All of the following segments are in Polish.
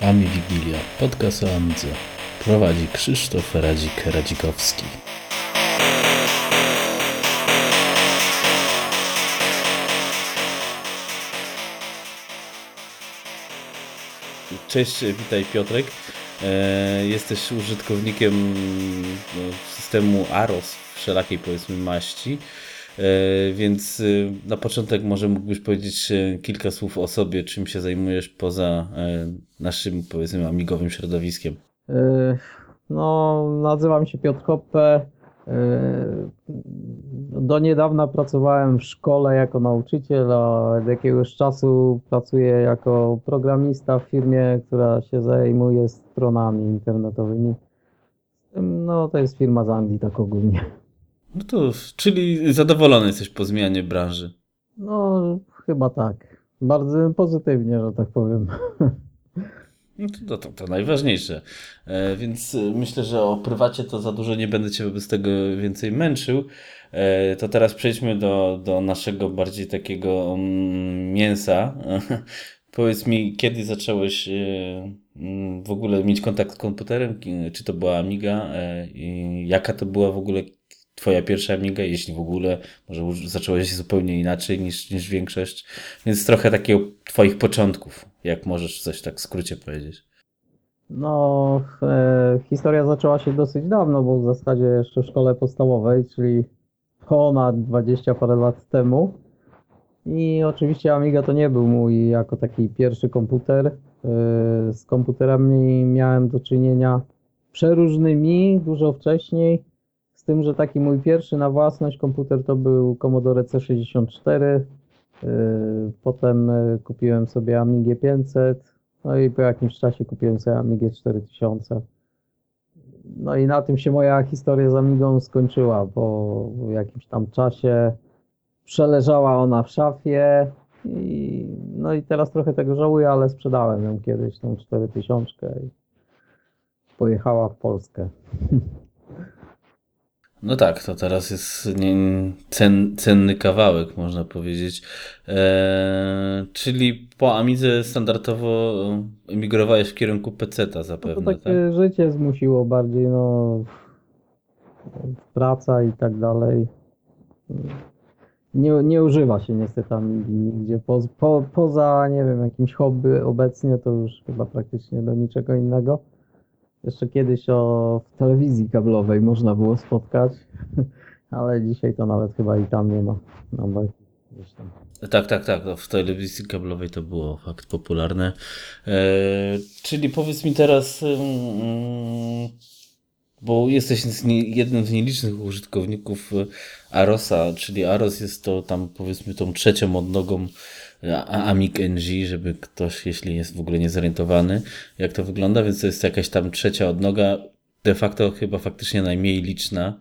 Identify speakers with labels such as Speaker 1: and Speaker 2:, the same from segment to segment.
Speaker 1: Ami Wigilia, podcast o Amidze. Prowadzi Krzysztof Radzik-Radzikowski. Cześć, witaj Piotrek. E, jesteś użytkownikiem no, systemu AROS wszelakiej powiedzmy maści. E, więc y, na początek może mógłbyś powiedzieć y, kilka słów o sobie, czym się zajmujesz poza e, naszym powiedzmy amigowym środowiskiem.
Speaker 2: E, no, nazywam się Piotr Hoppe. Do niedawna pracowałem w szkole jako nauczyciel, a od jakiegoś czasu pracuję jako programista w firmie, która się zajmuje stronami internetowymi. No, to jest firma z Anglii, tak ogólnie.
Speaker 1: No to, czyli zadowolony jesteś po zmianie branży.
Speaker 2: No, chyba tak. Bardzo pozytywnie, że tak powiem.
Speaker 1: No to, to, to najważniejsze. E, więc e, myślę, że o prywacie to za dużo nie będę Cię wobec tego więcej męczył. E, to teraz przejdźmy do, do naszego bardziej takiego mm, mięsa. Powiedz mi, kiedy zacząłeś e, mm, w ogóle mieć kontakt z komputerem? Czy to była Amiga? E, I jaka to była w ogóle twoja pierwsza Amiga, jeśli w ogóle, może zacząłeś zupełnie inaczej niż, niż większość, więc trochę takiego twoich początków, jak możesz coś tak w skrócie powiedzieć.
Speaker 2: No, e, historia zaczęła się dosyć dawno, bo w zasadzie jeszcze w szkole podstawowej, czyli ponad 20 parę lat temu. I oczywiście Amiga to nie był mój jako taki pierwszy komputer. E, z komputerami miałem do czynienia przeróżnymi dużo wcześniej. Z tym, że taki mój pierwszy na własność komputer to był Commodore C64. Yy, potem yy, kupiłem sobie Amigę 500. No i po jakimś czasie kupiłem sobie Amigę 4000. No i na tym się moja historia z Amigą skończyła. Po jakimś tam czasie przeleżała ona w szafie. I, no i teraz trochę tego żałuję, ale sprzedałem ją kiedyś, tą 4000 i pojechała w Polskę.
Speaker 1: No tak, to teraz jest cen, cenny kawałek, można powiedzieć. Eee, czyli po Amidze standardowo emigrowałeś w kierunku PC-ta zapewne,
Speaker 2: no to takie tak? życie zmusiło bardziej, no praca i tak dalej. Nie, nie używa się niestety Amigi nigdzie. Po, po, poza, nie wiem, jakimś hobby obecnie to już chyba praktycznie do niczego innego. Jeszcze kiedyś o w telewizji kablowej można było spotkać, ale dzisiaj to nawet chyba i tam nie ma. No.
Speaker 1: Tak, tak, tak. No, w telewizji kablowej to było fakt popularne. E, czyli powiedz mi teraz, mm, bo jesteś jednym z nielicznych użytkowników Arosa, czyli Aros jest to tam powiedzmy tą trzecią odnogą Amig NG, żeby ktoś, jeśli jest w ogóle niezorientowany, jak to wygląda, więc to jest jakaś tam trzecia odnoga, de facto chyba faktycznie najmniej liczna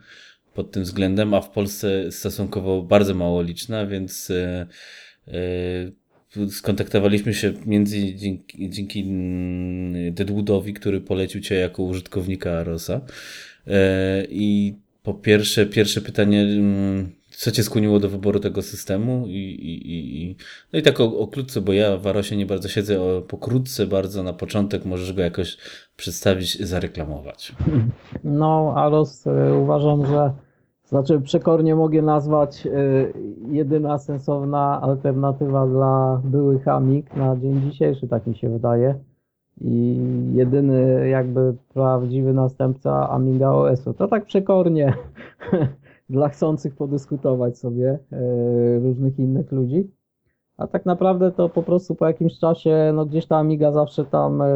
Speaker 1: pod tym względem, a w Polsce stosunkowo bardzo mało liczna, więc e, skontaktowaliśmy się między dzięki, dzięki mm, Deadwoodowi, który polecił Cię jako użytkownika Arosa. E, I po pierwsze, pierwsze pytanie, mm, co cię skłoniło do wyboru tego systemu i, i, i no i tak o, o krótce, bo ja w Arosie nie bardzo siedzę, o, pokrótce bardzo na początek możesz go jakoś przedstawić, zareklamować.
Speaker 2: No, Aros y, uważam, że znaczy przekornie mogę nazwać y, jedyna sensowna alternatywa dla byłych Amig na dzień dzisiejszy, tak mi się wydaje. I jedyny jakby prawdziwy następca Amiga OS-u. To tak przekornie dla chcących podyskutować sobie e, różnych innych ludzi. A tak naprawdę to po prostu po jakimś czasie, no gdzieś ta Amiga zawsze tam e,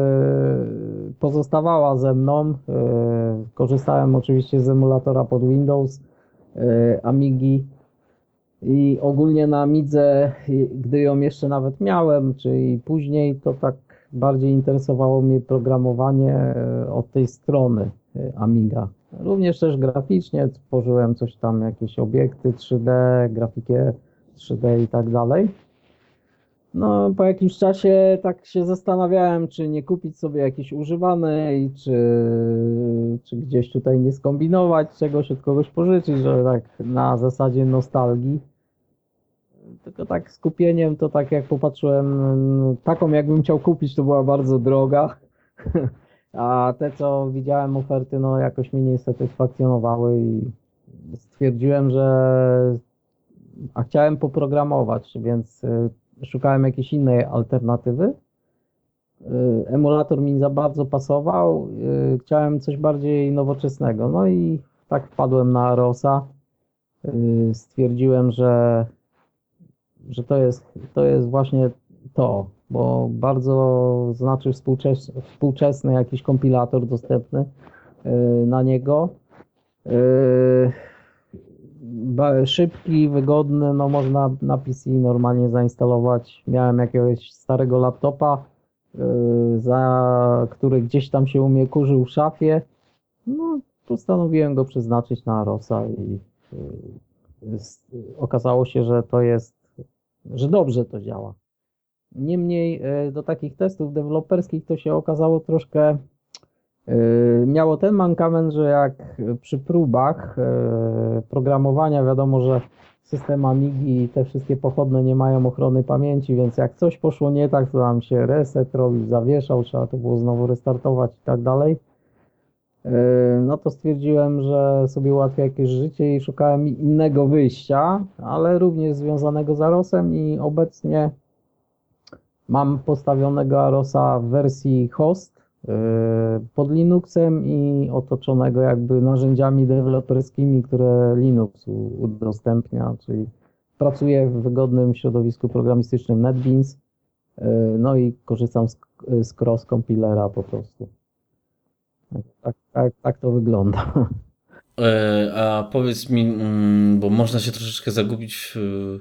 Speaker 2: pozostawała ze mną. E, korzystałem oczywiście z emulatora pod Windows, Amigi i ogólnie na Amidze, gdy ją jeszcze nawet miałem, czyli później, to tak bardziej interesowało mnie programowanie od tej strony Amiga. Również też graficznie tworzyłem coś tam, jakieś obiekty 3D, grafikę 3D i tak dalej. No, po jakimś czasie tak się zastanawiałem, czy nie kupić sobie jakiejś używanej, czy, czy gdzieś tutaj nie skombinować czegoś, od kogoś pożyczyć, że tak na zasadzie nostalgii. Tylko tak skupieniem to tak jak popatrzyłem, taką jakbym chciał kupić, to była bardzo droga. A te, co widziałem oferty, no jakoś mnie nie satysfakcjonowały i stwierdziłem, że a chciałem poprogramować, więc y, szukałem jakiejś innej alternatywy. Y, emulator mi za bardzo pasował, y, chciałem coś bardziej nowoczesnego. No i tak wpadłem na Rosa. Stwierdziłem, że, że to, jest, to jest właśnie to, bo bardzo znaczy współczesny, współczesny jakiś kompilator dostępny na niego szybki, wygodny, no można na PC normalnie zainstalować. Miałem jakiegoś starego laptopa, yy, za który gdzieś tam się u mnie kurzył w szafie. No, postanowiłem go przeznaczyć na Rosa i okazało się, że to jest, że dobrze to działa. Niemniej yy, do takich testów deweloperskich to się okazało troszkę Yy, miało ten mankament, że jak przy próbach yy, programowania wiadomo, że system Amigi i te wszystkie pochodne nie mają ochrony pamięci, więc jak coś poszło nie tak, to nam się reset robił, zawieszał, trzeba to było znowu restartować i tak dalej. No to stwierdziłem, że sobie ułatwię jakieś życie i szukałem innego wyjścia, ale również związanego z Arosem i obecnie mam postawionego Arosa w wersji host, Y, pod Linuxem i otoczonego jakby narzędziami deweloperskimi, które Linux udostępnia, czyli pracuję w wygodnym środowisku programistycznym NetBeans, y, no i korzystam z, cross compilera po prostu. Tak, tak, tak, tak to wygląda.
Speaker 1: E, a powiedz mi, mm, bo można się troszeczkę zagubić w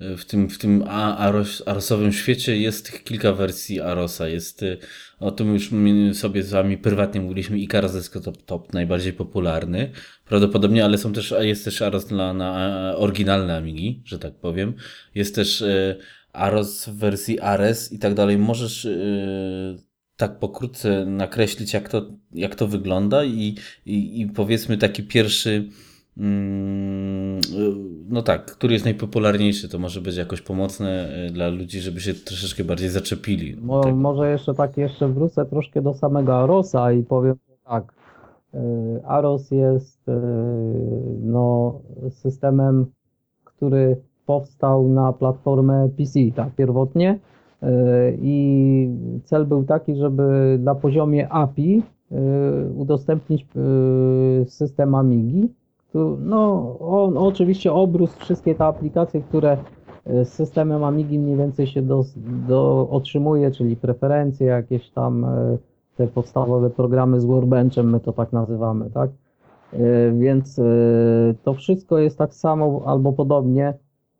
Speaker 1: w tym, w tym Aros, Arosowym świecie jest tych kilka wersji Arosa. Jest, y, o tym już sobie z wami prywatnie mówiliśmy, Icarus jest top, najbardziej popularny. Prawdopodobnie, ale są też, jest też Aros dla, na oryginalne Amigi, że tak powiem. Jest też y, Aros w wersji Ares i tak dalej. Możesz y, tak pokrótce nakreślić, jak to, jak to wygląda i, i, i powiedzmy taki pierwszy no tak, który jest najpopularniejszy, to może być jakoś pomocne e, dla ludzi, żeby się troszeczkę bardziej zaczepili.
Speaker 2: Mo, tak. Może jeszcze tak, jeszcze wrócę troszkę do samego Arosa i powiem tak. E, Aros jest e, no, systemem, który powstał na platformę PC, tak, pierwotnie. I cel był taki, żeby na poziomie API udostępnić system Amigi no, on oczywiście obrósł wszystkie te aplikacje, które e, z systemem Amigi mniej więcej się do, do, otrzymuje, czyli preferencje, jakieś tam e, te podstawowe programy z Workbenchem, my to tak nazywamy, tak? E, więc to wszystko jest tak samo albo podobnie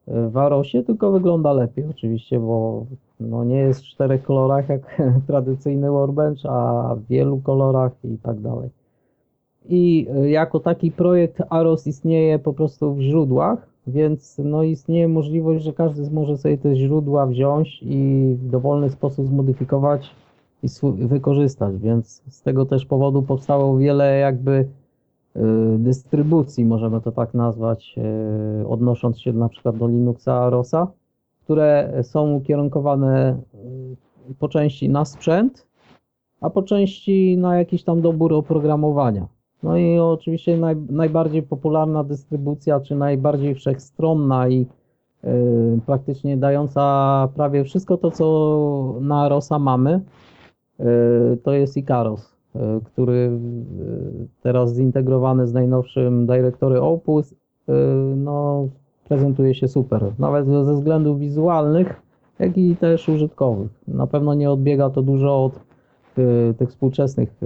Speaker 2: w Arosie, tylko wygląda lepiej oczywiście, bo no nie jest w czterech kolorach jak tradycyjny Workbench, a w wielu kolorach i tak dalej i e, jako taki projekt AROS istnieje po prostu w źródłach, więc no istnieje możliwość, że każdy może sobie te źródła wziąć i w dowolny sposób zmodyfikować i wykorzystać, więc z tego też powodu powstało wiele jakby e, dystrybucji, możemy to tak nazwać, e, odnosząc się na przykład do Linuxa AROSa, które są ukierunkowane po części na sprzęt, a po części na jakiś tam dobór oprogramowania. No i oczywiście naj, najbardziej popularna dystrybucja, czy najbardziej wszechstronna i y, praktycznie dająca prawie wszystko to, co na Rosa mamy, y, to jest Icaros, y, który teraz zintegrowany z najnowszym Directory Opus, no, prezentuje się super. Nawet ze względów wizualnych, jak i też użytkowych. Na pewno nie odbiega to dużo od tych współczesnych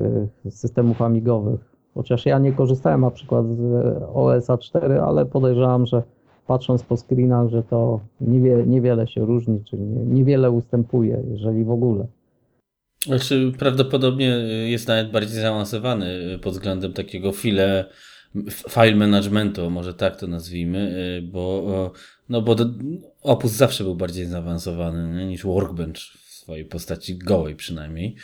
Speaker 2: systemów amigowych Chociaż ja nie korzystałem na przykład z OSA 4, ale podejrzewam, że patrząc po screenach, że to niewie, niewiele się różni, czyli niewiele ustępuje, jeżeli w ogóle.
Speaker 1: Znaczy, prawdopodobnie jest nawet bardziej zaawansowany pod względem takiego file file managementu, może tak to nazwijmy, bo, no bo Opus zawsze był bardziej zaawansowany nie, niż Workbench w swojej postaci gołej przynajmniej.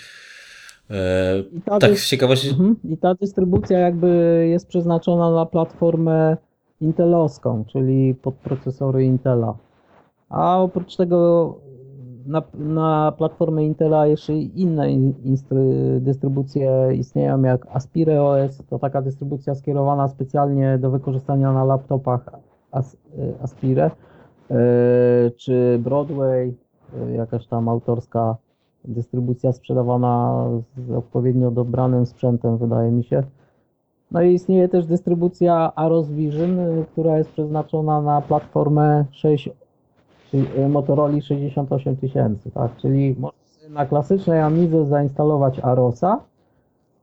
Speaker 1: Tak, z ciekawości.
Speaker 2: Mhm. I ta dystrybucja jakby jest przeznaczona na platformę intelowską, czyli pod procesory Intela. A oprócz tego na, na platformę Intela jeszcze inne dystrybucje istnieją, jak Aspire OS, to taka dystrybucja skierowana specjalnie do wykorzystania na laptopach As, Aspire, e, czy Broadway, e, jakaś tam autorska dystrybucja sprzedawana z odpowiednio dobranym sprzętem, wydaje mi się. No i istnieje też dystrybucja Aros Vision, e, która jest przeznaczona na platformę 6 czyli e, Motorola 68 tysięcy, tak? Czyli na klasycznej Amidze zainstalować Arosa,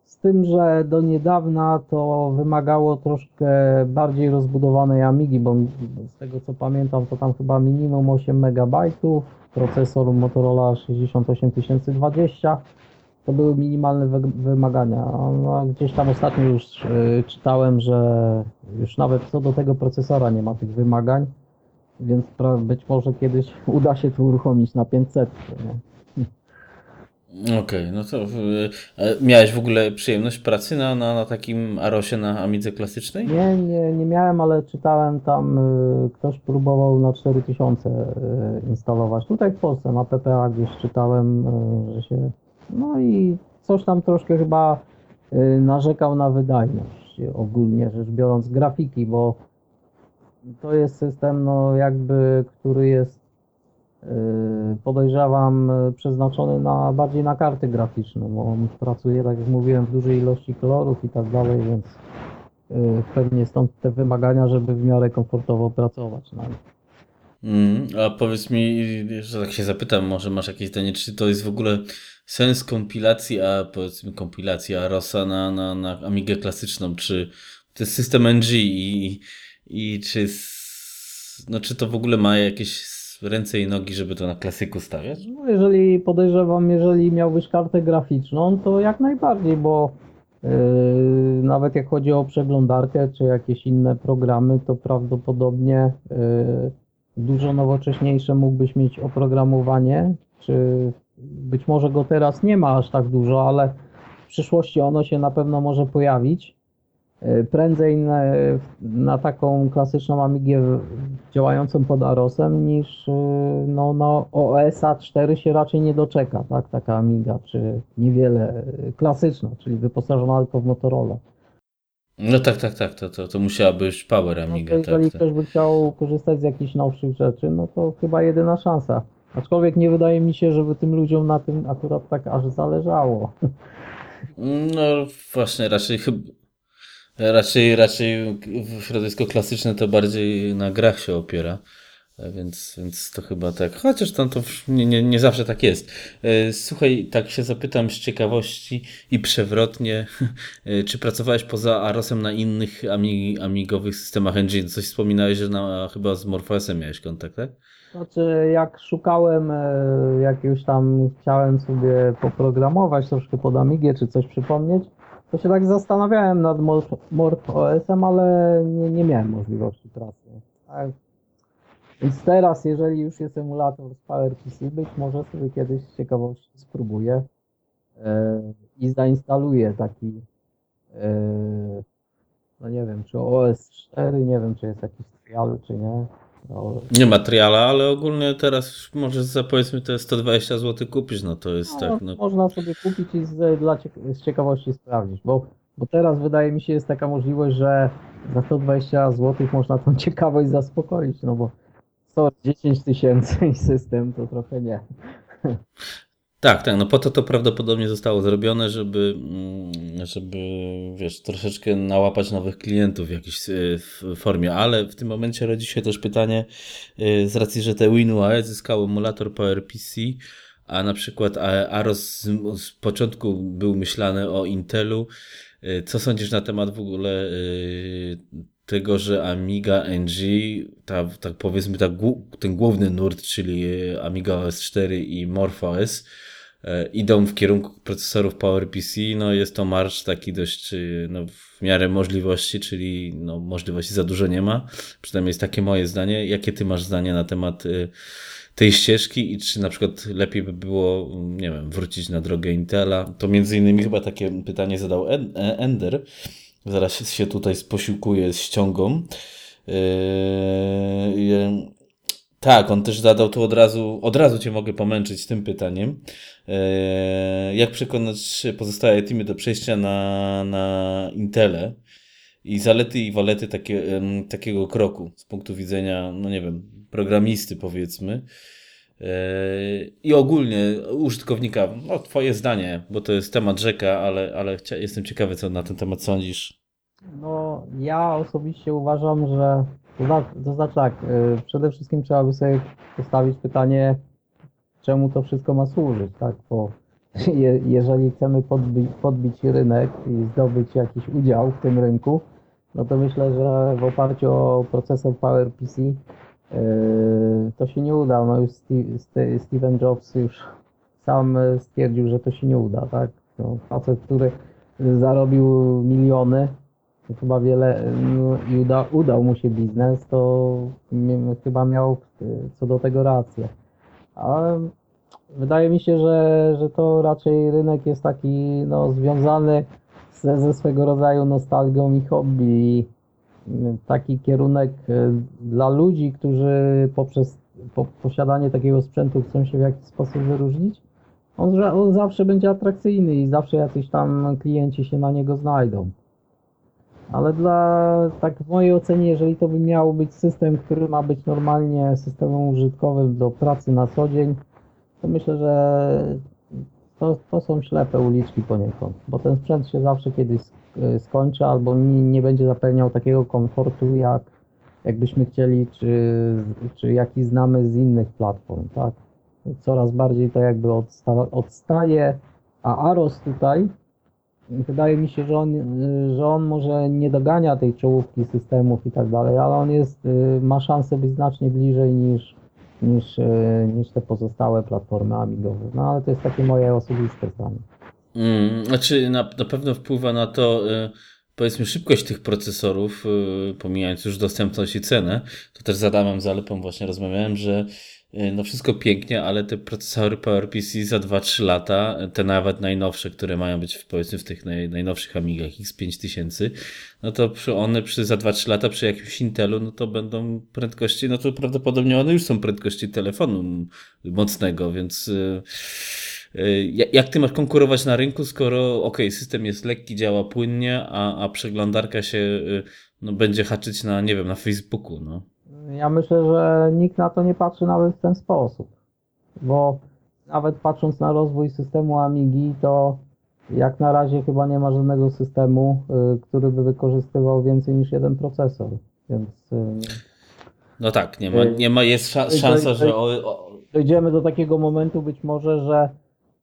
Speaker 2: z tym, że do niedawna to wymagało troszkę bardziej rozbudowanej Amigi, bo z tego co pamiętam, to tam chyba minimum 8 MB, procesor Motorola 68020 to były minimalne wymagania. No, gdzieś tam ostatnio już e, czytałem, że już nawet co do tego procesora nie ma tych wymagań. Więc być może kiedyś uda się to uruchomić na 500.
Speaker 1: Okej, okay, no to miałeś w ogóle przyjemność pracy na, na, na takim Arosie na Amidze klasycznej?
Speaker 2: Nie, nie, nie miałem, ale czytałem tam, y, ktoś próbował na 4000 y, instalować. Tutaj w Polsce na PPA gdzieś czytałem, że się. No i coś tam troszkę chyba narzekał na wydajność ogólnie rzecz biorąc grafiki, bo to jest system, no jakby, który jest podejrzewam przeznaczony na bardziej na karty graficzne, bo on pracuje, tak jak mówiłem, w dużej ilości kolorów i tak dalej, więc yy, pewnie stąd te wymagania, żeby w miarę komfortowo pracować na.
Speaker 1: Mm, a powiedz mi, że tak się zapytam, może masz jakieś zdanie, czy to jest w ogóle sens kompilacji, a powiedzmy kompilacja Rosa na, na, na Amigę klasyczną, czy to jest system NG i, i czy, no, czy to w ogóle ma jakieś ręce i nogi, żeby to na klasyku stawiać?
Speaker 2: No jeżeli podejrzewam, jeżeli miałbyś kartę graficzną, to jak najbardziej, bo yy, nawet jak chodzi o przeglądarkę czy jakieś inne programy, to prawdopodobnie yy, dużo nowocześniejsze mógłbyś mieć oprogramowanie, czy być może go teraz nie ma aż tak dużo, ale w przyszłości ono się na pewno może pojawić. E, prędzej na, na, taką klasyczną Amigę działającą pod Arosem niż e, no, na OSA 4 się raczej nie doczeka, tak, taka Amiga, czy niewiele e, klasyczna, czyli wyposażona tylko w Motorola.
Speaker 1: No tak, tak, tak, to, to, to musiała być Power Amiga. No
Speaker 2: jeżeli
Speaker 1: tak,
Speaker 2: ktoś by chciał korzystać z jakichś nowszych rzeczy, no to chyba jedyna szansa. Aczkolwiek nie wydaje mi się, żeby tym ludziom na tym akurat tak aż zależało.
Speaker 1: No właśnie, raczej chyba Raczej, raczej środowisko klasyczne to bardziej na grach się opiera. Więc, więc to chyba tak. Chociaż tam to nie, nie, nie zawsze tak jest. E, słuchaj, tak się zapytam z ciekawości i przewrotnie, e, czy pracowałeś poza Arosem na innych amig amigowych systemach engine? Coś wspominałeś, że na, chyba z Morphosem miałeś kontakt, tak?
Speaker 2: Znaczy, jak szukałem, e, jak już tam chciałem sobie poprogramować troszkę pod Amigę, czy coś przypomnieć, to się tak zastanawiałem nad Morph OS-em, ale nie, nie miałem możliwości pracy. Tak. Więc teraz, jeżeli już jest emulator z PowerPC, być może sobie kiedyś z ciekawości spróbuję yy, i zainstaluję taki, yy, no nie wiem, czy OS 4, nie wiem, czy jest jakiś trial, czy nie.
Speaker 1: No, nie materiala, ale ogólnie teraz możesz za powiedzmy te 120 zł kupić, no to jest no, tak. No.
Speaker 2: Można sobie kupić i z, dla z ciekawości sprawdzić, bo, bo teraz wydaje mi się jest taka możliwość, że za 120 zł można tą ciekawość zaspokoić, no bo 110 tysięcy i system to trochę nie.
Speaker 1: Tak, tak, no po to to prawdopodobnie zostało zrobione, żeby, mm, żeby wiesz, troszeczkę nałapać nowych klientów w jakiejś e, formie, ale w tym momencie rodzi się też pytanie, e, z racji, że te WinUAE zyskało emulator PowerPC, a na przykład Aros z, z początku był myślany o Intelu, e, co sądzisz na temat w ogóle tego, że Amiga NG, ta, tak powiedzmy ta, ten główny nurt, czyli Amiga OS 4 i MorphOS, e, idą w kierunku procesorów PowerPC, no jest to marsz taki dość no, w miarę możliwości, czyli no, możliwości za dużo nie ma. Przynajmniej jest takie moje zdanie. Jakie ty masz zdanie na temat tej ścieżki i czy na przykład lepiej by było, nie wiem, wrócić na drogę Intela? To między innymi chyba takie pytanie zadał Ender. Zaraz się tutaj posiłkuję z ściągą. Yy, tak, on też zadał tu od razu, od razu cię mogę pomęczyć tym pytaniem. Yy, jak przekonać pozostałe teamy do przejścia na, na Intele i zalety i walety takie, takiego kroku z punktu widzenia, no nie wiem, programisty powiedzmy. Yy, I ogólnie użytkownika, no twoje zdanie, bo to jest temat rzeka, ale, ale jestem ciekawy, co na ten temat sądzisz.
Speaker 2: No, ja osobiście uważam, że to znaczy tak, y, przede wszystkim trzeba by sobie postawić pytanie, czemu to wszystko ma służyć, tak? Bo je, jeżeli chcemy podbić, podbić rynek i zdobyć jakiś udział w tym rynku, no to myślę, że w oparciu o procesor PowerPC yy, to się nie uda. No już Steve, Steven Jobs już sam stwierdził, że to się nie uda, tak? No, facet, który zarobił miliony, chyba wiele no, i uda, udał mu się biznes, to chyba miał co do tego rację. Ale wydaje mi się, że, że to raczej rynek jest taki no, związany ze, ze swego rodzaju nostalgią i hobby. Taki kierunek e, dla ludzi, którzy poprzez po, posiadanie takiego sprzętu chcą się w jakiś sposób wyróżnić, on, on zawsze będzie atrakcyjny i zawsze jacyś tam klienci się na niego znajdą. Ale dla, tak w mojej ocenie, jeżeli to by miał być system, który ma być normalnie systemem użytkowym do pracy na co dzień, to myślę, że to, to są ślepe uliczki poniekąd, bo ten sprzęt się zawsze kiedyś skończy albo nie, nie będzie zapewniał takiego komfortu, jak jakbyśmy chcieli, czy, czy jaki znamy z innych platform, tak? Coraz bardziej to jakby odsta odstaje, a Aros tutaj wydaje mi się, że on, że on może nie dogania tej czołówki systemów i tak dalej, ale on jest, y, ma szansę być znacznie bliżej niż, niż, y, niż te pozostałe platformy amigowe. No ale to jest takie moje osobiste zdanie.
Speaker 1: Mm, znaczy na, na pewno wpływa na to y, powiedzmy szybkość tych procesorów, pomijając już dostępność i cenę, to też z Adamem Zalepą właśnie rozmawiałem, że no wszystko pięknie, ale te procesory PowerPC za 2-3 lata, te nawet najnowsze, które mają być w, powiedzmy w tych naj, najnowszych Amigach X5000, no to przy one przy za 2-3 lata przy jakimś Intelu, no to będą prędkości, no to prawdopodobnie one już są prędkości telefonu mocnego, więc y, y, jak ty masz konkurować na rynku, skoro ok, system jest lekki, działa płynnie, a, a przeglądarka się no, będzie haczyć na, nie wiem, na Facebooku, no.
Speaker 2: Ja myślę, że nikt na to nie patrzy nawet w ten sposób, bo nawet patrząc na rozwój systemu Amigi, to jak na razie chyba nie ma żadnego systemu, y, który by wykorzystywał więcej niż jeden procesor, więc... Y,
Speaker 1: no tak, nie ma, y, nie ma jest szansa, że...
Speaker 2: Dojdziemy do takiego momentu być może, że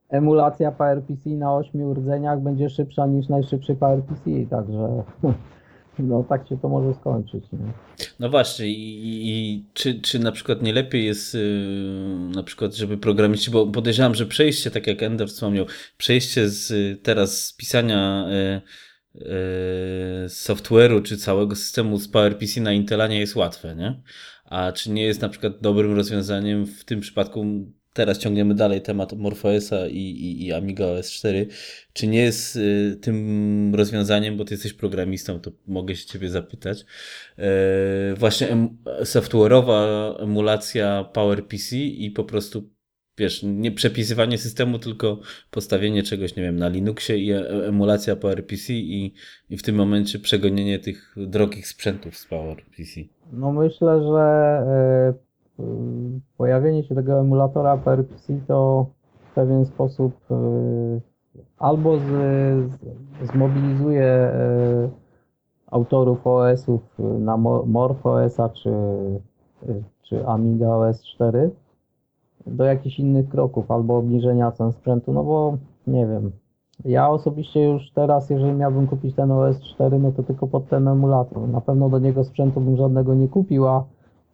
Speaker 2: emulacja PowerPC na 8 rdzeniach będzie szybsza niż najszybszy PowerPC, także no tak się to może skończyć. Nie?
Speaker 1: No właśnie i, i, czy, czy na przykład nie lepiej jest yy, na przykład, żeby programiści, bo podejrzewam, że przejście, tak jak Ender wspomniał, przejście z teraz z pisania yy, software'u czy całego systemu z PowerPC na Intela nie jest łatwe, nie? A czy nie jest na przykład dobrym rozwiązaniem w tym przypadku teraz ciągniemy dalej temat MorphOSa i, i, i Amiga OS 4. Czy nie jest y, tym rozwiązaniem, bo ty jesteś programistą, to mogę się ciebie zapytać, y, właśnie em, software'owa emulacja PowerPC i po prostu wiesz, nie przepisywanie systemu, tylko postawienie czegoś, nie wiem, na Linuxie i e, emulacja PowerPC i, i w tym momencie przegonienie tych drogich sprzętów z PowerPC.
Speaker 2: No myślę, że y, pojawienie się tego emulatora PRPC to w pewien sposób e, albo z, zmobilizuje e, autorów OS-ów na MorphOS-a czy, czy Amiga OS 4 do jakichś innych kroków, albo obniżenia cen sprzętu, no bo nie wiem. Ja osobiście już teraz, jeżeli miałbym kupić ten OS 4, no to tylko pod ten emulator. Na pewno do niego sprzętu bym żadnego nie kupił, a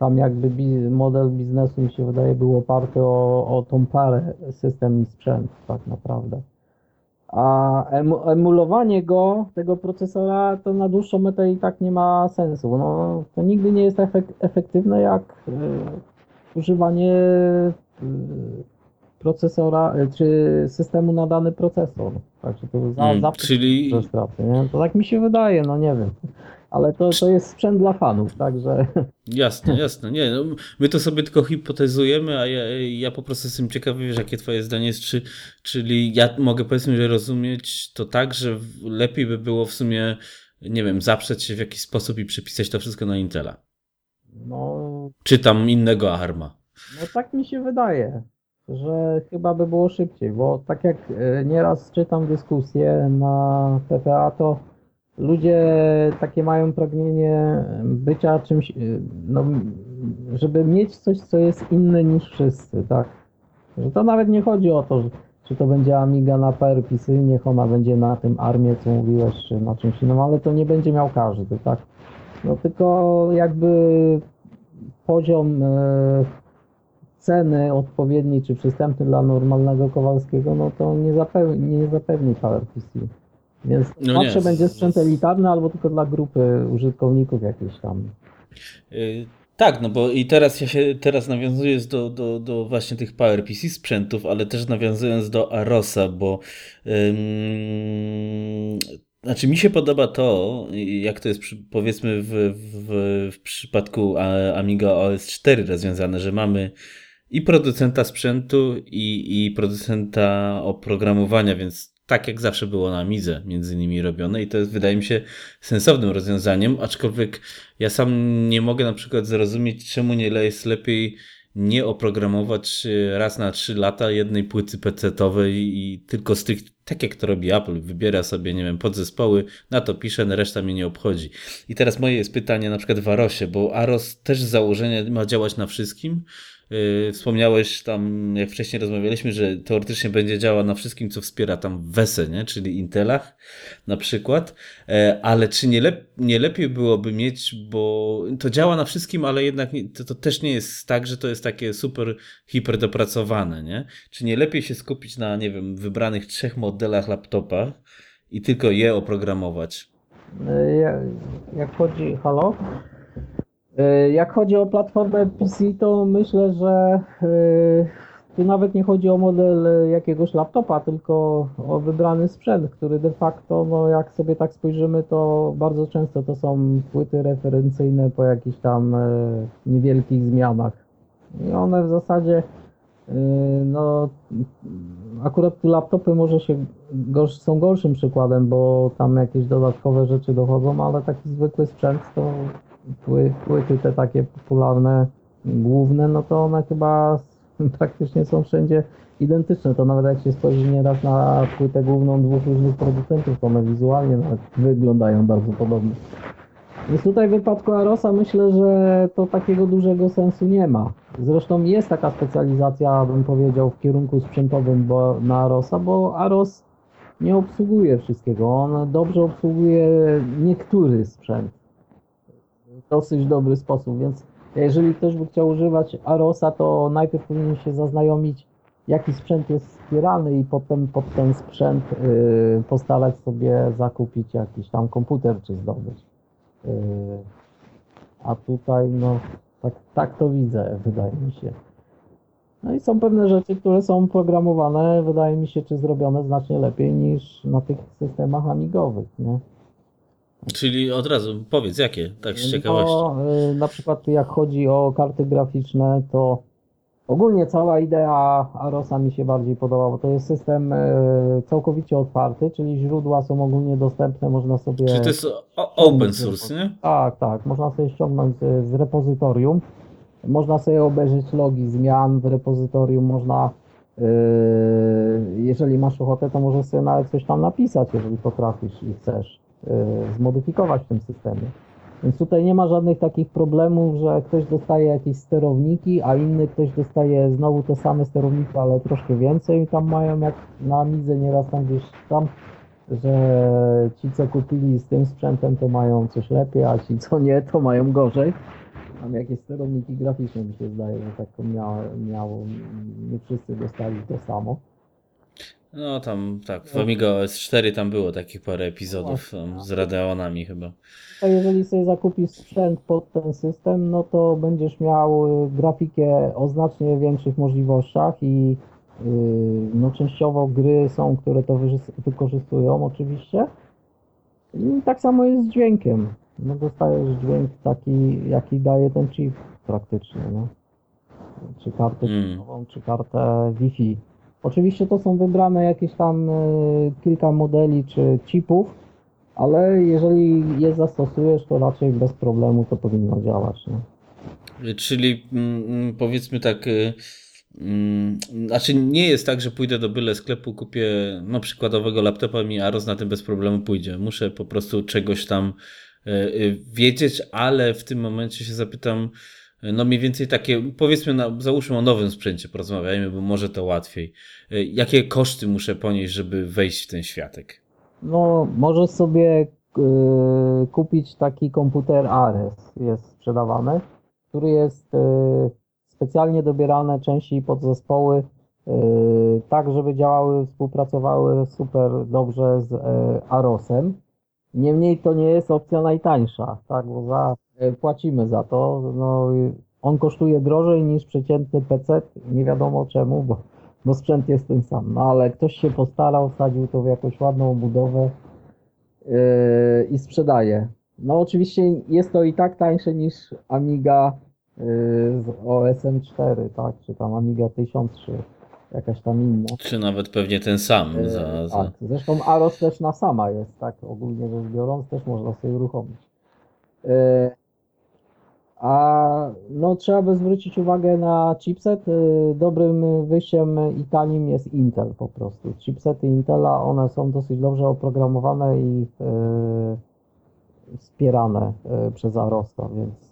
Speaker 2: tam jakby bi- model biznesu mi się wydaje był oparty o, o tą parę system i sprzęt tak naprawdę. A emu, emulowanie go, tego procesora, to na dłuższą metę i tak nie ma sensu. No, to nigdy nie jest efek- efektywne jak y, używanie y, procesora, y, czy systemu na dany procesor. Także to za,
Speaker 1: Mm,
Speaker 2: zawsze
Speaker 1: czyli
Speaker 2: straty, nie? To tak mi się wydaje, no nie wiem. Ale to, to jest sprzęt dla fanów, także
Speaker 1: Jasne, jasne. Nie, no, my to sobie tylko hipotezujemy, a ja, ja po prostu jestem ciekawy, wiesz, jakie twoje zdanie jest, czy, czyli ja mogę powiedzmy, że rozumieć to tak, że lepiej by było w sumie, nie wiem, zaprzeć się w jakiś sposób i przypisać to wszystko na Intela.
Speaker 2: no,
Speaker 1: Czy tam innego ARMA.
Speaker 2: no tak mi się wydaje, że chyba by było szybciej, bo tak jak e, nieraz czytam dyskusje na PPA, to ludzie takie mają pragnienie bycia czymś, e, no, żeby mieć coś, co jest inne niż wszyscy, tak? Że to nawet nie chodzi o to, że, czy to będzie Amiga na PRPC, niech ona będzie na tym armie, co mówiłeś, czy na czymś innym, ale to nie będzie miał każdy, tak? No tylko jakby poziom e, ceny odpowiedni czy przystępny dla normalnego Kowalskiego, no to nie zapewni, nie zapewni. Więc
Speaker 1: No nie.
Speaker 2: zawsze będzie sprzęt elitarny albo tylko dla grupy użytkowników jakiejś tam.
Speaker 1: Yy, Tak, no bo i teraz ja się teraz nawiązuję do, do, do właśnie tych PowerPC sprzętów, ale też nawiązując do Arosa, bo ym, znaczy mi się podoba to, jak to jest przy, powiedzmy w, w, w przypadku Amiga OS 4 rozwiązane, że mamy i producenta sprzętu, i, i producenta oprogramowania, więc tak jak zawsze było na Amidze między innymi robione i to jest wydaje mi się sensownym rozwiązaniem, aczkolwiek ja sam nie mogę na przykład zrozumieć, czemu nie jest lepiej nie oprogramować e, raz na trzy lata jednej płyty PC-owej i tylko z tych, tak jak to robi Apple, wybiera sobie, nie wiem, podzespoły, na to pisze, reszta mnie nie obchodzi. I teraz moje jest pytanie na przykład w Arosie, bo Aros też z założenia ma działać na wszystkim. Yy, Wspomniałeś tam, jak wcześniej rozmawialiśmy, że teoretycznie będzie działał na wszystkim, co wspiera tam WESE, nie? czyli Intelach na przykład, E, ale czy nie, lep nie lepiej byłoby mieć, bo to działa na wszystkim, ale jednak nie, to, to też nie jest tak, że to jest takie super hiper dopracowane, nie? Czy nie lepiej się skupić na, nie wiem, wybranych trzech modelach laptopa i tylko je oprogramować?
Speaker 2: E, ja- Jak chodzi, halo? E, Jak chodzi o platformę PC, to myślę, że e, tu nawet nie chodzi o model jakiegoś laptopa, tylko o wybrany sprzęt, który de facto, no jak sobie tak spojrzymy, to bardzo często to są płyty referencyjne po jakichś tam e, niewielkich zmianach. I one w zasadzie No, akurat te laptopy może się gorsz, są gorszym przykładem, bo tam jakieś dodatkowe rzeczy dochodzą, ale taki zwykły sprzęt to pły, płyty te takie popularne, główne, no to one chyba praktycznie są wszędzie identyczne. To nawet jak się spojrzy nieraz na płytę główną dwóch różnych producentów, to one wizualnie nawet wyglądają bardzo podobnie. Więc tutaj w wypadku Arosa myślę, że to takiego dużego sensu nie ma. Zresztą jest taka specjalizacja, bym powiedział, w kierunku sprzętowym bo, na Arosa, bo Aros nie obsługuje wszystkiego. On dobrze obsługuje niektóry sprzęt dosyć dobry sposób, więc jeżeli ktoś by chciał używać Arosa, to najpierw powinien się zaznajomić, jaki sprzęt jest wspierany i potem pod ten sprzęt y, postarać sobie zakupić jakiś tam komputer czy zdobyć. Yy, A tutaj, no, tak, tak to widzę, wydaje mi się. No i są pewne rzeczy, które są programowane, wydaje mi się, czy zrobione znacznie lepiej niż na tych systemach amigowych, nie?
Speaker 1: Czyli od razu powiedz, jakie, tak z ciekawości.
Speaker 2: No, y, na przykład jak chodzi o karty graficzne, to ogólnie cała idea Arosa mi się bardziej podoba, bo to jest system y, całkowicie otwarty, czyli źródła są ogólnie dostępne, można sobie...
Speaker 1: Czyli to jest open source, nie?
Speaker 2: Tak, tak. Można sobie ściągnąć z repozytorium. Można sobie obejrzeć logi zmian w repozytorium. Można, e, jeżeli masz ochotę, to możesz sobie nawet coś tam napisać, jeżeli potrafisz i chcesz zmodyfikować w tym systemie. Więc tutaj nie ma żadnych takich problemów, że ktoś dostaje jakieś sterowniki, a inny ktoś dostaje znowu te same sterowniki, ale troszkę więcej. I tam mają jak na Amidze nieraz tam gdzieś tam że ci, co kupili z tym sprzętem, to mają coś lepiej, a ci, co nie, to mają gorzej. Tam jakieś sterowniki graficzne mi się zdaje, że tak miało, miało. Nie wszyscy dostali to samo.
Speaker 1: No tam tak, w Amiga OS 4 tam było takich parę epizodów tam, z Radeonami chyba.
Speaker 2: To jeżeli sobie zakupisz sprzęt pod ten system, no to będziesz miał y, grafikę o znacznie większych możliwościach i y, no częściowo gry są, które to wykorzystują oczywiście. I tak samo jest z dźwiękiem. No dostajesz dźwięk taki, jaki daje ten chip praktycznie, no. Czy kartę
Speaker 1: Mm.
Speaker 2: czy kartę Wi-Fi. Oczywiście to są wybrane jakieś tam y, kilka modeli czy chipów, ale jeżeli je zastosujesz, to raczej bez problemu to powinno działać. Nie?
Speaker 1: Czyli mm, mm, powiedzmy tak, y, mm, znaczy nie jest tak, że pójdę do byle sklepu, kupię no przykładowego laptopa mi Aros na tym bez problemu pójdzie. Muszę po prostu czegoś tam y, y, wiedzieć, ale w tym momencie się zapytam, no mniej więcej takie, powiedzmy, na, załóżmy o nowym sprzęcie porozmawiajmy, bo może to łatwiej. Y, Jakie koszty muszę ponieść, żeby wejść w ten światek?
Speaker 2: No, możesz sobie y, kupić taki komputer Ares, jest sprzedawany, który jest y, specjalnie dobierane części i podzespoły tak, żeby działały, współpracowały super dobrze z Arosem. Niemniej to nie jest opcja najtańsza, tak, bo za, płacimy za to. No, on kosztuje drożej niż przeciętny PC, nie wiadomo czemu, bo bo sprzęt jest ten sam. No ale ktoś się postarał, wsadził to w jakąś ładną budowę yy, i sprzedaje. No oczywiście jest to i tak tańsze niż Amiga yy, z OSM 4, tak, czy tam Amiga 1003, jakaś tam inna.
Speaker 1: Czy nawet pewnie ten sam
Speaker 2: Yy,
Speaker 1: za, za...
Speaker 2: Tak, zresztą Aros też na sama jest, tak, ogólnie rzecz biorąc, też można sobie uruchomić. Yy, a no, trzeba by zwrócić uwagę na chipset. Yy, Dobrym wyjściem i tanim jest Intel po prostu. Chipsety Intela, one są dosyć dobrze oprogramowane i yy, wspierane yy, przez Arosta, więc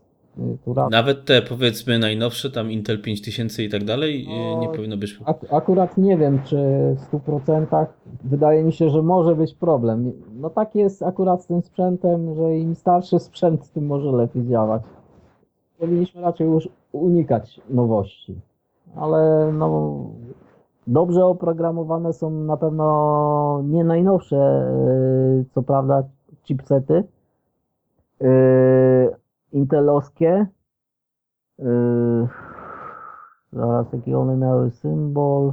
Speaker 2: ra-
Speaker 1: Nawet te powiedzmy najnowsze, tam Intel 5000 i tak dalej, y,
Speaker 2: No,
Speaker 1: nie powinno być.
Speaker 2: Ak- akurat nie wiem, czy w 100%. Wydaje mi się, że może być problem. No tak jest akurat z tym sprzętem, że im starszy sprzęt, tym może lepiej działać. Powinniśmy raczej już unikać nowości. Ale no, dobrze oprogramowane są na pewno nie najnowsze, yy, co prawda, chipsety. Yy, Intelowskie. Yy, Zaraz, jaki one miały symbol.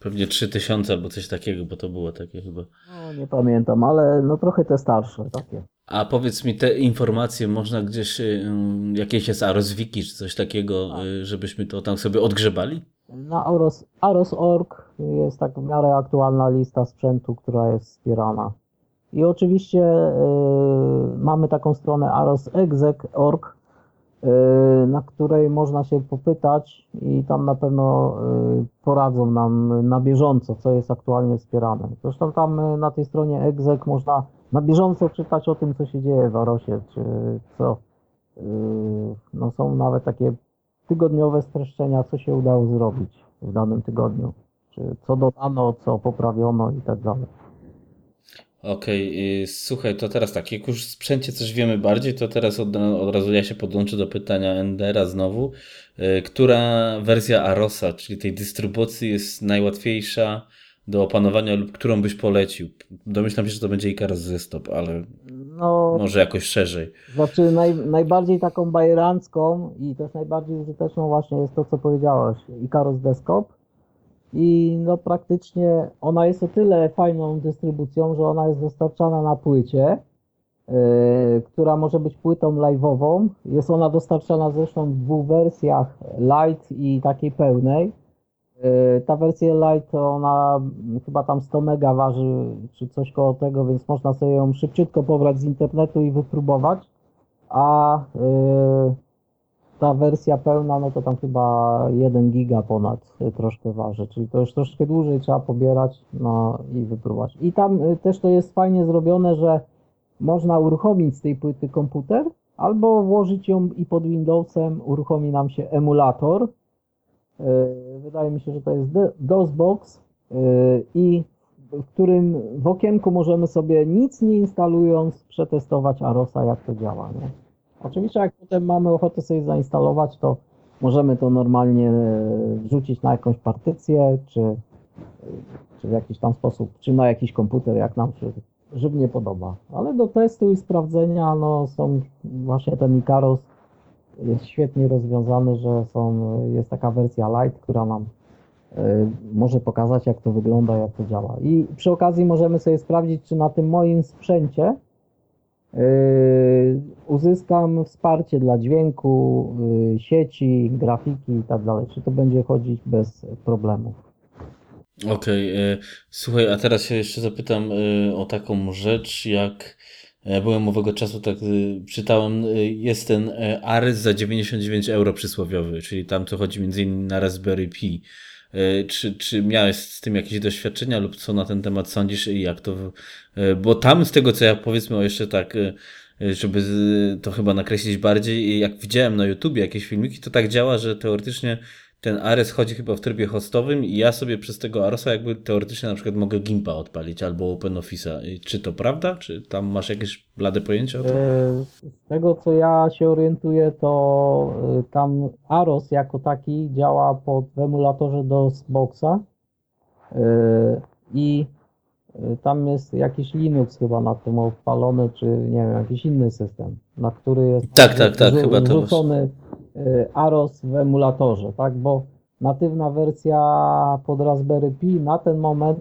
Speaker 1: Pewnie 3000 albo coś takiego, bo to było takie chyba.
Speaker 2: No, nie pamiętam, ale no trochę te starsze takie.
Speaker 1: A powiedz mi, te informacje można gdzieś, y, jakieś jest Aroswiki czy coś takiego,
Speaker 2: Tak.
Speaker 1: y, żebyśmy to tam sobie odgrzebali?
Speaker 2: Na Aros, Aros.org jest tak w miarę aktualna lista sprzętu, która jest wspierana. I oczywiście y, mamy taką stronę arosexec.org, y, na której można się popytać i tam na pewno y, poradzą nam na bieżąco, co jest aktualnie wspierane. Zresztą tam y, na tej stronie exec można na bieżąco czytać o tym, co się dzieje w Arosie, czy co. y, No są nawet takie tygodniowe streszczenia, co się udało zrobić w danym tygodniu. Czy co dodano, co poprawiono i tak dalej.
Speaker 1: Okej, y, słuchaj, to teraz tak, jak już w sprzęcie coś wiemy bardziej, to teraz od, od razu ja się podłączę do pytania Endera znowu. Y, Która wersja Arosa, czyli tej dystrybucji jest najłatwiejsza do opanowania lub którą byś polecił? Domyślam się, że to będzie Icarus Zestop, ale
Speaker 2: No,
Speaker 1: może jakoś szerzej.
Speaker 2: znaczy naj, najbardziej taką bajerancką i też najbardziej użyteczną właśnie jest to, co powiedziałeś, Icarus Desktop. I no praktycznie ona jest o tyle fajną dystrybucją, że ona jest dostarczana na płycie, yy, która może być płytą live'ową. Jest ona dostarczana zresztą w dwóch wersjach, light i takiej pełnej. Yy, Ta wersja light to ona chyba tam 100 mega waży, czy coś koło tego, więc można sobie ją szybciutko pobrać z internetu i wypróbować. A yy, ta wersja pełna, no to tam chyba 1 giga ponad y, troszkę waży, czyli to już troszkę dłużej trzeba pobierać no i wypróbować. I tam y, też to jest fajnie zrobione, że można uruchomić z tej płyty komputer, albo włożyć ją i pod Windowsem uruchomi nam się emulator. Y, Wydaje mi się, że to jest DOSBox y, i w którym w okienku możemy sobie nic nie instalując przetestować Arosa, jak to działa. Nie? Oczywiście jak potem mamy ochotę sobie zainstalować, to możemy to normalnie e, wrzucić na jakąś partycję, czy, czy w jakiś tam sposób, czy na jakiś komputer, jak nam się żywnie podoba. Ale do testu i sprawdzenia no, są właśnie ten Icaros jest świetnie rozwiązany, że są, jest taka wersja light, która nam y, może pokazać jak to wygląda, jak to działa. I przy okazji możemy sobie sprawdzić, czy na tym moim sprzęcie y, uzyskam wsparcie dla dźwięku, y, sieci, grafiki i tak dalej. Czy to będzie chodzić bez problemów.
Speaker 1: Okej, okay, słuchaj, a teraz się jeszcze zapytam o taką rzecz, jak ja byłem owego czasu, tak czytałem, jest ten Ares za 99 euro przysłowiowy, czyli tam to chodzi między innymi na Raspberry Pi. Czy, czy miałeś z tym jakieś doświadczenia lub co na ten temat sądzisz i jak to, bo tam z tego co ja powiedzmy o jeszcze tak, żeby to chyba nakreślić bardziej, jak widziałem na YouTubie jakieś filmiki, to tak działa, że teoretycznie ten Ares chodzi chyba w trybie hostowym i ja sobie przez tego Arosa jakby teoretycznie na przykład mogę Gimpa odpalić albo OpenOffice'a. Czy to prawda? Czy tam masz jakieś blade pojęcie o tym?
Speaker 2: E, z tego co ja się orientuję, to e, tam Aros jako taki działa pod w emulatorze do Xboxa e, i tam jest jakiś Linux chyba na tym odpalony, czy nie wiem, jakiś inny system, na który jest
Speaker 1: tak, tak, tak, chyba to
Speaker 2: Y, Aros w emulatorze, tak? Bo natywna wersja pod Raspberry Pi na ten moment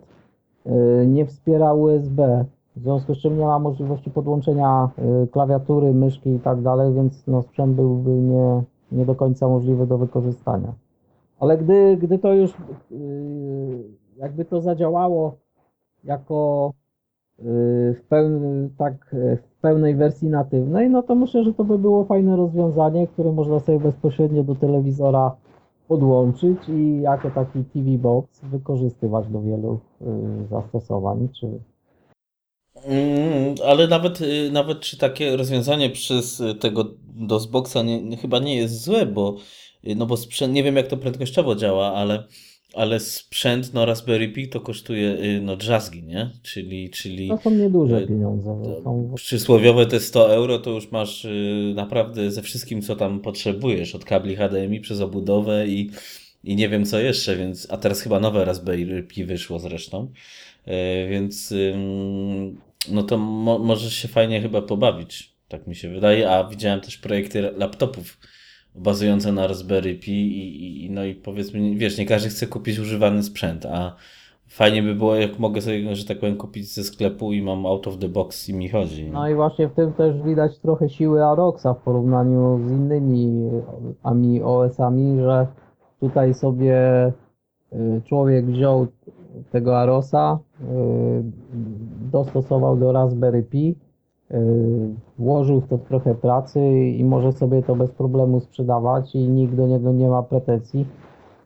Speaker 2: y, nie wspiera USB, w związku z czym nie ma możliwości podłączenia y, klawiatury, myszki i tak dalej, więc no, sprzęt byłby nie, nie do końca możliwy do wykorzystania. Ale gdy, gdy to już jakby to zadziałało jako w, pełny, tak, pełnej wersji natywnej, no to myślę, że to by było fajne rozwiązanie, które można sobie bezpośrednio do telewizora podłączyć i jako taki TV Box wykorzystywać do wielu y, zastosowań. Czy...
Speaker 1: Mm, ale nawet, y, nawet czy takie rozwiązanie przez tego DOSBoxa nie, chyba nie jest złe, bo, y, no bo sprzęt, nie wiem jak to prędkościowo działa, ale ale sprzęt no Raspberry Pi to kosztuje y, no drzazgi, nie? Czyli, czyli
Speaker 2: to są nieduże y, pieniądze.
Speaker 1: Są... Przysłowiowe te 100 euro to już masz y, naprawdę ze wszystkim, co tam potrzebujesz, od kabli HDMI przez obudowę i, i nie wiem co jeszcze, więc a teraz chyba nowe Raspberry Pi wyszło zresztą, więc no to mo możesz się fajnie chyba pobawić, tak mi się wydaje, a widziałem też projekty laptopów bazujące na Raspberry Pi i, i, no i powiedzmy, wiesz, nie każdy chce kupić używany sprzęt, a fajnie by było, jak mogę sobie, że tak powiem, kupić ze sklepu i mam out of the box i mi chodzi.
Speaker 2: No i właśnie w tym też widać trochę siły Aroxa w porównaniu z innymi AMI OS-ami, że tutaj sobie y, człowiek wziął tego Arosa, y, dostosował do Raspberry Pi, włożył w to trochę pracy i może sobie to bez problemu sprzedawać i nikt do niego nie ma pretensji.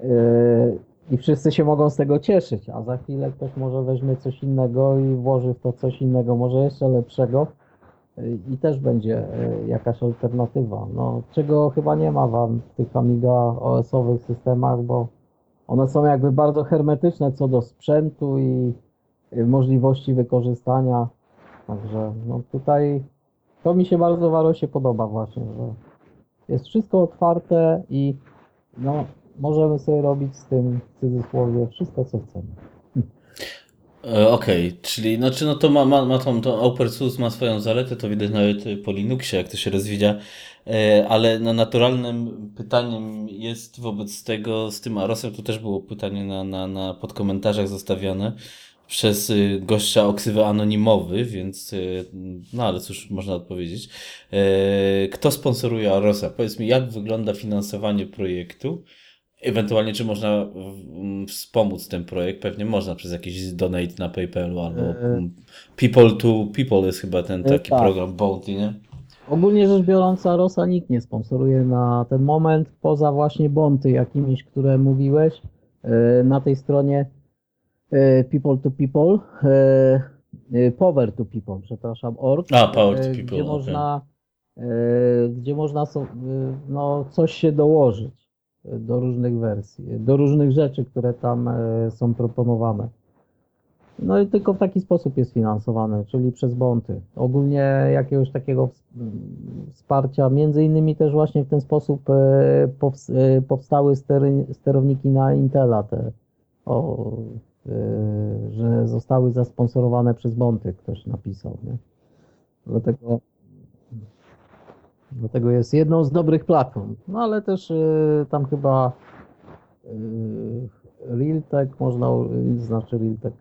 Speaker 2: Y, I wszyscy się mogą z tego cieszyć, a za chwilę ktoś może weźmie coś innego i włoży w to coś innego, może jeszcze lepszego y, i też będzie jakaś alternatywa. No, czego chyba nie ma wam w tych Amiga OS-owych systemach, bo one są jakby bardzo hermetyczne co do sprzętu i możliwości wykorzystania. Także no tutaj to mi się bardzo w Arosie podoba właśnie, że jest wszystko otwarte i no możemy sobie robić z tym w cudzysłowie wszystko co chcemy.
Speaker 1: E, okej, okay, czyli znaczy no to ma, ma, ma tą, to OpenSUSE ma swoją zaletę, to widać nawet po Linuxie, jak to się rozwija, e, ale no naturalnym pytaniem jest wobec tego, z tym Arosem, to też było pytanie na, na, na podkomentarzach zostawione, przez y, gościa oksywy anonimowy, więc y, no ale cóż można odpowiedzieć. E, kto sponsoruje Arosa? Powiedz mi, jak wygląda finansowanie projektu? Ewentualnie, czy można wspomóc ten projekt? Pewnie można przez jakiś donate na PayPalu albo e... People to People jest chyba ten e, taki tak. program Bounty, nie?
Speaker 2: Ogólnie rzecz biorąc, Arosa nikt nie sponsoruje na ten moment, poza właśnie Bonty jakimiś, które mówiłeś. Na tej stronie people to People, e, e, Power to People, przepraszam, org.
Speaker 1: A, Power to People,
Speaker 2: gdzie okay. można, gdzie można so, no, coś się dołożyć do różnych wersji, do różnych rzeczy, które tam są proponowane. No i tylko w taki sposób jest finansowane, czyli przez bonty. Ogólnie jakiegoś takiego ws- wsparcia, między innymi też właśnie w ten sposób e, pows- e, powstały stery, sterowniki na Intela te, o, e, że zostały zasponsorowane przez bonty, ktoś napisał, nie? Dlatego, dlatego jest jedną z dobrych platform. No ale też e, tam chyba e, Realtek można, znaczy Realtek,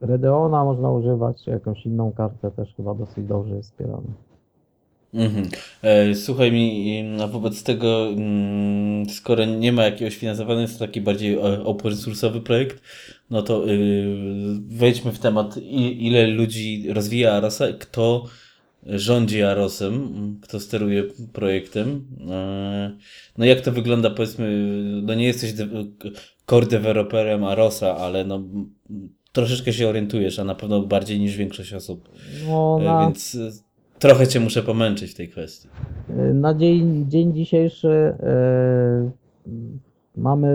Speaker 2: Radeona można używać, jakąś inną kartę też chyba dosyć dobrze jest wspierana.
Speaker 1: Mhm. E, Słuchaj mi, a wobec tego, mm, skoro nie ma jakiegoś finansowania, jest to taki bardziej e, open source'owy projekt, no to y, wejdźmy w temat, ile ludzi rozwija Arosa, kto rządzi Arosem, kto steruje projektem. E, No jak to wygląda, powiedzmy, no nie jesteś core developerem Arosa, ale no troszeczkę się orientujesz, a na pewno bardziej niż większość osób.
Speaker 2: No, na,
Speaker 1: Więc trochę cię muszę pomęczyć w tej kwestii.
Speaker 2: na dzień, dzień dzisiejszy e, mamy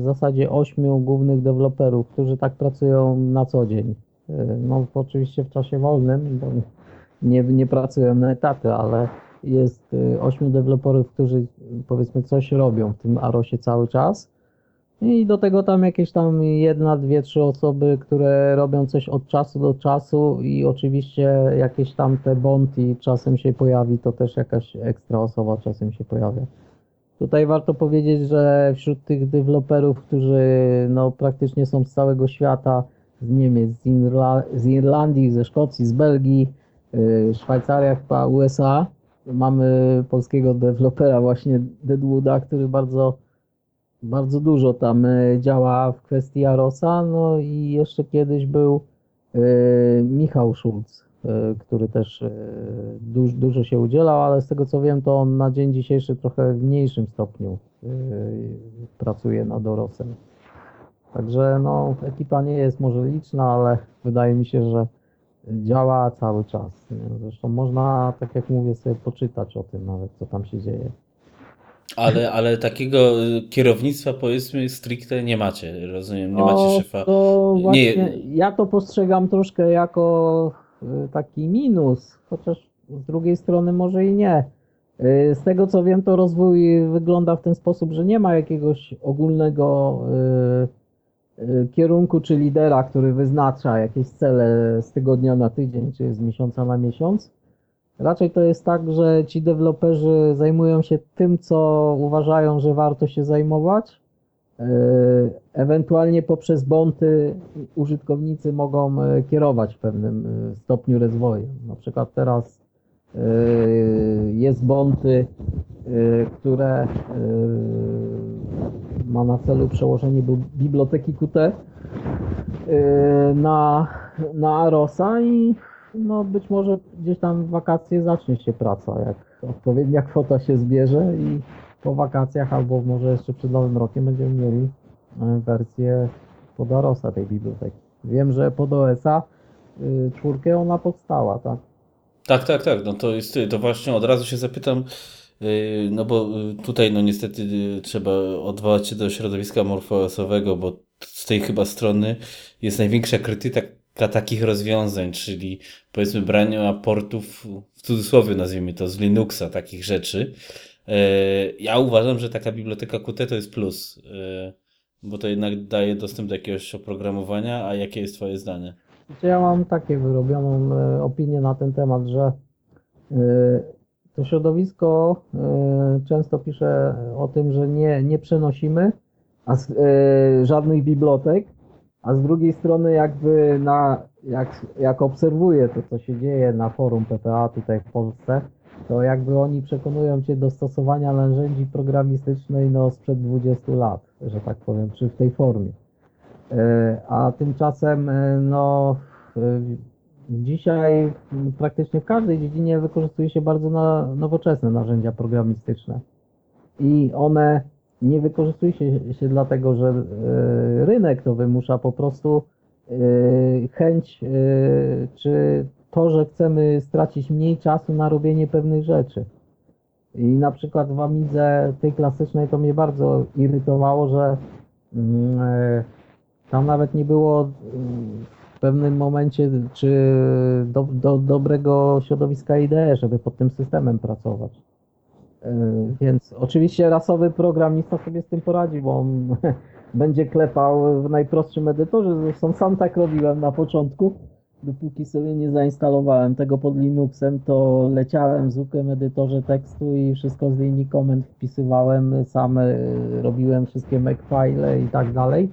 Speaker 2: w zasadzie ośmiu głównych deweloperów, którzy tak pracują na co dzień. E, no oczywiście w czasie wolnym, bo nie, nie pracują na etaty, ale jest e, ośmiu deweloperów, którzy powiedzmy coś robią w tym Arosie cały czas. I do tego tam jakieś tam jedna, dwie, trzy osoby, które robią coś od czasu do czasu i oczywiście jakieś tam te bounty czasem się pojawi, to też jakaś ekstra osoba czasem się pojawia. Tutaj warto powiedzieć, że wśród tych deweloperów, którzy no, praktycznie są z całego świata, z Niemiec, z, Irla- z Irlandii, ze Szkocji, z Belgii, yy, Szwajcaria, chyba USA, mamy polskiego dewelopera właśnie Deadwooda, który bardzo bardzo dużo tam e, działa w kwestii Arosa, no i jeszcze kiedyś był e, Michał Szulc, e, który też duż, dużo się udzielał, ale z tego co wiem, to on na dzień dzisiejszy trochę w mniejszym stopniu pracuje nad Orosem. Także no, ekipa nie jest może liczna, ale wydaje mi się, że działa cały czas. Zresztą można, tak jak mówię, sobie poczytać o tym nawet, co tam się dzieje.
Speaker 1: Ale, ale takiego y, kierownictwa powiedzmy stricte nie macie, rozumiem, nie macie szefa.
Speaker 2: To
Speaker 1: Nie-
Speaker 2: właśnie ja to postrzegam troszkę jako y, taki minus, chociaż z drugiej strony może i nie. Y, Z tego co wiem, to rozwój wygląda w ten sposób, że nie ma jakiegoś ogólnego kierunku czy lidera, który wyznacza jakieś cele z tygodnia na tydzień czy z miesiąca na miesiąc. Raczej to jest tak, że ci deweloperzy zajmują się tym, co uważają, że warto się zajmować. E, Ewentualnie poprzez bonty użytkownicy mogą e, kierować w pewnym e, stopniu rozwoju. Na przykład teraz jest bonty, które ma na celu przełożenie biblioteki Qt na, na Arosa i no być może gdzieś tam w wakacje zacznie się praca, jak odpowiednia kwota się zbierze i po wakacjach albo może jeszcze przed Nowym Rokiem będziemy mieli e, wersję pod Arosa tej biblioteki. Wiem, że pod OS-a y, czwórkę ona powstała, tak?
Speaker 1: Tak, tak, tak. No to jest, to właśnie od razu się zapytam, yy, no bo y, tutaj no niestety y, trzeba odwołać się do środowiska morfoosowego, bo z tej chyba strony jest największa krytyka takich rozwiązań, czyli powiedzmy brania portów, w cudzysłowie nazwijmy to, z Linuxa, takich rzeczy. Yy, Ja uważam, że taka biblioteka Qt to jest plus, yy, bo to jednak daje dostęp do jakiegoś oprogramowania, a jakie jest twoje zdanie?
Speaker 2: Znaczy ja mam takie wyrobioną e, opinię na ten temat, że e, to środowisko e, często pisze o tym, że nie, nie przenosimy e, żadnych bibliotek, a z drugiej strony jakby na, jak, jak obserwuję to, co się dzieje na forum PPA tutaj w Polsce, to jakby oni przekonują cię do stosowania narzędzi programistycznej no sprzed 20 lat, że tak powiem, czy w tej formie. E, A tymczasem, e, no, e, dzisiaj praktycznie w każdej dziedzinie wykorzystuje się bardzo nowoczesne narzędzia programistyczne. I one nie wykorzystuje się, się dlatego, że e, rynek to wymusza po prostu e, chęć, e, czy to, że chcemy stracić mniej czasu na robienie pewnych rzeczy. I na przykład w Amidze tej klasycznej to mnie bardzo irytowało, że mm, Tam nawet nie było mm, w pewnym momencie czy do, do, dobrego środowiska IDE, żeby pod tym systemem pracować. Yy, Więc oczywiście rasowy programista sobie z tym poradzi, bo on będzie klepał w najprostszym edytorze. Zresztą sam tak robiłem na początku. Dopóki sobie nie zainstalowałem tego pod Linuxem, to leciałem w zwykłym edytorze tekstu i wszystko z linii komend wpisywałem, sam y, robiłem wszystkie makefile i tak dalej.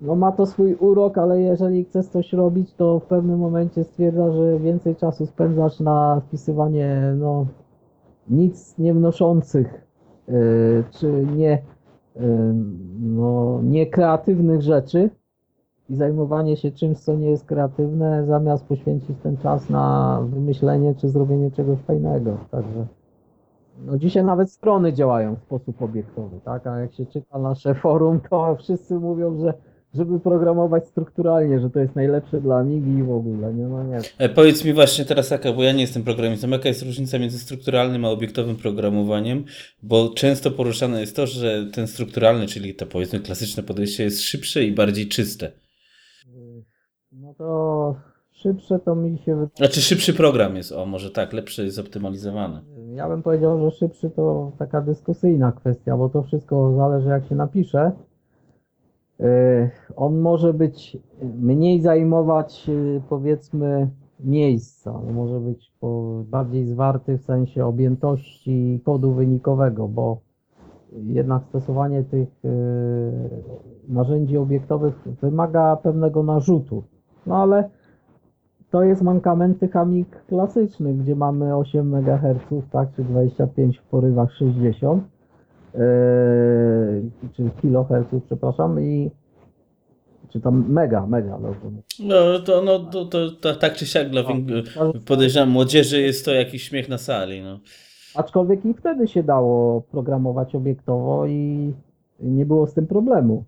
Speaker 2: No ma to swój urok, ale jeżeli chcesz coś robić, to w pewnym momencie stwierdza, że więcej czasu spędzasz na wpisywanie no, nic nie wnoszących, yy, czy nie, yy, no, niekreatywnych rzeczy i zajmowanie się czymś, co nie jest kreatywne, zamiast poświęcić ten czas na wymyślenie czy zrobienie czegoś fajnego. Także no dzisiaj nawet strony działają w sposób obiektowy, tak? A jak się czyta nasze forum, to wszyscy mówią, że żeby programować strukturalnie, że to jest najlepsze dla Amigi i w ogóle, nie? No nie.
Speaker 1: E, powiedz mi właśnie teraz, jaka, bo ja nie jestem programistą, jaka jest różnica między strukturalnym a obiektowym programowaniem, bo często poruszane jest to, że ten strukturalny, czyli to powiedzmy klasyczne podejście jest szybsze i bardziej czyste.
Speaker 2: No to szybsze to mi się wydaje.
Speaker 1: Znaczy szybszy program jest, o może tak, lepszy jest zoptymalizowany.
Speaker 2: Ja bym powiedział, że szybszy to taka dyskusyjna kwestia, bo to wszystko zależy jak się napisze. Yy, On może być mniej zajmować yy, powiedzmy miejsca, no może być bardziej zwarty w sensie objętości kodu wynikowego, bo jednak stosowanie tych yy, narzędzi obiektowych wymaga pewnego narzutu. No ale to jest mankament tych klasycznych, gdzie mamy 8 MHz, tak, czy 25 w porywach 60, yy, czy kiloherców, przepraszam, i czy tam mega, mega, dobrze mówię.
Speaker 1: No to, no, to, to, to tak czy siak dla wiek- podejrzewam młodzieży jest to jakiś śmiech na sali. No.
Speaker 2: Aczkolwiek i wtedy się dało programować obiektowo i nie było z tym problemu.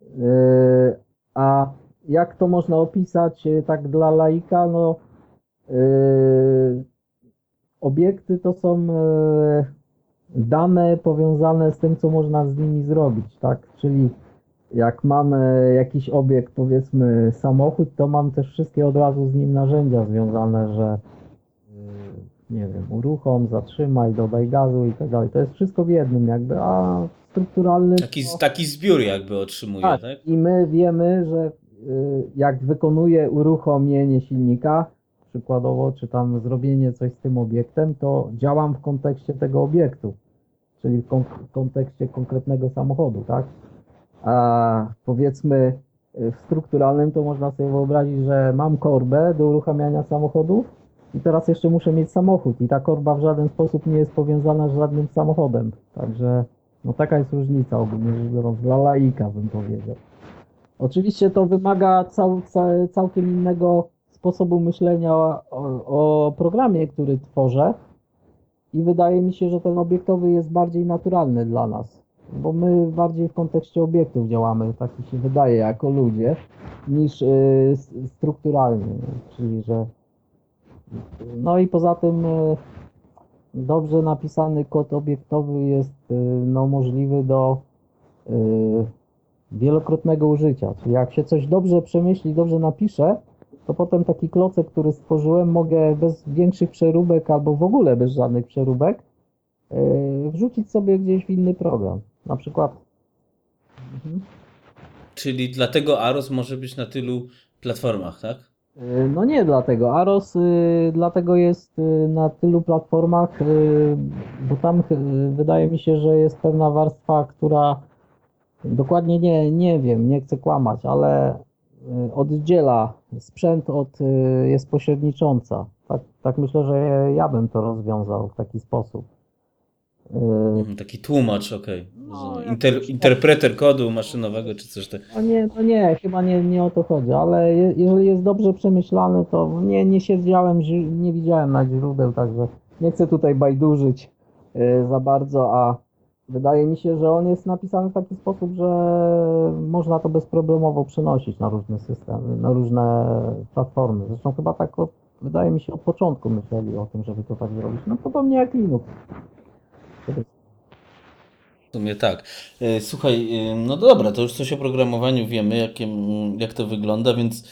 Speaker 2: Yy, A jak to można opisać yy, tak dla laika? No, yy, obiekty to są yy, dane powiązane z tym, co można z nimi zrobić, tak? Czyli jak mamy jakiś obiekt, powiedzmy samochód, to mam też wszystkie od razu z nim narzędzia związane, że yy, nie wiem, uruchom, zatrzymaj, dodaj gazu i tak dalej. To jest wszystko w jednym jakby, a strukturalny
Speaker 1: Taki,
Speaker 2: to...
Speaker 1: taki zbiór jakby otrzymuje,
Speaker 2: Tak,
Speaker 1: tak?
Speaker 2: i my wiemy, że y, jak wykonuje uruchomienie silnika, przykładowo, czy tam zrobienie coś z tym obiektem, to działam w kontekście tego obiektu, czyli w kon- w kontekście konkretnego samochodu, tak? A powiedzmy y, w strukturalnym to można sobie wyobrazić, że mam korbę do uruchamiania samochodów i teraz jeszcze muszę mieć samochód i ta korba w żaden sposób nie jest powiązana z żadnym samochodem, także no taka jest różnica ogólnie rzecz biorąc dla laika bym powiedział. Oczywiście to wymaga cał, ca, całkiem innego sposobu myślenia o, o programie, który tworzę i wydaje mi się, że ten obiektowy jest bardziej naturalny dla nas, bo my bardziej w kontekście obiektów działamy, tak mi się wydaje, jako ludzie, niż y, strukturalnie, czyli że no i poza tym y, dobrze napisany kod obiektowy jest y, no, możliwy do y, wielokrotnego użycia. Czyli jak się coś dobrze przemyśli, dobrze napisze, to potem taki klocek, który stworzyłem, mogę bez większych przeróbek albo w ogóle bez żadnych przeróbek y, wrzucić sobie gdzieś w inny program. Na przykład. Mhm.
Speaker 1: Czyli dlatego Aros może być na tylu platformach, tak?
Speaker 2: Y, No nie dlatego. Aros y, dlatego jest y, na tylu platformach, y, bo tam wydaje mi się, że jest pewna warstwa, która dokładnie nie, nie wiem, nie chcę kłamać, ale oddziela sprzęt od, y, jest pośrednicząca. Tak, tak myślę, że ja bym to rozwiązał w taki sposób. Y,
Speaker 1: Mhm, Taki tłumacz, okej.
Speaker 2: No,
Speaker 1: Rozumiem.
Speaker 2: jakoś
Speaker 1: Inter, interpreter kodu maszynowego czy coś takiego.
Speaker 2: No nie, no nie, chyba nie, nie o to chodzi, ale je, jeżeli jest dobrze przemyślany, to nie, nie siedziałem, nie widziałem na źródeł, także nie chcę tutaj bajdurzyć y, za bardzo, a wydaje mi się, że on jest napisany w taki sposób, że można to bezproblemowo przenosić na różne systemy, na różne platformy. Zresztą chyba tak od, wydaje mi się od początku myśleli o tym, żeby to tak zrobić. No podobnie jak Linux.
Speaker 1: W sumie tak. E, słuchaj, e, no dobra, to już coś o programowaniu wiemy, jakie, jak to wygląda, więc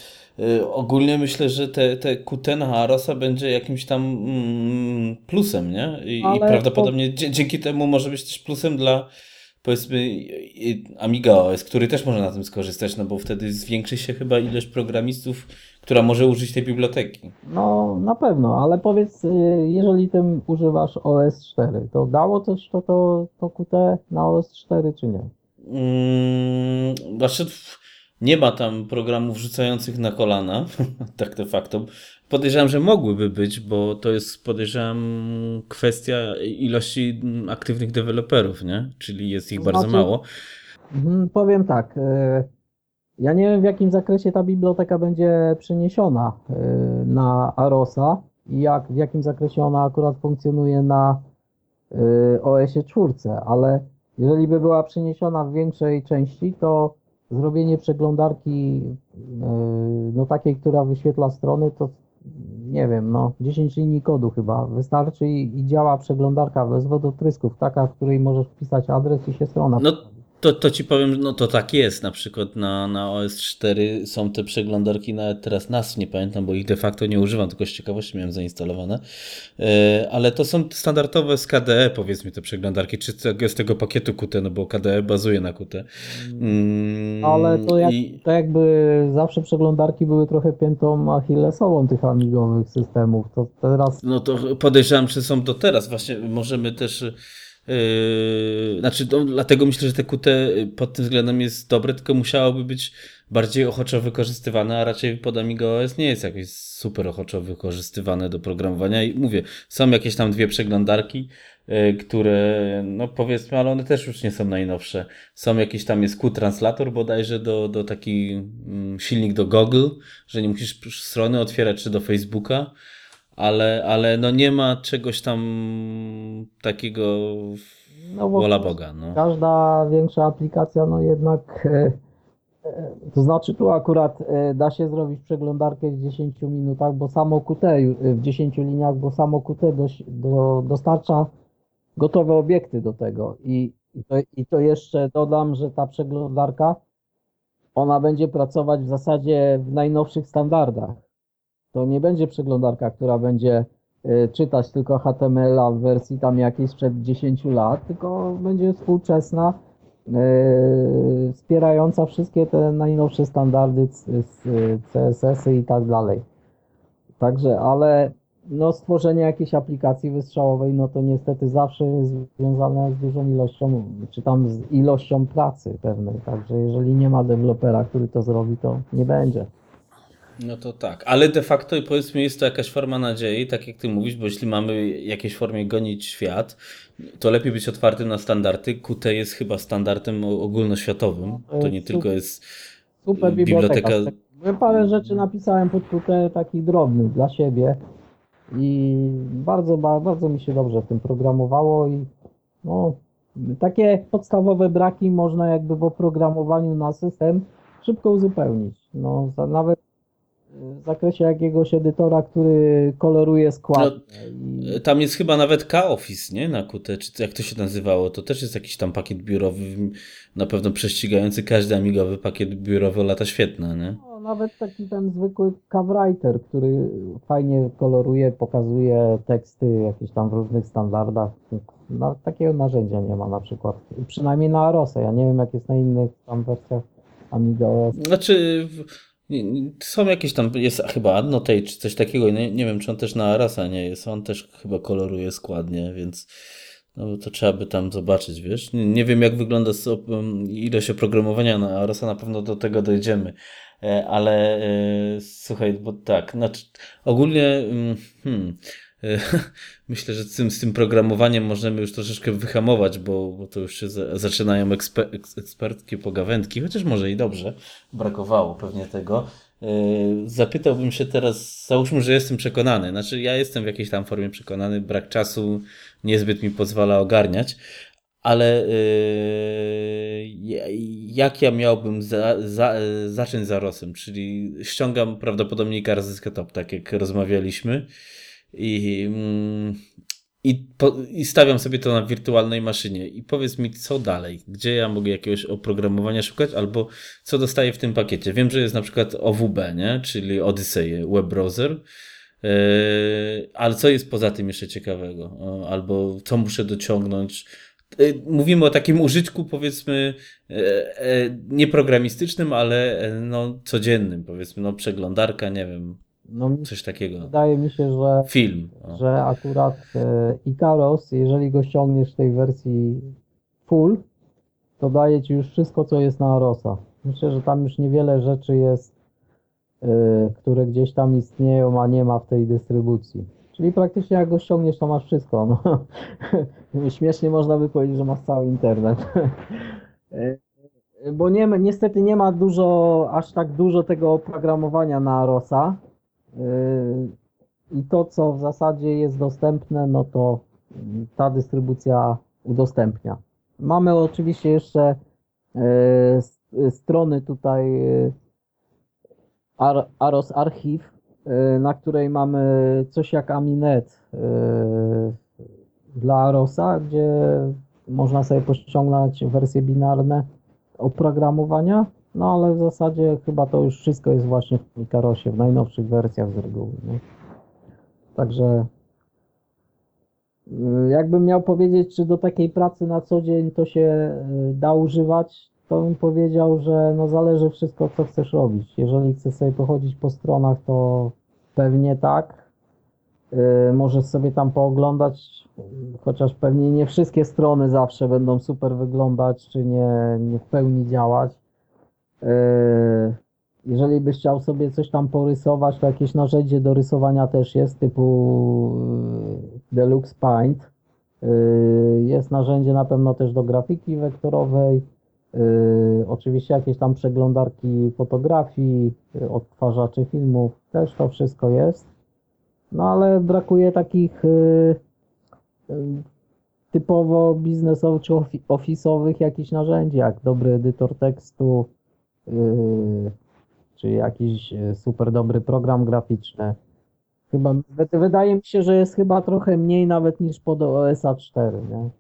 Speaker 1: ogólnie myślę, że te, te QT na Arosa będzie jakimś tam mm, plusem, nie? I, i prawdopodobnie to... dzięki temu może być też plusem dla powiedzmy Amiga OS, który też może na tym skorzystać, no bo wtedy zwiększy się chyba ilość programistów, która może użyć tej biblioteki.
Speaker 2: No na pewno, ale powiedz, y, jeżeli tym używasz OS 4, to dało coś to, to, to QT na OS 4 czy nie?
Speaker 1: Hmm, znaczy nie ma tam programów rzucających na kolana, tak de facto. Podejrzewam, że mogłyby być, bo to jest, podejrzewam, kwestia ilości aktywnych deweloperów, nie? Czyli jest ich znaczy, bardzo mało.
Speaker 2: Mhm, powiem tak. Y, ja nie wiem, w jakim zakresie ta biblioteka będzie przeniesiona y, na Arosa i jak, w jakim zakresie ona akurat funkcjonuje na y, OS-ie 4, ale jeżeli by była przeniesiona w większej części, to zrobienie przeglądarki no takiej, która wyświetla strony, to nie wiem, no 10 linii kodu chyba wystarczy i, i działa przeglądarka bez wodotrysków, taka, w której możesz wpisać adres i się strona.
Speaker 1: No to, to ci powiem, no to tak jest. Na przykład na, na OS4 są te przeglądarki, nawet teraz nas nie pamiętam, bo ich de facto nie używam, tylko z ciekawości miałem zainstalowane. E, ale to są standardowe z KDE, powiedzmy, te przeglądarki, czy z tego pakietu Qt, no bo KDE bazuje na Qt.
Speaker 2: Mm, ale to, jak, I... to jakby zawsze przeglądarki były trochę piętą achillesową tych amigowych systemów. To teraz.
Speaker 1: No to podejrzewam, że są do teraz. Właśnie możemy też Yy, znaczy, no, dlatego myślę, że te QT pod tym względem jest dobre, tylko musiałoby być bardziej ochoczo wykorzystywane, a raczej pod Amiga OS nie jest jakieś super ochoczo wykorzystywane do programowania. I mówię, są jakieś tam dwie przeglądarki, yy, które, no powiedzmy, ale one też już nie są najnowsze. Są jakieś tam, jest Q-translator bodajże do, do taki mm, silnik do Google, że nie musisz strony otwierać czy do Facebooka ale, ale no nie ma czegoś tam takiego no wola Boga. No.
Speaker 2: Każda większa aplikacja, no jednak e, e, to znaczy tu akurat e, da się zrobić przeglądarkę w 10 minutach, bo samo Qt w 10 liniach, bo samo Qt do, do, dostarcza gotowe obiekty do tego i, i, to, i to jeszcze dodam, że ta przeglądarka ona będzie pracować w zasadzie w najnowszych standardach to nie będzie przeglądarka, która będzie y, czytać tylko HTML-a w wersji tam jakiejś sprzed 10 lat, tylko będzie współczesna, y, wspierająca wszystkie te najnowsze standardy CSS-y i tak dalej. Także, ale no stworzenie jakiejś aplikacji wystrzałowej, no to niestety zawsze jest związane z dużą ilością, czy tam z ilością pracy pewnej. Także jeżeli nie ma dewelopera, który to zrobi, to nie będzie.
Speaker 1: No to tak, ale de facto powiedzmy jest to jakaś forma nadziei, tak jak ty mówisz, bo jeśli mamy w jakiejś formie gonić świat, to lepiej być otwartym na standardy. Qt jest chyba standardem ogólnoświatowym, no, to nie tylko jest super biblioteka. biblioteka.
Speaker 2: Parę rzeczy napisałem pod Qt takich drobnych dla siebie i bardzo, bardzo mi się dobrze w tym programowało i no, takie podstawowe braki można jakby w oprogramowaniu na system szybko uzupełnić. No, nawet w zakresie jakiegoś edytora, który koloruje skład.
Speaker 1: No, tam jest chyba nawet K-Office, nie? Na Qt, czy jak to się nazywało? To też jest jakiś tam pakiet biurowy, na pewno prześcigający każdy amigowy pakiet biurowy lata świetne, nie?
Speaker 2: No, nawet taki ten zwykły CavWriter, który fajnie koloruje, pokazuje teksty jakieś tam w różnych standardach. No, takiego narzędzia nie ma na przykład. Przynajmniej na Arosa. Ja nie wiem, jak jest na innych tam wersjach Amiga OS.
Speaker 1: Znaczy... Są jakieś tam, jest chyba Annotate czy coś takiego, nie, nie wiem czy on też na Arasa nie jest, on też chyba koloruje składnie, więc no, to trzeba by tam zobaczyć, wiesz. Nie, nie wiem jak wygląda ilość oprogramowania na Arasa, na pewno do tego dojdziemy, e, ale e, słuchaj, bo tak, znaczy ogólnie mm, hmm, myślę, że z tym, z tym programowaniem możemy już troszeczkę wyhamować, bo, bo to już się za, zaczynają eksper, ekspertkie pogawędki, chociaż może i dobrze, brakowało pewnie tego. E, zapytałbym się teraz, załóżmy, że jestem przekonany, znaczy ja jestem w jakiejś tam formie przekonany, brak czasu niezbyt mi pozwala ogarniać, ale yy, jak ja miałbym za, za, zacząć za Rosem, czyli ściągam prawdopodobnie kartę z tak jak rozmawialiśmy, i, mm, i, po, I stawiam sobie to na wirtualnej maszynie. I powiedz mi, co dalej? Gdzie ja mogę jakiegoś oprogramowania szukać, albo co dostaję w tym pakiecie? Wiem, że jest na przykład OWB, nie? czyli Odyssey Web Browser. Yy, ale co jest poza tym jeszcze ciekawego? Albo co muszę dociągnąć? Yy, mówimy o takim użytku, powiedzmy, yy, nieprogramistycznym, ale no, codziennym, powiedzmy, no, przeglądarka, nie wiem, no, coś takiego.
Speaker 2: Wydaje mi się, że,
Speaker 1: Film.
Speaker 2: że akurat e, Icaros, jeżeli go ściągniesz w tej wersji full, to daje ci już wszystko, co jest na Arosa. Myślę, że tam już niewiele rzeczy jest, e, które gdzieś tam istnieją, a nie ma w tej dystrybucji. Czyli praktycznie jak go ściągniesz, to masz wszystko. No. Śmiesznie można by powiedzieć, że masz cały internet. E, bo nie, niestety nie ma dużo, aż tak dużo tego oprogramowania na Arosa. I to, co w zasadzie jest dostępne, no to ta dystrybucja udostępnia. Mamy oczywiście jeszcze e, strony tutaj e, Aros Archiv, e, na której mamy coś jak Aminet dla Arosa, gdzie można sobie pościągnąć wersje binarne oprogramowania no ale w zasadzie chyba to już wszystko jest właśnie w Icarosie, w najnowszych wersjach z reguły. Nie? Także y, jakbym miał powiedzieć, czy do takiej pracy na co dzień to się y, da używać, to bym powiedział, że no zależy wszystko, co chcesz robić. Jeżeli chcesz sobie pochodzić po stronach, to pewnie tak. Yy, możesz sobie tam pooglądać, chociaż pewnie nie wszystkie strony zawsze będą super wyglądać, czy nie, nie w pełni działać. Yy, jeżeli byś chciał sobie coś tam porysować, to jakieś narzędzie do rysowania też jest, typu yy, Deluxe Paint. Yy, jest narzędzie na pewno też do grafiki wektorowej. Oczywiście jakieś tam przeglądarki fotografii, odtwarzaczy filmów, też to wszystko jest. No ale brakuje takich typowo biznesowych czy ofisowych jakichś narzędzi, jak dobry edytor tekstu, czy jakiś e, super dobry program graficzny. Chyba, wydaje mi się, że jest chyba trochę mniej nawet niż pod OSA 4, nie?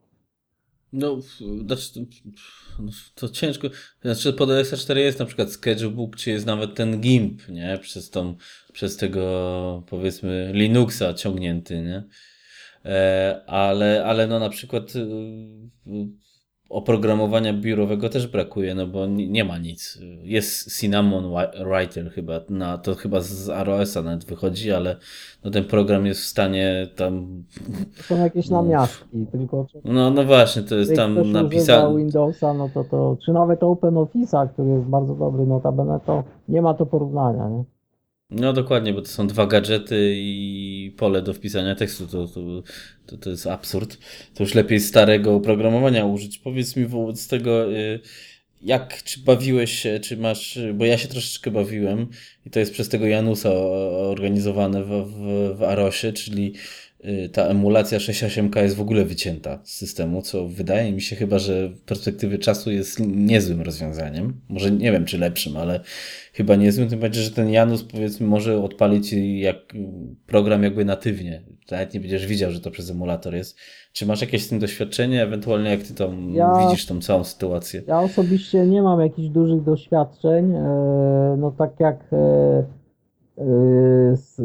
Speaker 1: No, znaczy, to, no, to ciężko. Znaczy, pod OSA 4 jest na przykład Sketchbook, czy jest nawet ten GIMP, nie? Przez, tą, przez tego, powiedzmy, Linuxa ciągnięty, nie? E, ale, ale no na przykład y, oprogramowania biurowego też brakuje, no bo nie ma nic. Jest Cinnamon Writer chyba, na, to chyba z ROS-a nawet wychodzi, ale no ten program jest w stanie tam...
Speaker 2: Są jakieś no. namiastki, tylko...
Speaker 1: No, no właśnie, to jest tam napisane...
Speaker 2: Windowsa, no to, to, czy nawet OpenOffice'a, który jest bardzo dobry notabene, to nie ma to porównania, nie?
Speaker 1: No dokładnie, bo to są dwa gadżety i pole do wpisania tekstu. To, to, to, to jest absurd. To już lepiej starego oprogramowania użyć. Powiedz mi wobec tego, y, jak, czy bawiłeś się, czy masz, bo ja się troszeczkę bawiłem i to jest przez tego Janusa organizowane w, w, w Arosie, czyli ta emulacja 6.8K jest w ogóle wycięta z systemu, co wydaje mi się chyba, że w perspektywie czasu jest niezłym rozwiązaniem. Może nie wiem, czy lepszym, ale chyba niezłym, tym bardziej, że ten Janus powiedzmy może odpalić jak program jakby natywnie. Nawet nie będziesz widział, że to przez emulator jest. Czy masz jakieś z tym doświadczenie, ewentualnie jak ty tam ja, widzisz tą całą sytuację?
Speaker 2: Ja osobiście nie mam jakichś dużych doświadczeń. E, no tak jak e, z,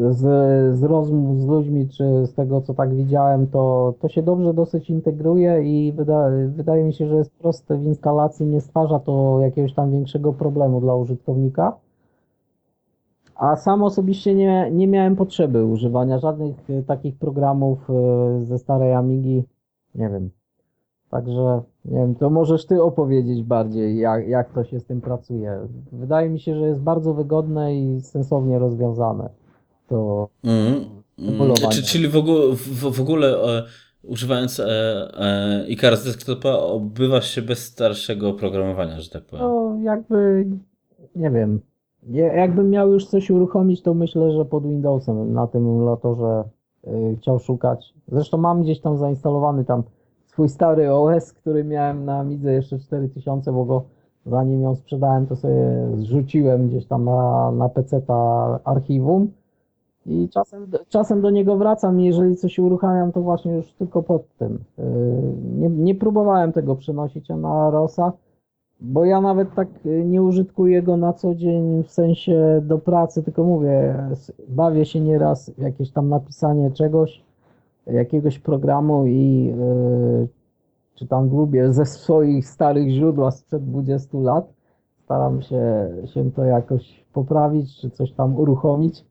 Speaker 2: z rozmów z ludźmi, czy z tego, co tak widziałem, to, to się dobrze dosyć integruje i wyda, wydaje mi się, że jest proste w instalacji, nie stwarza to jakiegoś tam większego problemu dla użytkownika. A sam osobiście nie, nie miałem potrzeby używania żadnych e, takich programów e, ze starej Amigi. Nie wiem. Także nie wiem, to możesz ty opowiedzieć bardziej, jak, jak to się z tym pracuje. Wydaje mi się, że jest bardzo wygodne i sensownie rozwiązane to mm,
Speaker 1: mm, Czyli w ogóle, w, w ogóle e, używając e, e, Icarus Desktopa obywasz się bez starszego oprogramowania, że tak powiem.
Speaker 2: No jakby, nie wiem, jakbym miał już coś uruchomić, to myślę, że pod Windowsem na tym emulatorze y, chciał szukać. Zresztą mam gdzieś tam zainstalowany tam swój stary OS, który miałem na Midze jeszcze 4000, bo go zanim ją sprzedałem, to sobie zrzuciłem gdzieś tam na, na PC ta archiwum. I czasem, czasem do niego wracam i jeżeli coś uruchamiam, to właśnie już tylko pod tym. Yy, Nie, nie próbowałem tego przenosić na Rosa, bo ja nawet tak nie użytkuję go na co dzień w sensie do pracy, tylko mówię, bawię się nieraz w jakieś tam napisanie czegoś, jakiegoś programu i yy, czy tam lubię ze swoich starych źródła sprzed 20 lat. Staram się, się to jakoś poprawić, czy coś tam uruchomić.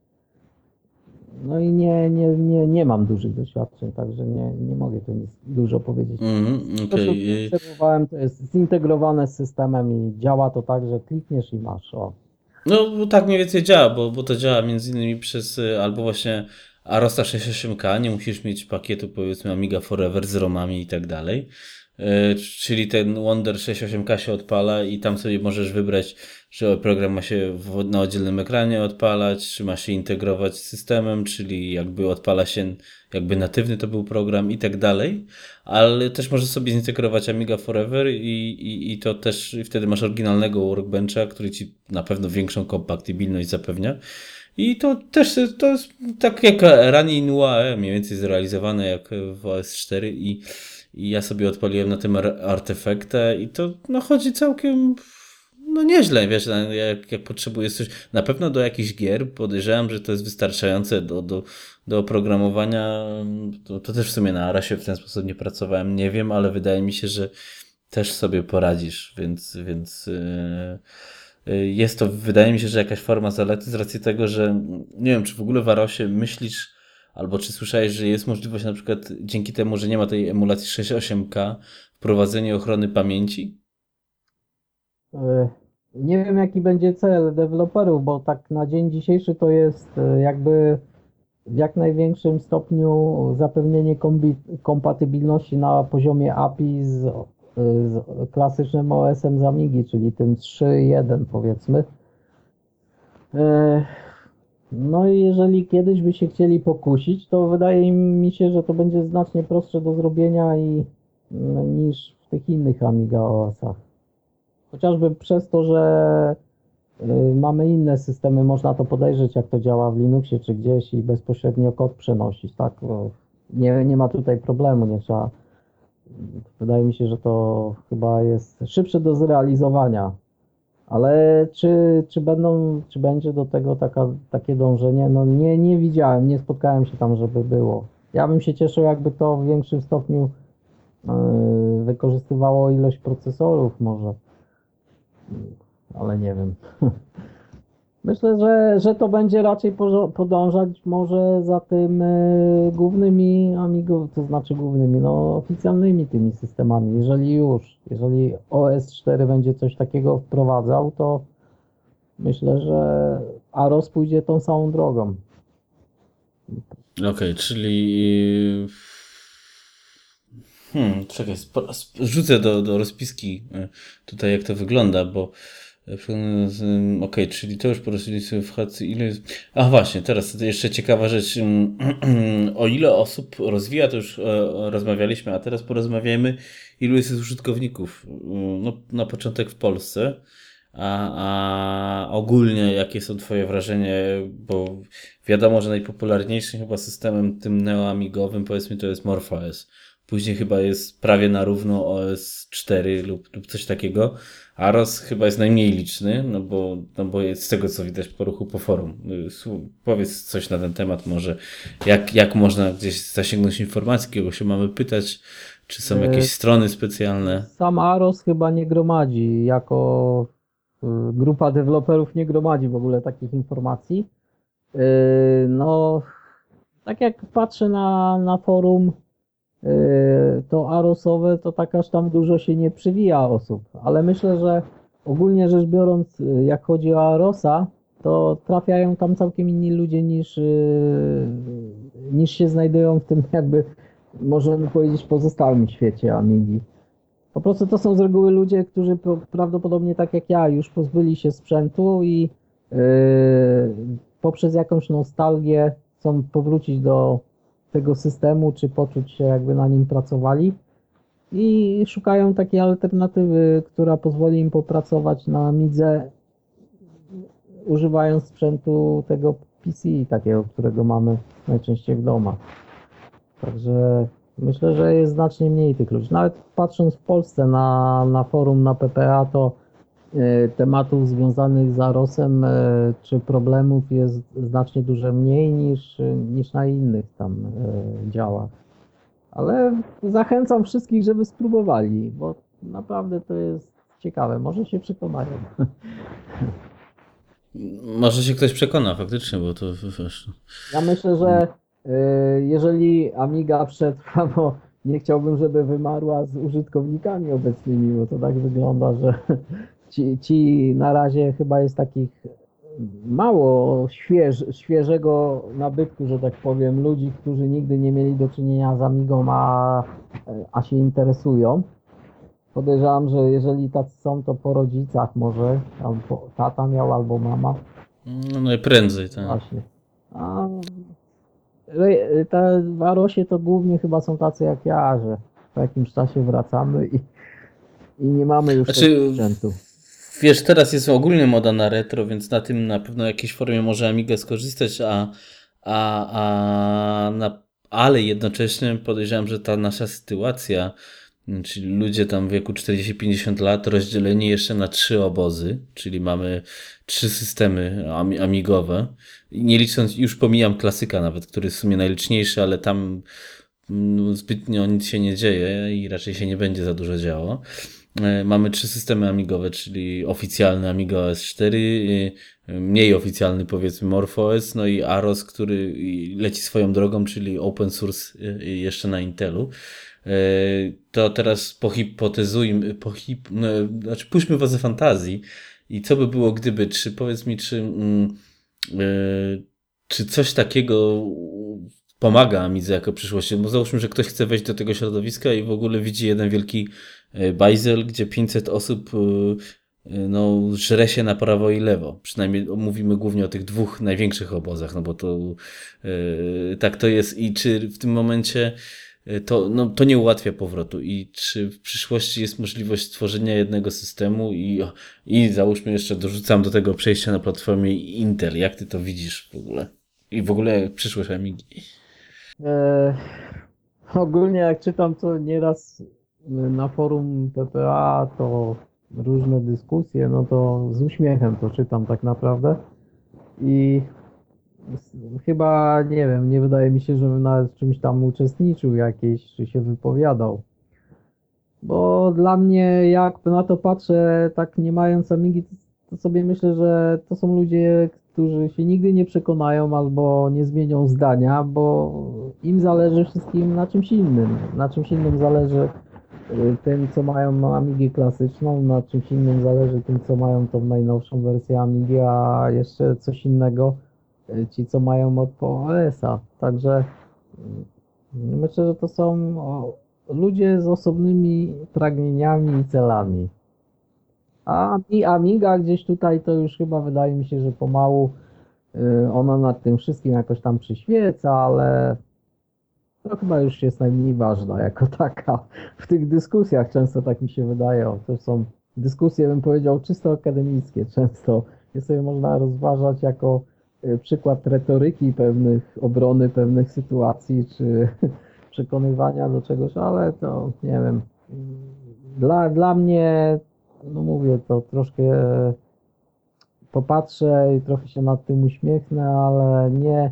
Speaker 2: No i nie, nie, nie, nie mam dużych doświadczeń, także nie, nie mogę tu nic dużo powiedzieć.
Speaker 1: Mhm,
Speaker 2: To, co
Speaker 1: y,
Speaker 2: to jest zintegrowane z systemem i działa to tak, że klikniesz i masz. O.
Speaker 1: No, tak mniej więcej działa, bo, bo to działa między innymi przez y, albo właśnie Arosta 68K, nie musisz mieć pakietu powiedzmy Amiga Forever z ROMami i tak dalej. Y, Czyli ten Wonder 68K się odpala i tam sobie możesz wybrać, czy program ma się na oddzielnym ekranie odpalać, czy ma się integrować z systemem, czyli jakby odpala się, jakby natywny to był program i tak dalej. Ale też możesz sobie zintegrować Amiga Forever i, i, i to też i wtedy masz oryginalnego workbencha, który ci na pewno większą kompatybilność zapewnia. I to też to jest tak jak Rani Nuae, mniej więcej zrealizowane jak w OS4 i, i ja sobie odpaliłem na tym ar- artefaktę i to no, chodzi całkiem no nieźle, wiesz, jak, jak potrzebujesz coś, na pewno do jakichś gier podejrzewam, że to jest wystarczające do, do, do oprogramowania, to, to też w sumie na Arasie w ten sposób nie pracowałem, nie wiem, ale wydaje mi się, że też sobie poradzisz, więc, więc yy, jest to, wydaje mi się, że jakaś forma zalety z racji tego, że nie wiem, czy w ogóle w Arosie myślisz, albo czy słyszałeś, że jest możliwość na przykład dzięki temu, że nie ma tej emulacji 6.8K, wprowadzenie ochrony pamięci?
Speaker 2: Y, Nie wiem, jaki będzie cel deweloperów, bo tak na dzień dzisiejszy to jest y, jakby w jak największym stopniu zapewnienie kompatybilności na poziomie API z, y, z klasycznym OS-em z Amigi, czyli tym 3.1 powiedzmy. Y, No i jeżeli kiedyś by się chcieli pokusić, to wydaje mi się, że to będzie znacznie prostsze do zrobienia i, no, niż w tych innych Amiga OS-ach. Chociażby przez to, że y, mamy inne systemy, można to podejrzeć, jak to działa w Linuxie czy gdzieś i bezpośrednio kod przenosić, tak? Nie, nie ma tutaj problemu, nie trzeba. Wydaje mi się, że to chyba jest szybsze do zrealizowania. Ale czy, czy będą, czy będzie do tego taka, takie dążenie? No nie, nie widziałem, nie spotkałem się tam, żeby było. Ja bym się cieszył, jakby to w większym stopniu yy, wykorzystywało ilość procesorów może ale nie wiem. Myślę, że, że to będzie raczej podążać może za tym e, głównymi Amigo, to znaczy głównymi, no oficjalnymi tymi systemami. Jeżeli już, jeżeli OS4 będzie coś takiego wprowadzał, to myślę, że Aros pójdzie tą samą drogą.
Speaker 1: Okej, czyli. Hmm, czekaj, rzucę do, do rozpiski e, tutaj, jak to wygląda, bo. Z- Okej, czyli to już po prostu sobie w HC. Ile jest. A właśnie, teraz jeszcze ciekawa rzecz. Mm, O ile osób rozwija, to już e, rozmawialiśmy, a teraz porozmawiajmy, ilu jest użytkowników. Mm, No, na początek w Polsce. A, a ogólnie jakie są Twoje wrażenia? Bo wiadomo, że najpopularniejszym chyba systemem tym neoamigowym powiedzmy to jest MorphOS. Później chyba jest prawie na równo OS 4 lub, lub coś takiego. Aros chyba jest najmniej liczny, no bo, no bo jest z tego co widać po ruchu po forum. Powiedz coś na ten temat może. Jak, jak można gdzieś zasięgnąć informacji, kogo się mamy pytać? Czy są
Speaker 2: E,
Speaker 1: jakieś strony specjalne?
Speaker 2: Sam Aros chyba nie gromadzi, jako y, grupa deweloperów nie gromadzi w ogóle takich informacji. Y, No, tak jak patrzę na, na forum, to Arosowe to tak aż tam dużo się nie przywija osób, ale myślę, że ogólnie rzecz biorąc, y, jak chodzi o Arosa, to trafiają tam całkiem inni ludzie niż, y, niż się znajdują w tym jakby, możemy powiedzieć, pozostałym świecie Amigi. Po prostu to są z reguły ludzie, którzy po- prawdopodobnie tak jak ja już pozbyli się sprzętu i yy, poprzez jakąś nostalgię chcą powrócić do tego systemu, czy poczuć się jakby na nim pracowali i szukają takiej alternatywy, która pozwoli im popracować na Midze używając sprzętu tego PC takiego, którego mamy najczęściej w domach. Także myślę, że jest znacznie mniej tych ludzi. Nawet patrząc w Polsce na, na forum, na PPA, to tematów związanych z Arosem e, czy problemów jest znacznie dużo mniej niż, niż na innych tam e, działach. Ale zachęcam wszystkich, żeby spróbowali, bo naprawdę to jest ciekawe. Może się przekonają.
Speaker 1: Może się ktoś przekona faktycznie, bo to wiesz.
Speaker 2: Ja myślę, że jeżeli Amiga przetrwa, bo nie chciałbym, żeby wymarła z użytkownikami obecnymi, bo to tak wygląda, że ci, ci na razie chyba jest takich mało śwież, świeżego nabytku, że tak powiem, ludzi, którzy nigdy nie mieli do czynienia z Amigą, a, a się interesują. Podejrzewam, że jeżeli tacy są, to po rodzicach może, albo tata miał, albo mama.
Speaker 1: No najprędzej, tak.
Speaker 2: Właśnie. A te w Arosie to głównie chyba są tacy jak ja, że po jakimś czasie wracamy i, i nie mamy już
Speaker 1: Znaczy,
Speaker 2: tego sprzętu.
Speaker 1: Wiesz, teraz jest ogólnie moda na retro, więc na tym na pewno w jakiejś formie może Amiga skorzystać, a, a, a na, ale jednocześnie podejrzewam, że ta nasza sytuacja, czyli ludzie tam w wieku 40-50 lat, rozdzieleni jeszcze na trzy obozy, czyli mamy trzy systemy ami- amigowe, nie licząc, już pomijam klasyka nawet, który jest w sumie najliczniejszy, ale tam mm, zbytnio nic się nie dzieje i raczej się nie będzie za dużo działo. E, Mamy trzy systemy amigowe, czyli oficjalny Amiga OS 4, y, mniej oficjalny powiedzmy MorphOS, no i Aros, który leci swoją drogą, czyli open source y, jeszcze na Intelu. E, To teraz pohipotyzujmy, pohip, no, znaczy puśćmy wozę fantazji i co by było gdyby, czy powiedz mi, czy, mm, e, czy coś takiego pomaga Amidze jako przyszłości? Bo załóżmy, że ktoś chce wejść do tego środowiska i w ogóle widzi jeden wielki e, bajzel, gdzie 500 osób e, e, no, żre się na prawo i lewo. Przynajmniej mówimy głównie o tych dwóch największych obozach, no bo to e, tak to jest i czy w tym momencie e, to, no, to nie ułatwia powrotu i czy w przyszłości jest możliwość stworzenia jednego systemu i, i załóżmy jeszcze dorzucam do tego przejścia na platformie Intel. Jak ty to widzisz w ogóle? I w ogóle przyszłość Amigi?
Speaker 2: E, ogólnie jak czytam to nieraz na forum PPA, to różne dyskusje, no to z uśmiechem to czytam tak naprawdę. I chyba, nie wiem, nie wydaje mi się, żebym nawet w czymś tam uczestniczył jakiejś, czy się wypowiadał. Bo dla mnie, jak na to patrzę, tak nie mając Amigi, to, sobie myślę, że to są ludzie, którzy się nigdy nie przekonają albo nie zmienią zdania, bo im zależy wszystkim na czymś innym. Na czymś innym zależy tym, co mają Amigę klasyczną, na czymś innym zależy tym, co mają tą najnowszą wersję Amigi, a jeszcze coś innego y, ci, co mają od OS-a. Także y, myślę, że to są ludzie z osobnymi pragnieniami i celami. A i Amiga gdzieś tutaj to już chyba wydaje mi się, że pomału y, ona nad tym wszystkim jakoś tam przyświeca, ale to chyba już jest najmniej ważna jako taka. W tych dyskusjach często tak mi się wydaje. To są dyskusje, bym powiedział, czysto akademickie. Często je sobie można rozważać jako y, przykład retoryki pewnych, obrony pewnych sytuacji, czy przekonywania do czegoś, ale to nie wiem. Dla, dla mnie, no mówię, to troszkę popatrzę i trochę się nad tym uśmiechnę, ale nie,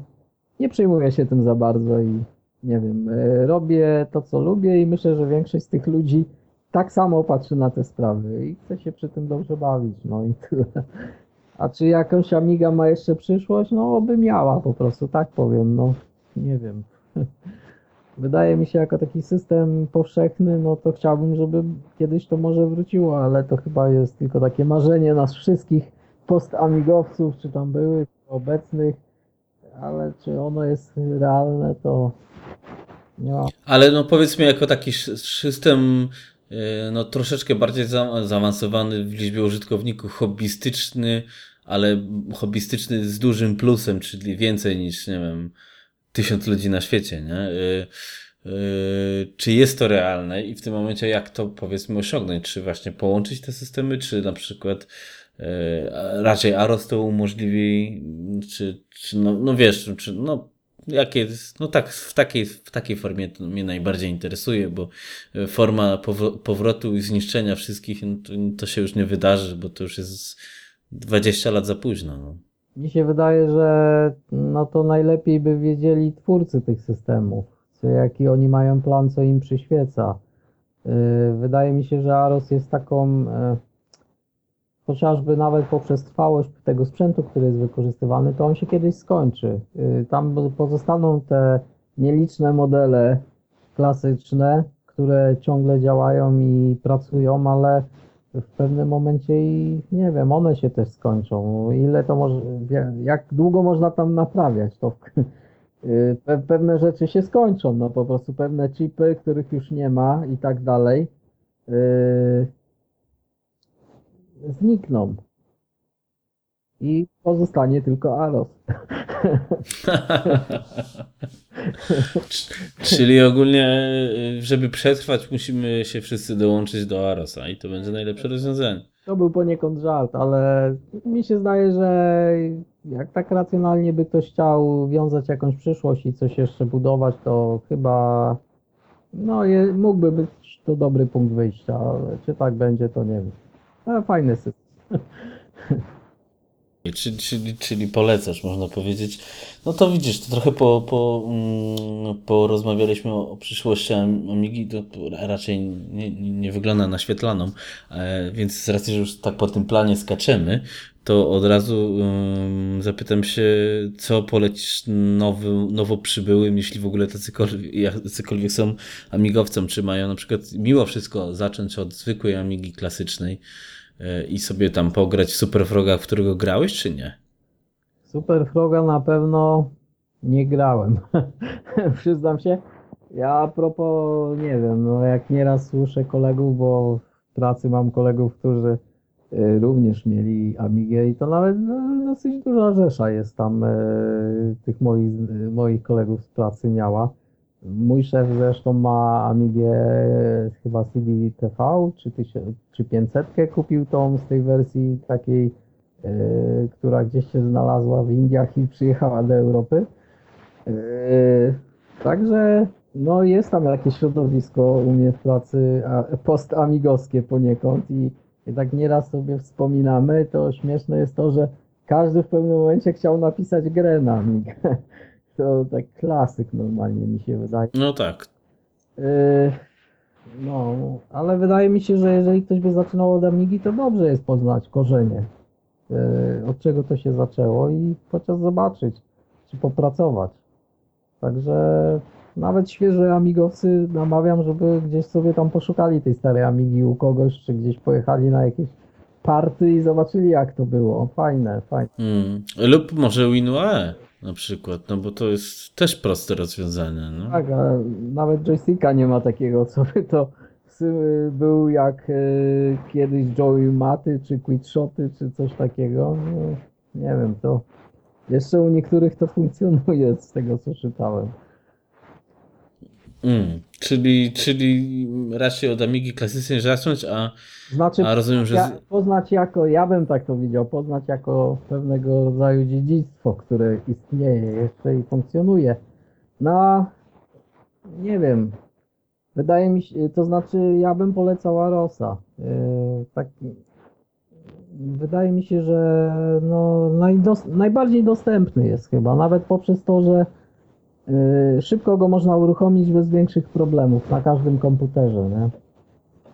Speaker 2: nie przejmuję się tym za bardzo i nie wiem, e, robię to, co lubię i myślę, że większość z tych ludzi tak samo patrzy na te sprawy i chce się przy tym dobrze bawić, no i tyle. A czy jakąś Amiga ma jeszcze przyszłość? No, oby miała po prostu, tak powiem, no, nie wiem. Wydaje mi się, jako taki system powszechny, no to chciałbym, żeby kiedyś to może wróciło, ale to chyba jest tylko takie marzenie nas wszystkich post-amigowców, czy tam byłych, obecnych, ale czy ono jest realne, to ma.
Speaker 1: Ale no powiedzmy jako taki system yy, no troszeczkę bardziej za- zaawansowany w liczbie użytkowników, hobbystyczny, ale hobbystyczny z dużym plusem, czyli więcej niż, nie wiem, tysiąc ludzi na świecie, nie? Yy, czy jest to realne i w tym momencie jak to powiedzmy osiągnąć? Czy właśnie połączyć te systemy, czy na przykład raczej Aros to umożliwi, czy, czy no, no wiesz, czy no jakie, no tak, w takiej, w takiej formie to mnie najbardziej interesuje, bo forma powrotu i zniszczenia wszystkich no to, się już nie wydarzy, bo to już jest 20 lat za późno. No.
Speaker 2: Mi się wydaje, że no to najlepiej by wiedzieli twórcy tych systemów, co, jaki oni mają plan, co im przyświeca. Y, wydaje mi się, że Aros jest taką y, chociażby nawet poprzez trwałość tego sprzętu, który jest wykorzystywany, to on się kiedyś skończy. Y, tam pozostaną te nieliczne modele klasyczne, które ciągle działają i pracują, ale w pewnym momencie i nie wiem, one się też skończą. Ile to może, jak długo można tam naprawiać, to y, pewne rzeczy się skończą, no po prostu pewne chipy, których już nie ma i tak dalej. Y, znikną. I pozostanie tylko Aros.
Speaker 1: Czyli ogólnie, żeby przetrwać, musimy się wszyscy dołączyć do Arosa i to będzie najlepsze rozwiązanie.
Speaker 2: To był poniekąd żart, ale mi się zdaje, że jak tak racjonalnie by ktoś chciał wiązać jakąś przyszłość i coś jeszcze budować, to chyba no, je, mógłby być to dobry punkt wyjścia, ale czy tak będzie, to nie wiem. Fajny system.
Speaker 1: Czyli, czyli, czyli polecasz, można powiedzieć. No to widzisz, to trochę po, po, mm, porozmawialiśmy o, przyszłości Amigi, to raczej nie, nie wygląda na świetlaną, e, więc z racji, że już tak po tym planie skaczemy, to od razu um, zapytam się, co polecisz nowy, nowo przybyłym, jeśli w ogóle tacykolwiek, tacykolwiek są amigowcem, czy mają na przykład mimo wszystko zacząć od zwykłej amigi klasycznej, i sobie tam pograć w Super Froga, w którego grałeś, czy nie?
Speaker 2: Super Froga na pewno nie grałem. Przyznam się. Ja a propos, nie wiem, no jak nieraz słyszę kolegów, bo w pracy mam kolegów, którzy y, również mieli Amigę i to nawet no, dosyć duża rzesza jest tam y, tych moich, moich kolegów z pracy miała. Mój szef zresztą ma Amigę chyba CDTV czy, czy 500 kupił tą z tej wersji takiej, yy, która gdzieś się znalazła w Indiach i przyjechała do Europy. Yy, także no jest tam jakieś środowisko u mnie w pracy post-amigowskie poniekąd i, tak nieraz sobie wspominamy, to śmieszne jest to, że każdy w pewnym momencie chciał napisać grę na Amigę to tak klasyk normalnie mi się wydaje.
Speaker 1: No tak.
Speaker 2: Yy, no, ale wydaje mi się, że jeżeli ktoś by zaczynał od Amigi, to dobrze jest poznać korzenie, yy, od czego to się zaczęło i chociaż zobaczyć, czy popracować. Także nawet świeży amigowcy namawiam, żeby gdzieś sobie tam poszukali tej starej Amigi u kogoś, czy gdzieś pojechali na jakieś party i zobaczyli jak to było. Fajne, fajne.
Speaker 1: Mm. Lub może WinUAE na przykład, no bo to jest też proste rozwiązanie. No.
Speaker 2: Tak, a nawet joysticka nie ma takiego, co by to był jak e, kiedyś Joey Maty, czy Quickshoty, czy coś takiego. No, nie wiem, to jeszcze u niektórych to funkcjonuje z tego, co czytałem.
Speaker 1: Mm, czyli, czyli raczej od Amigi klasycznej zacząć, a, znaczy, a rozumiem, że...
Speaker 2: Ja, poznać jako, ja bym tak to widział, poznać jako pewnego rodzaju dziedzictwo, które istnieje jeszcze i funkcjonuje. No, nie wiem. Wydaje mi się, to znaczy ja bym polecał Arosa. Yy, tak, wydaje mi się, że no, najdos, najbardziej dostępny jest chyba, nawet poprzez to, że szybko go można uruchomić bez większych problemów na każdym komputerze, nie?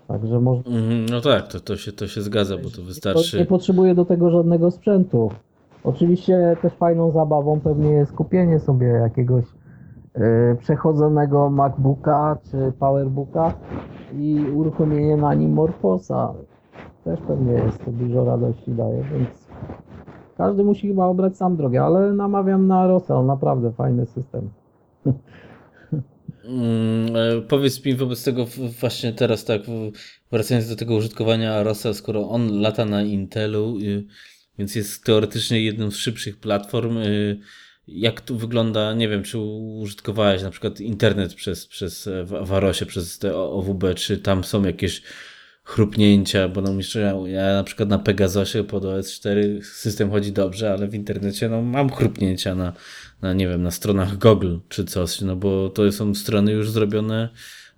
Speaker 2: Także można.
Speaker 1: Mhm, no tak, to, to, się, to się zgadza, bo to wystarczy.
Speaker 2: Nie potrzebuje do tego żadnego sprzętu. Oczywiście też fajną zabawą pewnie jest kupienie sobie jakiegoś yy, przechodzonego MacBooka czy PowerBooka i uruchomienie na nim Morfosa. Też pewnie jest to dużo radości daje, więc każdy musi chyba obrać sam drogę, ale namawiam na Rosa, on naprawdę fajny system.
Speaker 1: Mm, e, powiedz mi wobec tego właśnie teraz tak, wracając do tego użytkowania Arosa, skoro on lata na Intelu, y, więc jest teoretycznie jedną z szybszych platform, y, jak tu wygląda, nie wiem, czy użytkowałeś na przykład internet przez, przez w Arosie, przez te OWB, czy tam są jakieś chrupnięcia, bo no myślę, ja na przykład na Pegasosie pod OS4 system chodzi dobrze, ale w internecie no mam chrupnięcia na, na nie wiem, na stronach Google czy coś, no bo to są strony już zrobione,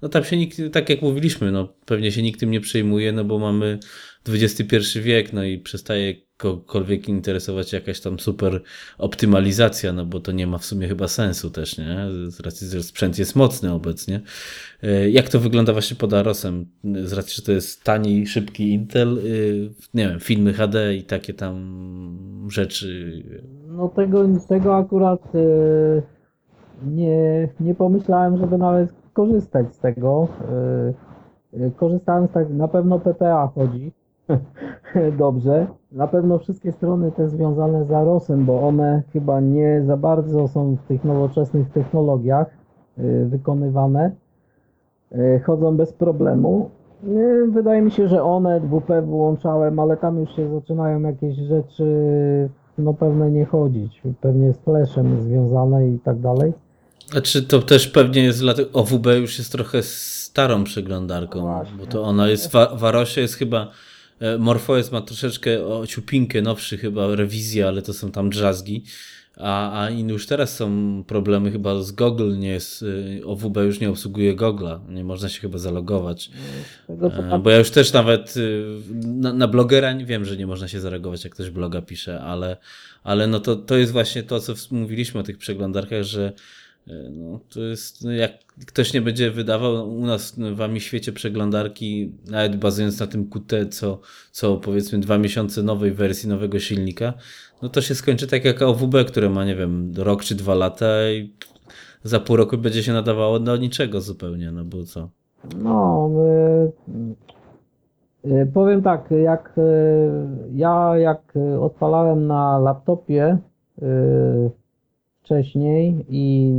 Speaker 1: no tam się nikt, tak jak mówiliśmy, no pewnie się nikt tym nie przejmuje, no bo mamy XXI wiek, no i przestaje kogokolwiek interesować jakaś tam super optymalizacja, no bo to nie ma w sumie chyba sensu też, nie? Z racji, że sprzęt jest mocny obecnie. E, jak to wygląda właśnie pod Arosem? Z racji, że to jest tani, szybki Intel, e, nie wiem, filmy HD i takie tam rzeczy.
Speaker 2: No tego, tego akurat e, nie, nie pomyślałem, żeby nawet korzystać z tego. Korzystałem z tak, na pewno PPA chodzi dobrze. Na pewno wszystkie strony te związane z Arosem, bo one chyba nie za bardzo są w tych nowoczesnych technologiach y, wykonywane. Y, chodzą bez problemu. Y, wydaje mi się, że one WP włączałem, ale tam już się zaczynają jakieś rzeczy no pewne nie chodzić. Pewnie z flashem związane i tak dalej.
Speaker 1: A czy to też pewnie jest dlatego OWB już jest trochę starą przeglądarką, no bo to ona jest w Arosie jest chyba Morpheus ma troszeczkę o ciupinkę nowszy chyba rewizję, ale to są tam drzazgi. A, a już teraz są problemy chyba z Google, nie jest, y, OWB już nie obsługuje Google'a, nie można się chyba zalogować. E, bo ja już też nawet y, na, na blogera nie wiem, że nie można się zareagować, jak ktoś bloga pisze, ale, ale no to, to jest właśnie to, co mówiliśmy o tych przeglądarkach, że E, no, to jest, no jak ktoś nie będzie wydawał u nas w wami świecie przeglądarki, nawet bazując na tym QT, co, co powiedzmy dwa miesiące nowej wersji, nowego silnika, no to się skończy tak jak OWB, które ma, nie wiem, rok czy dwa lata i za pół roku będzie się nadawało do niczego zupełnie, no bo co?
Speaker 2: No, y, powiem tak, jak y, ja jak odpalałem na laptopie y, wcześniej i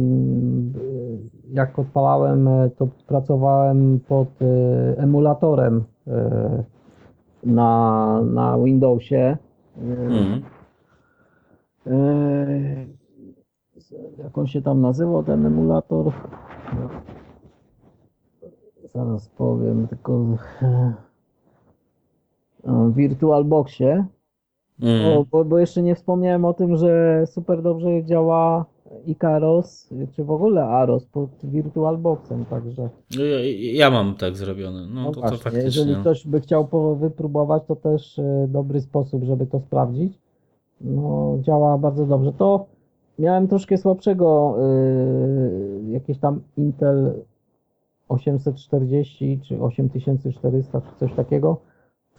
Speaker 2: e, jak odpalałem, e, to pracowałem pod e, emulatorem na, na Windowsie. Mhm. Jak on się tam nazywał, ten emulator? Zaraz powiem, tylko w VirtualBoxie. Mm. Bo, bo, bo, jeszcze nie wspomniałem o tym, że super dobrze działa Icaros, czy w ogóle Aros pod VirtualBoxem, także.
Speaker 1: No ja, ja mam tak zrobione. No, no to, właśnie, to faktycznie.
Speaker 2: Jeżeli ktoś by chciał wypróbować, to też e, dobry sposób, żeby to sprawdzić. No, działa bardzo dobrze. To miałem troszkę słabszego, yy, jakieś tam Intel 840 czy 8400 czy coś takiego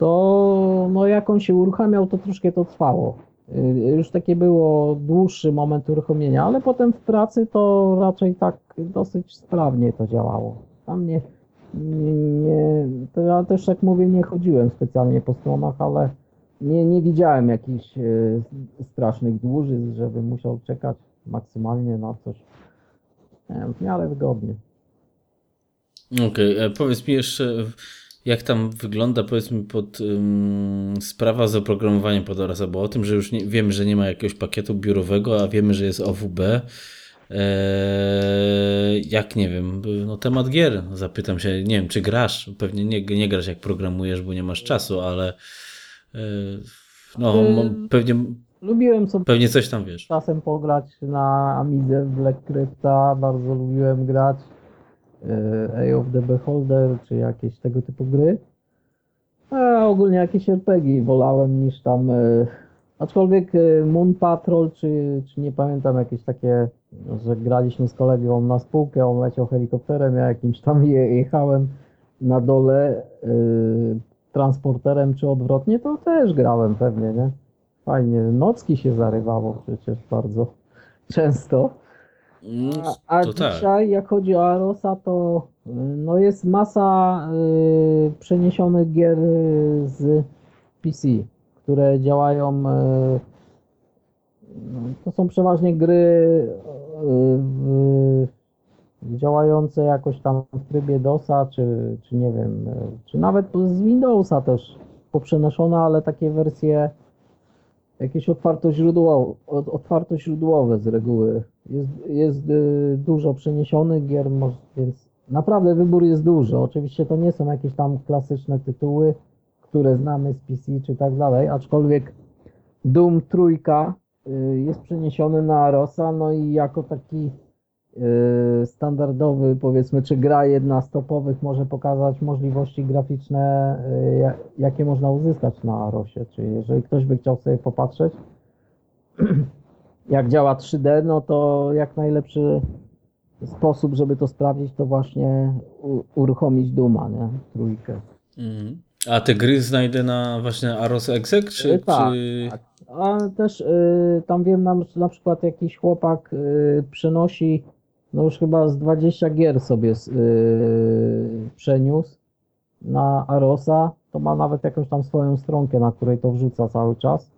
Speaker 2: to no jak on się uruchamiał, to troszkę to trwało. Y, już takie było dłuższy moment uruchomienia, ale potem w pracy to raczej tak dosyć sprawnie to działało. Tam nie, nie, nie to ja też jak mówię, nie chodziłem specjalnie po stronach, ale nie, nie widziałem jakichś y, strasznych dłużyzn, żeby musiał czekać maksymalnie na coś. w miarę wygodnie.
Speaker 1: Okej, okay, powiedz mi jeszcze jak tam wygląda, powiedzmy, pod ym, sprawa z oprogramowaniem pod Orasa, bo o tym, że już nie, wiemy, że nie ma jakiegoś pakietu biurowego, a wiemy, że jest OWB. Eee, jak nie wiem, no temat gier, zapytam się, nie wiem, czy grasz? Pewnie nie, nie grasz jak programujesz, bo nie masz czasu, ale e, no, pewnie.
Speaker 2: Lubiłem sobie
Speaker 1: pewnie coś tam wiesz.
Speaker 2: Czasem pograć na Amidze w Black Crypta, bardzo lubiłem grać. Eye of the Beholder, czy jakieś tego typu gry. A ogólnie jakieś RPG wolałem niż tam. E, aczkolwiek e, Moon Patrol, czy, czy nie pamiętam, jakieś takie, że graliśmy z kolegą na spółkę, on leciał helikopterem, ja jakimś tam je, jechałem na dole e, transporterem, czy odwrotnie, to też grałem pewnie, nie? Fajnie. Nocki się zarywało przecież bardzo często.
Speaker 1: Mm,
Speaker 2: a, a tak. dzisiaj, jak chodzi o Arosa, to y, no jest masa y, przeniesionych gier y, z PC, które działają. Y, no, to są przeważnie gry y, działające jakoś tam w trybie DOSa, czy, czy nie wiem, czy nawet z Windowsa też poprzenoszone, ale takie wersje jakieś otwartoźródłowe, otwartoźródłowe z reguły. Jest, jest y, dużo przeniesionych gier, więc naprawdę wybór jest duży. Oczywiście to nie są jakieś tam klasyczne tytuły, które znamy z PC czy tak dalej, aczkolwiek Doom trójka y, jest przeniesiony na Arosa, no i jako taki standardowy, powiedzmy, czy gra jedna z topowych może pokazać możliwości graficzne, y, ja- jakie można uzyskać na Arosie. Czyli jeżeli ktoś by chciał sobie popatrzeć, jak działa 3D, no to jak najlepszy sposób, żeby to sprawdzić, to właśnie uruchomić Duma, nie? Trójkę.
Speaker 1: Mhm. A te gry znajdę na właśnie Aros Exec, czy,
Speaker 2: E, tak,
Speaker 1: czy...
Speaker 2: tak. A też y, tam wiem, na, na przykład jakiś chłopak y, przenosi, no już chyba z 20 gier sobie s- y, przeniósł na Arosa. To ma nawet jakąś tam swoją stronkę, na której to wrzuca cały czas.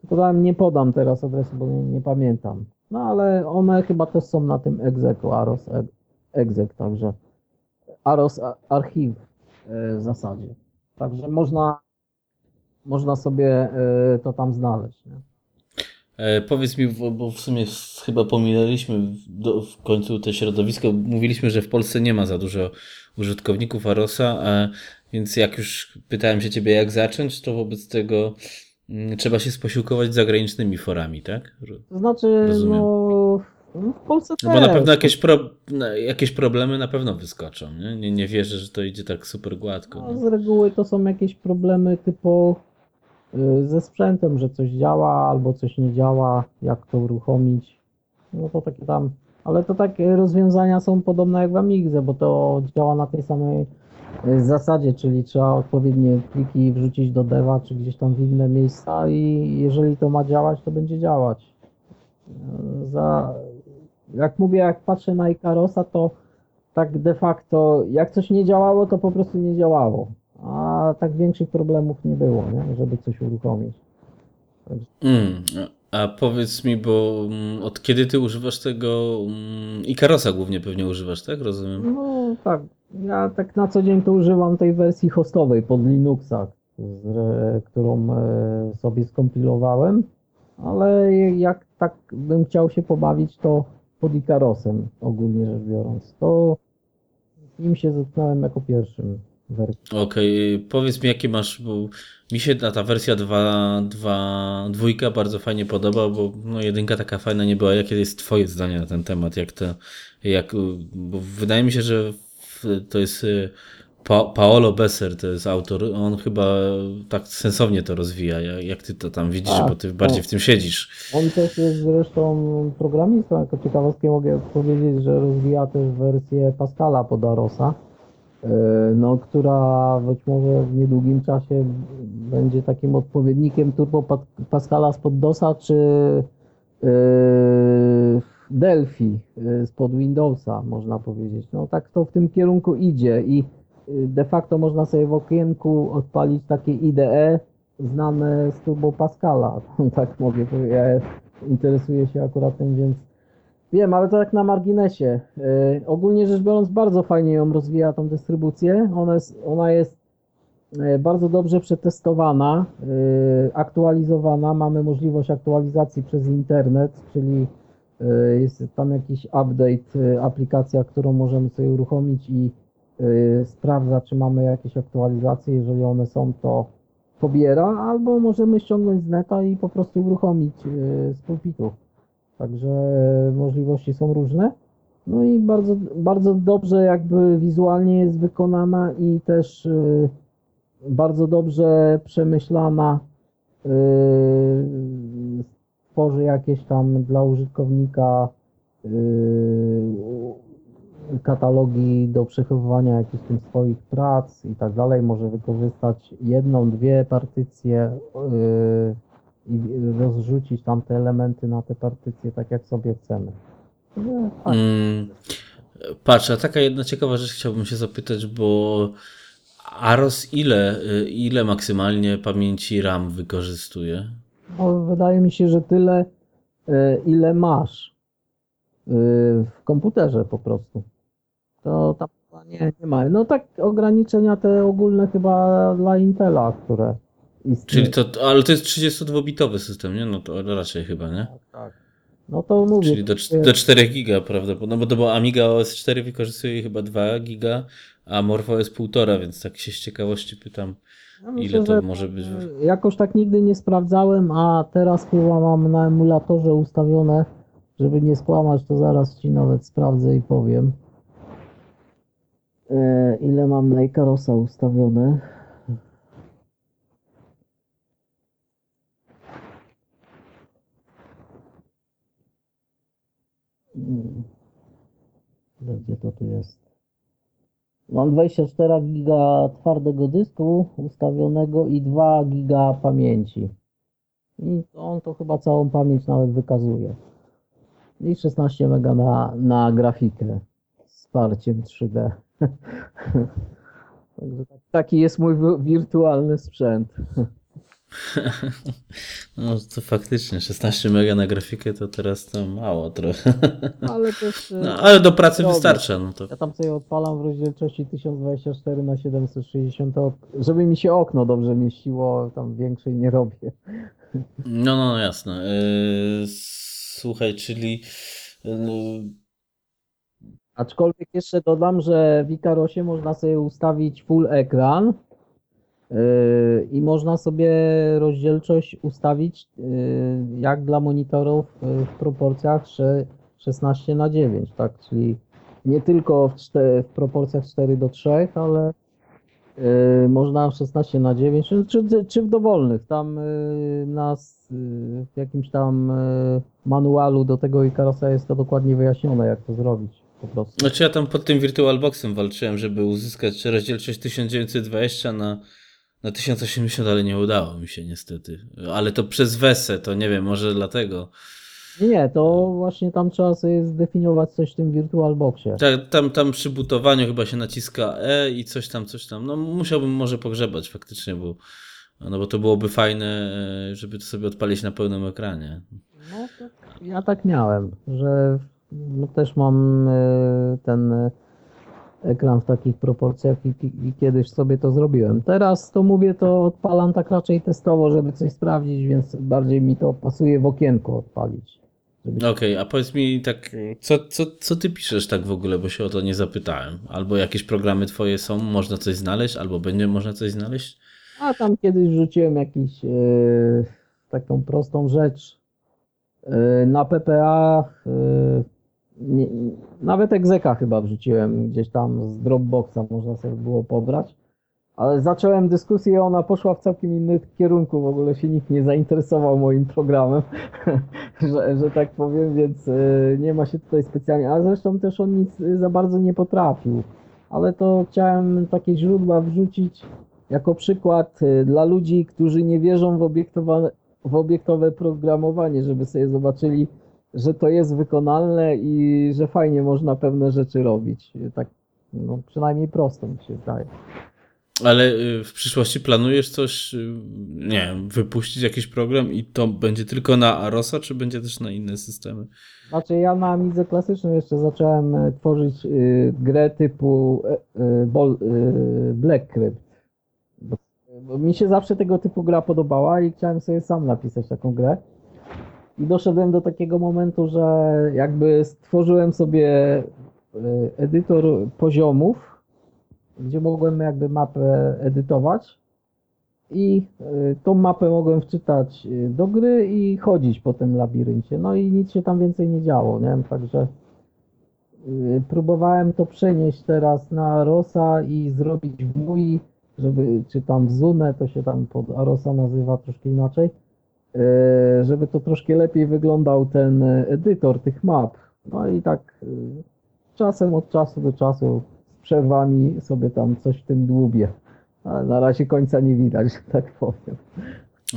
Speaker 2: Tylko tam nie podam teraz adresu, bo nie, nie pamiętam. No ale one chyba też są na tym egzeku, Aros e- exec, także Aros archiw y, w zasadzie. Także można można sobie y, to tam znaleźć. Nie?
Speaker 1: E, powiedz mi, bo, w sumie chyba pominęliśmy w, do, w końcu te środowisko. Mówiliśmy, że w Polsce nie ma za dużo użytkowników Arosa, e, więc jak już pytałem się ciebie, jak zacząć, to wobec tego mm, trzeba się sposiłkować z zagranicznymi forami, tak?
Speaker 2: Znaczy,
Speaker 1: Rozumiem.
Speaker 2: no, no w Polsce
Speaker 1: No bo na pewno jakieś, pro, jakieś problemy na pewno wyskoczą, nie? Nie, nie wierzę, że to idzie tak super gładko.
Speaker 2: No, z reguły to są jakieś problemy typu ze sprzętem, że coś działa albo coś nie działa, jak to uruchomić. No to takie tam. Ale to takie rozwiązania są podobne jak w Amigze, bo to działa na tej samej y, zasadzie, czyli trzeba odpowiednie pliki wrzucić do deva czy gdzieś tam w inne miejsca i jeżeli to ma działać, to będzie działać. Y, Za, jak mówię, jak patrzę na Ikarosa, to tak de facto, jak coś nie działało, to po prostu nie działało. A tak większych problemów nie było, nie? żeby coś uruchomić.
Speaker 1: Mm, a powiedz mi, bo mm, od kiedy ty używasz tego mm, Ikarosa głównie pewnie używasz, tak? Rozumiem.
Speaker 2: No tak, ja tak na co dzień to używam tej wersji hostowej pod Linuxa, którą e, sobie skompilowałem, ale jak tak bym chciał się pobawić, to pod Ikarosem ogólnie rzecz biorąc. To z nim się zetknąłem jako pierwszym wersji.
Speaker 1: Okej, powiedz mi jakie masz, bo mi się ta, ta wersja 2, 2, dwójka bardzo fajnie podoba, bo no jedynka taka fajna nie była. Jakie jest twoje zdanie na ten temat? Jak to, jak, bo wydaje mi się, że to jest y, pa, Paolo Besser, to jest autor, on chyba tak sensownie to rozwija. Jak, ty to tam widzisz,
Speaker 2: Tak,
Speaker 1: bo ty bardziej
Speaker 2: tak.
Speaker 1: w tym siedzisz.
Speaker 2: On też jest zresztą programistą, jako ciekawostkę mogę powiedzieć, że rozwija też wersję Pascala pod Arosa, e, no, która być może w niedługim czasie będzie takim odpowiednikiem Turbo Pa- Pascala spod DOSa, czy e, Delphi e, spod Windowsa, można powiedzieć. No tak to w tym kierunku idzie i e, de facto można sobie w okienku odpalić takie IDE, znane z Turbo Pascala, tak mogę powiedzieć. Ja interesuję się akurat tym, więc wiem, ale to tak na marginesie. E, ogólnie rzecz biorąc, bardzo fajnie ją rozwija tą dystrybucję. Ona jest, ona jest e, bardzo dobrze przetestowana, e, aktualizowana. Mamy możliwość aktualizacji przez internet, czyli e, jest tam jakiś update, aplikacja, którą możemy sobie uruchomić i sprawdza, czy mamy jakieś aktualizacje. Jeżeli one są, to pobiera, albo możemy ściągnąć z neta i po prostu uruchomić z pulpitu. Także e, możliwości są różne. No i bardzo, bardzo dobrze jakby wizualnie jest wykonana i też e, bardzo dobrze przemyślana. e, Tworzy jakieś tam dla użytkownika katalogi do przechowywania jakichś tym swoich prac i tak dalej. Może wykorzystać jedną, dwie partycje i rozrzucić tam te elementy na te partycje tak jak sobie chcemy. No, tak.
Speaker 1: Mm, patrz, a taka jedna ciekawa rzecz chciałbym się zapytać, bo Aros ile, y, ile maksymalnie pamięci RAM wykorzystuje?
Speaker 2: No, wydaje mi się, że tyle, yy, ile masz yy, w komputerze po prostu. To tam nie, nie ma. No tak ograniczenia te ogólne chyba dla Intela, które istnieje.
Speaker 1: Czyli to, ale to jest 32-bitowy system, nie? No to raczej chyba, nie?
Speaker 2: Tak, tak. No to mówię.
Speaker 1: Czyli do, do 4 giga, prawda? No bo to bo Amiga OS 4 wykorzystuje chyba 2 giga, a Morpho jest 1,5, więc tak się z ciekawości pytam,
Speaker 2: Ja
Speaker 1: ile to
Speaker 2: że
Speaker 1: może być.
Speaker 2: Jakoś tak nigdy nie sprawdzałem, a teraz chyba mam na emulatorze ustawione, żeby nie skłamać, to zaraz ci nawet sprawdzę i powiem. E, ile mam na Icarosa ustawione? Mm. Gdzie to tu jest? Mam 24 giga twardego dysku ustawionego i 2 giga pamięci. I on to chyba całą pamięć nawet wykazuje. I 16 mega na, na grafikę z wsparciem 3D. Także tak- taki jest mój wi- wirtualny sprzęt.
Speaker 1: No to faktycznie, 16 mega na grafikę to teraz to mało trochę.
Speaker 2: Ale też e,
Speaker 1: No, ale do pracy wystarcza, no to
Speaker 2: ja tam sobie odpalam w rozdzielczości 1024 na 760 żeby mi się okno dobrze mieściło, tam większej nie robię.
Speaker 1: No, no, jasne. Yy, słuchaj, czyli yy,
Speaker 2: Aczkolwiek jeszcze dodam, że w Icarosie można sobie ustawić full ekran i można sobie rozdzielczość ustawić yy, jak dla monitorów yy, w proporcjach sze- 16 na 9, tak? Czyli nie tylko w, czte- w proporcjach 4 do 3, ale yy, można 16 na 9, czy, czy, w dowolnych. Tam nas w jakimś tam manualu do tego Icarosa jest to dokładnie wyjaśnione, jak to zrobić po prostu.
Speaker 1: Znaczy ja tam pod tym VirtualBoxem walczyłem, żeby uzyskać rozdzielczość 1920 na, na 1080, ale nie udało mi się niestety. Ale to przez WESE, to nie wiem, może dlatego.
Speaker 2: Nie, to właśnie tam trzeba sobie zdefiniować coś w tym VirtualBoxie.
Speaker 1: Ta, tam, tam przy butowaniu chyba się naciska E i coś tam, coś tam. No musiałbym może pogrzebać faktycznie, bo, no bo to byłoby fajne, e, żeby to sobie odpalić na pełnym ekranie.
Speaker 2: No, ja tak miałem, że no, też mam e, ten e, ekran w takich proporcjach i, i kiedyś sobie to zrobiłem. Teraz to mówię, to odpalam tak raczej testowo, żeby coś sprawdzić, więc bardziej mi to pasuje w okienku odpalić.
Speaker 1: Okej, a powiedz mi tak, co, co, co ty piszesz tak w ogóle, bo się o to nie zapytałem. Albo jakieś programy twoje są, można coś znaleźć, albo będzie można coś znaleźć?
Speaker 2: A tam kiedyś wrzuciłem jakiś e, taką prostą rzecz e, na PPA. E, nie, nawet egzeka chyba wrzuciłem gdzieś tam z Dropboxa, można sobie było pobrać. Ale zacząłem dyskusję, ona poszła w całkiem innym kierunku. W ogóle się nikt nie zainteresował moim programem, że, że tak powiem, więc e, nie ma się tutaj specjalnie. A zresztą też on nic za bardzo nie potrafił. Ale to chciałem takie źródła wrzucić jako przykład y, dla ludzi, którzy nie wierzą w, obiektowa- w obiektowe programowanie, żeby sobie zobaczyli, że to jest wykonalne i że fajnie można pewne rzeczy robić. Tak, no, przynajmniej prosto mi się zdaje.
Speaker 1: Ale y, w przyszłości planujesz coś, y, nie wiem, wypuścić jakiś program i to będzie tylko na Arosa, czy będzie też na inne systemy?
Speaker 2: Znaczy ja na Amidze klasycznej jeszcze zacząłem e, tworzyć y, grę typu y, y, bol, y, Black Crypt. Bo, bo mi się zawsze tego typu gra podobała i chciałem sobie sam napisać taką grę. I doszedłem do takiego momentu, że jakby stworzyłem sobie y, edytor poziomów, gdzie mogłem jakby mapę edytować i y, tą mapę mogłem wczytać do gry i chodzić po tym labiryncie. No i nic się tam więcej nie działo, nie? Także y, próbowałem to przenieść teraz na Arosa i zrobić w MUI, żeby, czy tam w Zune, to się tam pod Arosa nazywa troszkę inaczej, żeby to troszkę lepiej wyglądał ten edytor tych map. No i tak y, czasem od czasu do czasu z przerwami sobie tam coś w tym dłubię. Ale na razie końca nie widać, że tak powiem.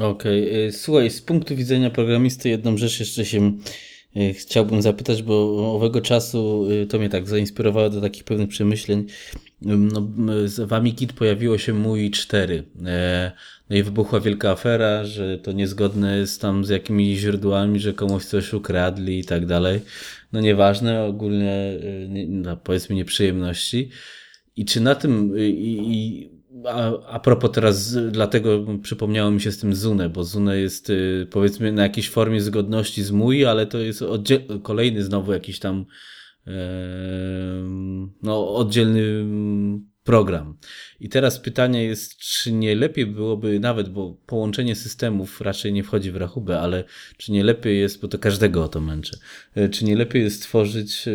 Speaker 1: Okej, y, słuchaj, z punktu widzenia programisty jedną rzecz jeszcze się chciałbym zapytać, bo owego czasu to mnie tak zainspirowało do takich pewnych przemyśleń. No, z- w AmiKit pojawiło się MUI 4. E, No i wybuchła wielka afera, że to niezgodne jest tam z jakimiś źródłami, że komuś coś ukradli i tak dalej. No nieważne, ogólnie nie- no, powiedzmy nieprzyjemności. I czy na tym, y, i, i a, a propos teraz, dlatego przypomniało mi się z tym Zune, bo Zune jest y, powiedzmy na jakiejś formie zgodności z mój, ale to jest kolejny znowu jakiś tam no, oddzielny program. I teraz pytanie jest, czy nie lepiej byłoby nawet, bo połączenie systemów raczej nie wchodzi w rachubę, ale czy nie lepiej jest, bo to każdego o to męczy, e, czy nie lepiej jest stworzyć,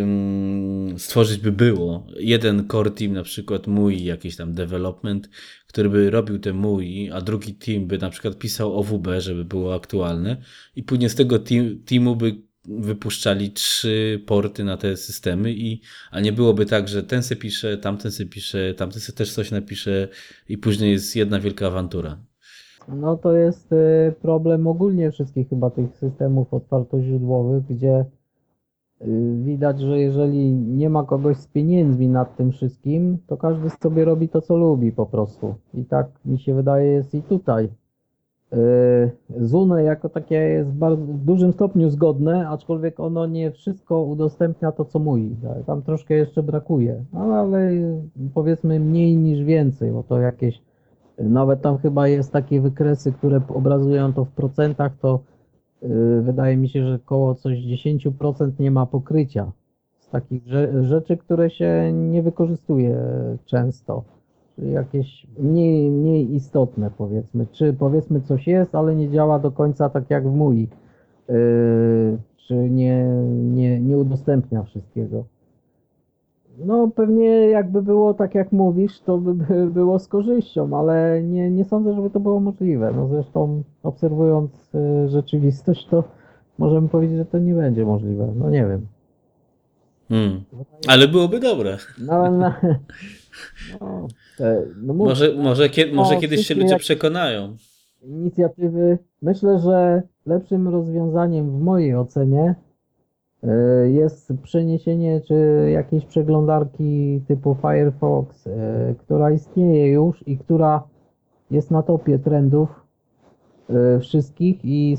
Speaker 1: stworzyć by było jeden core team, na przykład mój jakiś tam development, który by robił te mój, a drugi team by na przykład pisał OWB, żeby było aktualne i później z tego team, teamu by wypuszczali trzy porty na te systemy i, a nie byłoby tak, że ten se pisze, tamten se pisze, tamten se też coś napisze i później jest jedna wielka awantura.
Speaker 2: No to jest y, problem ogólnie wszystkich chyba tych systemów otwartoźródłowych, gdzie y, widać, że jeżeli nie ma kogoś z pieniędzmi nad tym wszystkim, to każdy sobie robi to, co lubi po prostu. I tak mi się wydaje jest i tutaj. Yy, Zune jako takie jest w dużym stopniu zgodne, aczkolwiek ono nie wszystko udostępnia to, co mówi. Tam troszkę jeszcze brakuje, no, ale powiedzmy mniej niż więcej, bo to jakieś, nawet tam chyba jest takie wykresy, które obrazują to w procentach, to yy, wydaje mi się, że około coś 10% nie ma pokrycia z takich rzeczy, które się nie wykorzystuje często jakieś mniej, mniej istotne powiedzmy. Czy powiedzmy coś jest, ale nie działa do końca tak jak w mój. Yy, czy nie, nie, nie udostępnia wszystkiego. No pewnie jakby było tak jak mówisz, to by było z korzyścią, ale nie, nie sądzę, żeby to było możliwe. No zresztą obserwując yy, rzeczywistość, to możemy powiedzieć, że to nie będzie możliwe. No nie wiem.
Speaker 1: Hmm. Ale byłoby dobre.
Speaker 2: No, no, no,
Speaker 1: E, no mów, może, może, kie, może kiedyś się ludzie przekonają.
Speaker 2: Inicjatywy. Myślę, że lepszym rozwiązaniem w mojej ocenie e, jest przeniesienie czy jakiejś przeglądarki typu Firefox, e, która istnieje już i która jest na topie trendów wszystkich i,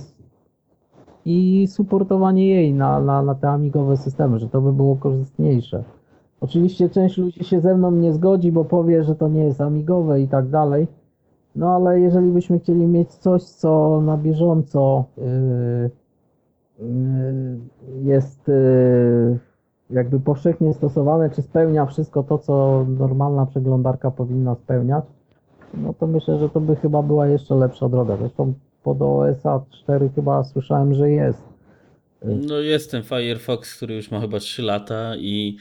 Speaker 2: i supportowanie jej na, na, na te amigowe systemy, że to by było korzystniejsze. Oczywiście część ludzi się ze mną nie zgodzi, bo powie, że to nie jest amigowe i tak dalej. No ale jeżeli byśmy chcieli mieć coś, co na bieżąco yy, yy, jest yy, jakby powszechnie stosowane, czy spełnia wszystko to, co normalna przeglądarka powinna spełniać, no to myślę, że to by chyba była jeszcze lepsza droga. Zresztą pod OSA 4 chyba słyszałem, że jest.
Speaker 1: No jest ten Firefox, który już ma chyba 3 lata i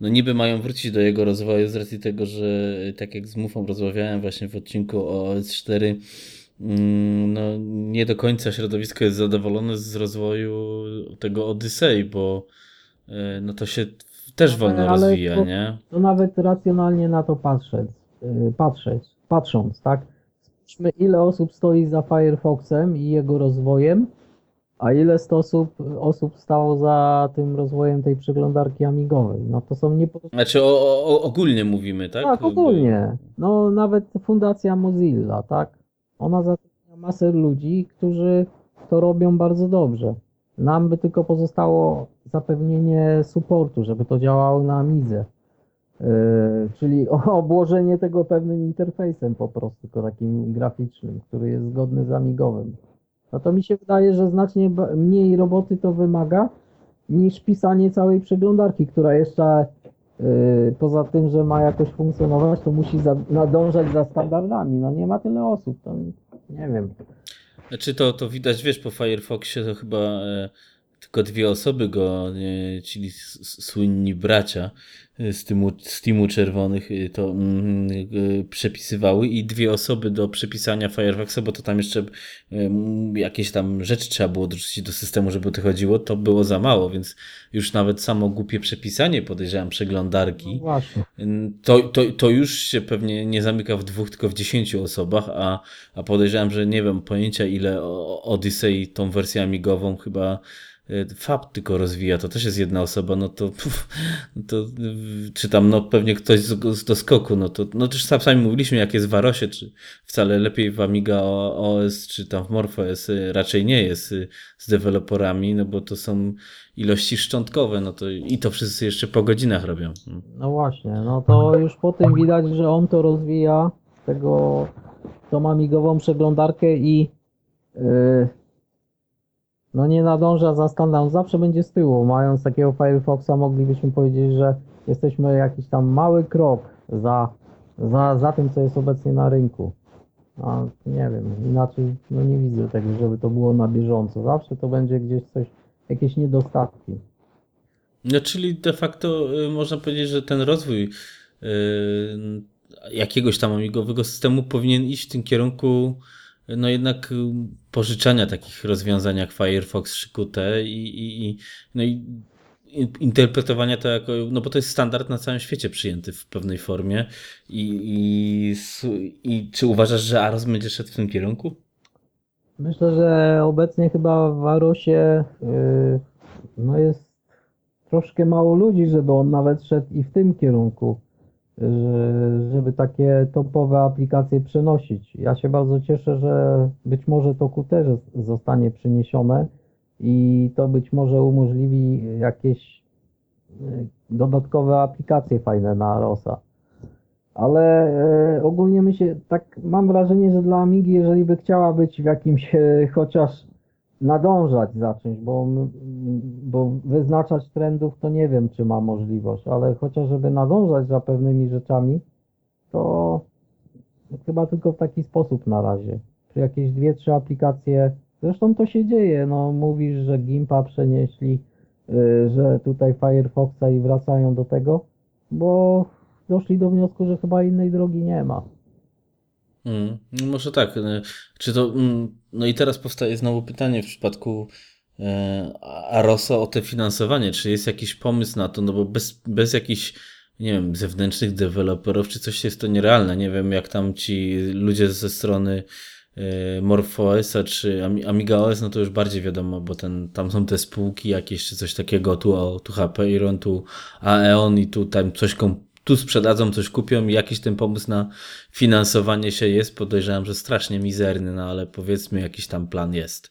Speaker 1: no niby mają wrócić do jego rozwoju z racji tego, że tak jak z Mufą rozmawiałem właśnie w odcinku o OS4, mm, no nie do końca środowisko jest zadowolone z rozwoju tego Odyssey, bo e, no to się też no, wolno ale rozwija, to, nie?
Speaker 2: To nawet racjonalnie na to patrzeć, y, patrzeć, patrząc, tak? Spójrzmy ile osób stoi za Firefoxem i jego rozwojem, a ile osób, osób stało za tym rozwojem tej przeglądarki amigowej? No to są nie
Speaker 1: Znaczy o, o, ogólnie mówimy, tak?
Speaker 2: Tak, ogólnie. No nawet Fundacja Mozilla, tak? Ona zatrudnia masę ludzi, którzy to robią bardzo dobrze. Nam by tylko pozostało zapewnienie supportu, żeby to działało na Amidze. Yy, czyli obłożenie tego pewnym interfejsem po prostu, tylko takim graficznym, który jest zgodny z amigowym no to mi się wydaje, że znacznie mniej roboty to wymaga niż pisanie całej przeglądarki, która jeszcze yy, poza tym, że ma jakoś funkcjonować, to musi nadążać za standardami. No nie ma tyle osób, to nie wiem.
Speaker 1: Znaczy to, to widać, wiesz, po Firefoxie to chyba e, tylko dwie osoby go, e, czyli słynni bracia, z tymu, z teamu czerwonych y, to mm, przepisywały i dwie osoby do przepisania Firefoxa, bo to tam jeszcze jakieś tam rzeczy trzeba było dorzucić do systemu, żeby to chodziło, to było za mało, więc już nawet samo głupie przepisanie, podejrzewam, przeglądarki,
Speaker 2: no
Speaker 1: to, to, to już się pewnie nie zamyka w dwóch, tylko w dziesięciu osobach, a, a podejrzewam, że nie wiem pojęcia ile Odyssey tą wersję amigową chyba E, Fab tylko rozwija, to też jest jedna osoba, no to, puf, to czy tam no pewnie ktoś z, do skoku, no to no też sami mówiliśmy jak jest w Arosie, czy wcale lepiej w Amiga OS, czy tam w MorphOS e, raczej nie jest z deweloperami, no bo to są ilości szczątkowe, no to i to wszyscy jeszcze po godzinach robią.
Speaker 2: No właśnie, no to już po tym widać, że on to rozwija tego, tą amigową przeglądarkę i yy, no nie nadąża za standardem, zawsze będzie z tyłu. Mając takiego Firefoxa moglibyśmy powiedzieć, że jesteśmy jakiś tam mały krok za, za, za tym, co jest obecnie na rynku. A nie wiem, inaczej no nie widzę tego, żeby to było na bieżąco. Zawsze to będzie gdzieś coś, jakieś niedostatki.
Speaker 1: No, czyli de facto y, można powiedzieć, że ten rozwój y, jakiegoś tam amigowego systemu powinien iść w tym kierunku no jednak y, pożyczania takich rozwiązań jak Firefox czy Qt i, i, i, no i interpretowania to jako, no bo to jest standard na całym świecie przyjęty w pewnej formie i, i, i czy uważasz, że Aros będzie szedł w tym kierunku?
Speaker 2: Myślę, że obecnie chyba w Arosie yy, no jest troszkę mało ludzi, żeby on nawet szedł i w tym kierunku, żeby takie topowe aplikacje przenosić. Ja się bardzo cieszę, że być może to Qt zostanie przyniesione i to być może umożliwi jakieś y, dodatkowe aplikacje fajne na Arosa. Ale e, ogólnie myślę, tak mam wrażenie, że dla Amigi, jeżeli by chciała być w jakimś e, chociaż nadążać za czymś, bo, bo wyznaczać trendów to nie wiem, czy ma możliwość, ale chociaż żeby nadążać za pewnymi rzeczami, to chyba tylko w taki sposób na razie. Czy jakieś dwie, trzy aplikacje, zresztą to się dzieje, no mówisz, że Gimpa przenieśli, yy, że tutaj Firefoxa i wracają do tego, bo doszli do wniosku, że chyba innej drogi nie ma.
Speaker 1: Mm, no może tak. E, czy to. Mm, no i teraz powstaje znowu pytanie w przypadku e, Arosa o te finansowanie. Czy jest jakiś pomysł na to? No bo bez, bez jakichś, nie wiem, zewnętrznych deweloperów, czy coś jest to nierealne. Nie wiem, jak tam ci ludzie ze strony e, MorphOS-a czy AmigaOS, no to już bardziej wiadomo, bo ten, tam są te spółki jakieś, czy coś takiego, tu, tu HP Iron, tu Aeon i tu tam coś kom tu sprzedadzą, coś kupią i jakiś ten pomysł na finansowanie się jest. Podejrzewam, że strasznie mizerny, no ale powiedzmy jakiś tam plan jest.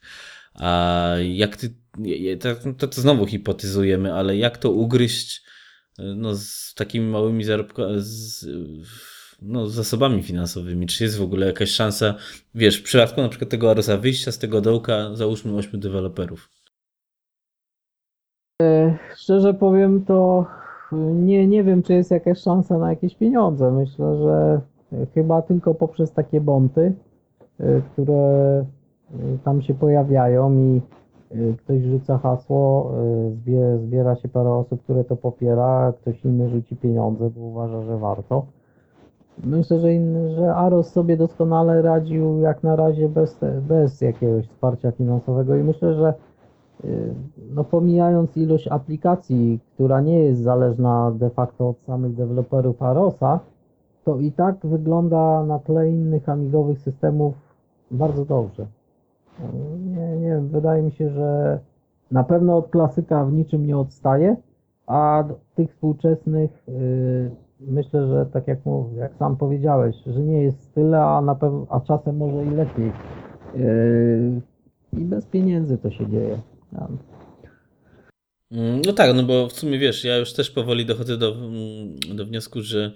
Speaker 1: A jak ty, to, to znowu hipotyzujemy, ale jak to ugryźć no, z takimi małymi zarobkami, no, zasobami finansowymi? Czy jest w ogóle jakaś szansa, wiesz, w przypadku na przykład tego Arosa wyjścia z tego dołka, załóżmy 8 deweloperów?
Speaker 2: E, szczerze powiem, to nie, nie wiem, czy jest jakaś szansa na jakieś pieniądze. Myślę, że chyba tylko poprzez takie bonty, y, które y, tam się pojawiają i y, ktoś rzuca hasło, zbiera się parę osób, które to popiera, ktoś inny rzuci pieniądze, bo uważa, że warto. Myślę, że, inny, że Aros sobie doskonale radził jak na razie bez, bez jakiegoś wsparcia finansowego i myślę, że no pomijając ilość aplikacji, która nie jest zależna de facto od samych deweloperów Arosa, to i tak wygląda na tle innych amigowych systemów bardzo dobrze. Nie, nie wydaje mi się, że na pewno od klasyka w niczym nie odstaje, a tych współczesnych yy, myślę, że tak jak, jak sam powiedziałeś, że nie jest tyle, a, na pew- a czasem może i lepiej. Yy, I bez pieniędzy to się dzieje.
Speaker 1: Mm, no tak, no bo w sumie wiesz, ja już też powoli dochodzę do, mm, do wniosku, że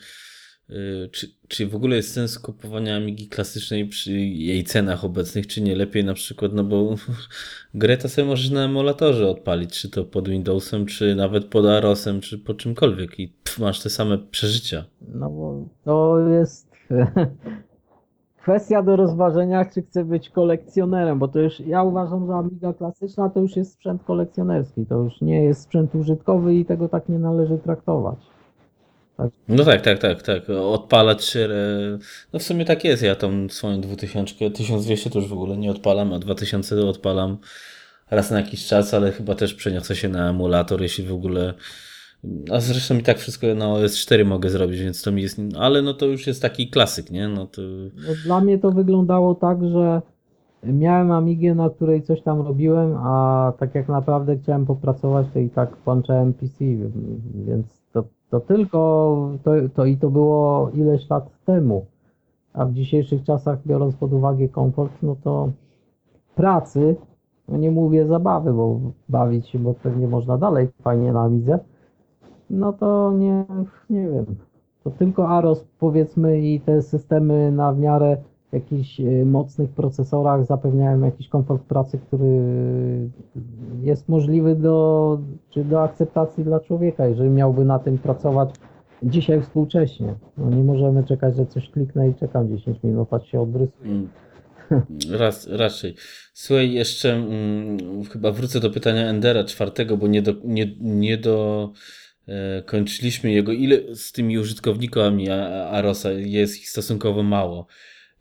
Speaker 1: y, czy, czy w ogóle jest sens kupowania Amigi klasycznej przy jej cenach obecnych, czy nie lepiej na przykład, no bo grę to sobie możesz na emulatorze odpalić, czy to pod Windowsem, czy nawet pod Arosem, czy pod czymkolwiek i pff, masz te same przeżycia.
Speaker 2: No bo to jest kwestia do rozważenia, czy chcę być kolekcjonerem, bo to już, ja uważam, że Amiga klasyczna to już jest sprzęt kolekcjonerski, to już nie jest sprzęt użytkowy i tego tak nie należy traktować.
Speaker 1: Tak. No tak, tak, tak, tak. Odpalać, no w sumie tak jest, ja tą swoją 2000, 1200 to już w ogóle nie odpalam, a 2000 odpalam raz na jakiś czas, ale chyba też przeniosę się na emulator, jeśli w ogóle a zresztą i tak wszystko na OS4 mogę zrobić, więc to mi jest. Ale no to już jest taki klasyk, nie? No to...
Speaker 2: No dla mnie to wyglądało tak, że miałem Amigę, na której coś tam robiłem, a tak jak naprawdę chciałem popracować, to i tak włączałem PC, więc to, to tylko to, to i to było ileś lat temu. A w dzisiejszych czasach, biorąc pod uwagę komfort, no to pracy, no nie mówię zabawy, bo bawić się, bo pewnie można dalej fajnie na no to nie, nie wiem. to tylko AROS powiedzmy i te systemy na miarę jakichś y, mocnych procesorach zapewniają jakiś komfort pracy, który jest możliwy do, czy do akceptacji dla człowieka, jeżeli miałby na tym pracować dzisiaj współcześnie. No nie możemy czekać, że coś kliknę i czekam 10 minut, aż się odrysuje.
Speaker 1: Mm. Raz, raczej. Słuchaj, jeszcze mm, chyba wrócę do pytania Endera czwartego, bo nie do, nie, nie do kończyliśmy jego. Ile z tymi użytkownikami Arosa jest ich stosunkowo mało?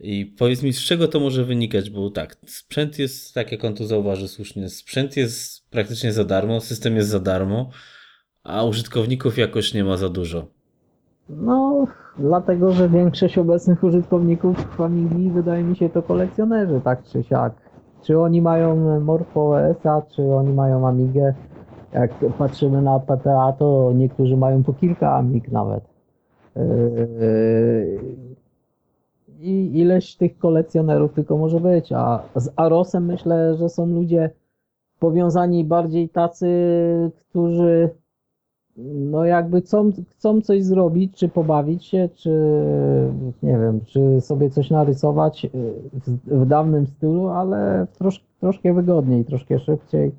Speaker 1: I powiedz mi, z czego to może wynikać, bo tak, sprzęt jest, tak jak on tu zauważył słusznie, sprzęt jest praktycznie za darmo, system jest za darmo, a użytkowników jakoś nie ma za dużo.
Speaker 2: No, dlatego, że większość obecnych użytkowników Amigi wydaje mi się to kolekcjonerzy, tak czy siak. Czy oni mają MorphOS-a, czy oni mają Amigę. Jak patrzymy na PTA, to niektórzy mają po kilka Amig nawet. Yy, I ileś tych kolekcjonerów tylko może być, a z Arosem myślę, że są ludzie powiązani bardziej tacy, którzy no jakby chcą, chcą coś zrobić, czy pobawić się, czy nie wiem, czy sobie coś narysować w, w dawnym stylu, ale trosz, troszkę wygodniej, troszkę szybciej,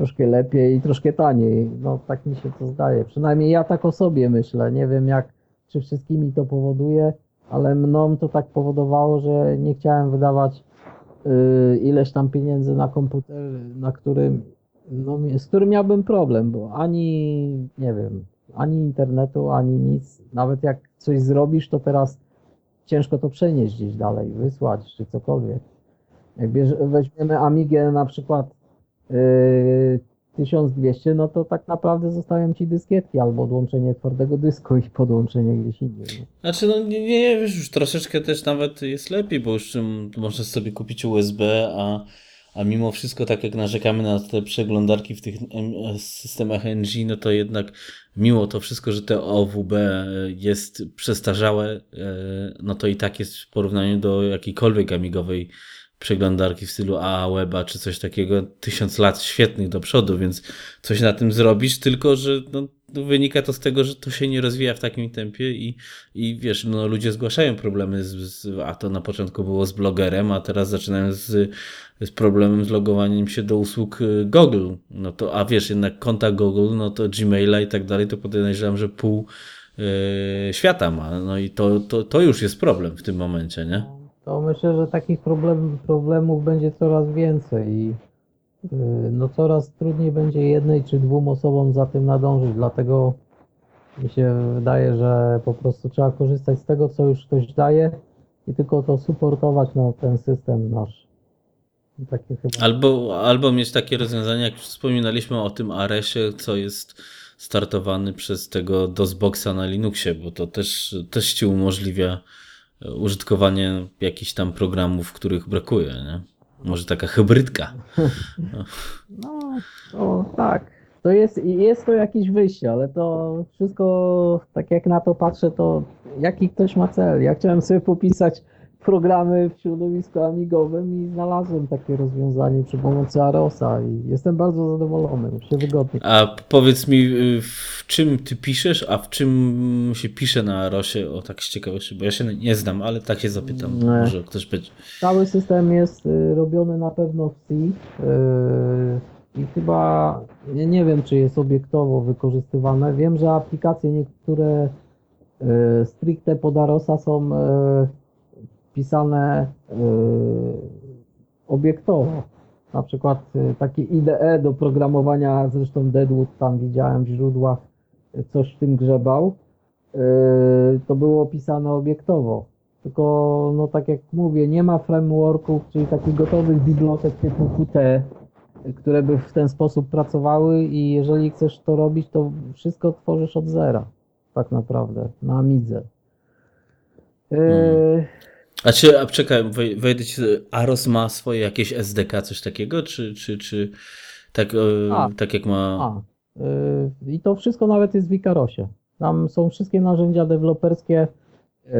Speaker 2: troszkę lepiej i troszkę taniej. No tak mi się to zdaje. Przynajmniej ja tak o sobie myślę. Nie wiem jak, czy wszystkimi to powoduje, ale mną to tak powodowało, że nie chciałem wydawać y, ileś tam pieniędzy na komputer, na którym no, z którym miałbym problem, bo ani, nie wiem, ani internetu, ani nic. Nawet jak coś zrobisz, to teraz ciężko to przenieść gdzieś dalej, wysłać czy cokolwiek. Jak bierz, weźmiemy Amigę na przykład yy, 1200, no to tak naprawdę zostają ci dyskietki albo odłączenie twardego dysku i podłączenie gdzieś indziej. no.
Speaker 1: Znaczy, no nie, nie, wiesz, już troszeczkę też nawet jest lepiej, bo już możesz sobie kupić USB, a, a mimo wszystko, tak jak narzekamy na te przeglądarki w tych em, systemach NG, no to jednak mimo to wszystko, że te OWB jest przestarzałe, e, no to i tak jest w porównaniu do jakiejkolwiek amigowej przeglądarki w stylu AAWeba czy coś takiego, tysiąc lat świetnych do przodu, więc coś na tym zrobisz, tylko że no, no, wynika to z tego, że to się nie rozwija w takim tempie i, i wiesz, no ludzie zgłaszają problemy, z, z, a to na początku było z blogerem, a teraz zaczynają z, z problemem z logowaniem się do usług y, Google. No to, a wiesz, jednak konta Google, no to Gmaila i tak dalej, to podejrzewam, że pół yy, świata ma. No i to, to, to już jest problem w tym momencie, nie?
Speaker 2: To myślę, że takich problem, problemów będzie coraz więcej i yy, no coraz trudniej będzie jednej czy dwóm osobom za tym nadążyć, dlatego mi się wydaje, że po prostu trzeba korzystać z tego, co już ktoś daje i tylko to supportować na ten system nasz.
Speaker 1: Albo, albo mieć takie rozwiązania, jak już wspominaliśmy o tym Aresie, co jest startowany przez tego DOSBoxa na Linuxie, bo to też, też ci umożliwia użytkowanie jakichś tam programów, których brakuje, nie? Może taka hybrydka.
Speaker 2: No, tak. To jest, jest to jakieś wyjście, ale to wszystko, tak jak na to patrzę, to jaki ktoś ma cel. Ja chciałem sobie popisać programy w środowisku amigowym i znalazłem takie rozwiązanie przy pomocy Arosa i jestem bardzo zadowolony, już się wygodnie.
Speaker 1: A powiedz mi, y, w czym ty piszesz, a w czym się pisze na Arosie? O tak z ciekawości, bo ja się nie znam, ale tak się zapytam.
Speaker 2: Nie.
Speaker 1: Może ktoś będzie.
Speaker 2: Cały system jest y, robiony na pewno w C y, i chyba nie, nie wiem, czy jest obiektowo wykorzystywane. Wiem, że aplikacje niektóre stricte pod Arosa są pisane y, obiektowo. Na przykład y, takie IDE do programowania, zresztą Deadwood tam widziałem w źródłach, coś w tym grzebał. Y, to było pisane obiektowo. Tylko, no tak jak mówię, nie ma frameworków, czyli takich gotowych bibliotek typu Qt, które by w ten sposób pracowały i jeżeli chcesz to robić, to wszystko tworzysz od zera. Tak naprawdę, na Amidze. Yy,
Speaker 1: A czy, a czekaj, wej- wejdę ci, Aros ma swoje jakieś SDK, coś takiego, czy, czy, czy tak, e,
Speaker 2: A.
Speaker 1: tak jak ma...
Speaker 2: A, yy, I to wszystko nawet jest w Icarosie. Tam są wszystkie narzędzia deweloperskie yy,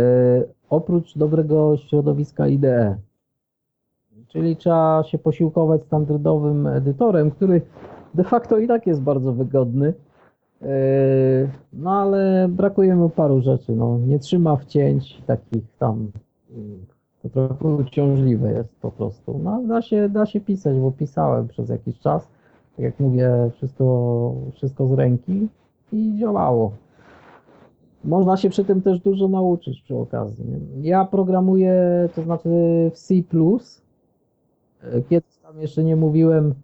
Speaker 2: oprócz dobrego środowiska IDE. Czyli trzeba się posiłkować standardowym edytorem, który de facto i tak jest bardzo wygodny. No ale brakuje mu paru rzeczy. No, nie trzyma wcięć takich tam. To trochę uciążliwe jest po prostu. No, da się, da się pisać, bo pisałem przez jakiś czas. Tak jak mówię, wszystko, wszystko z ręki i działało. Można się przy tym też dużo nauczyć przy okazji. Ja programuję, to znaczy w C. Kiedyś tam jeszcze nie mówiłem,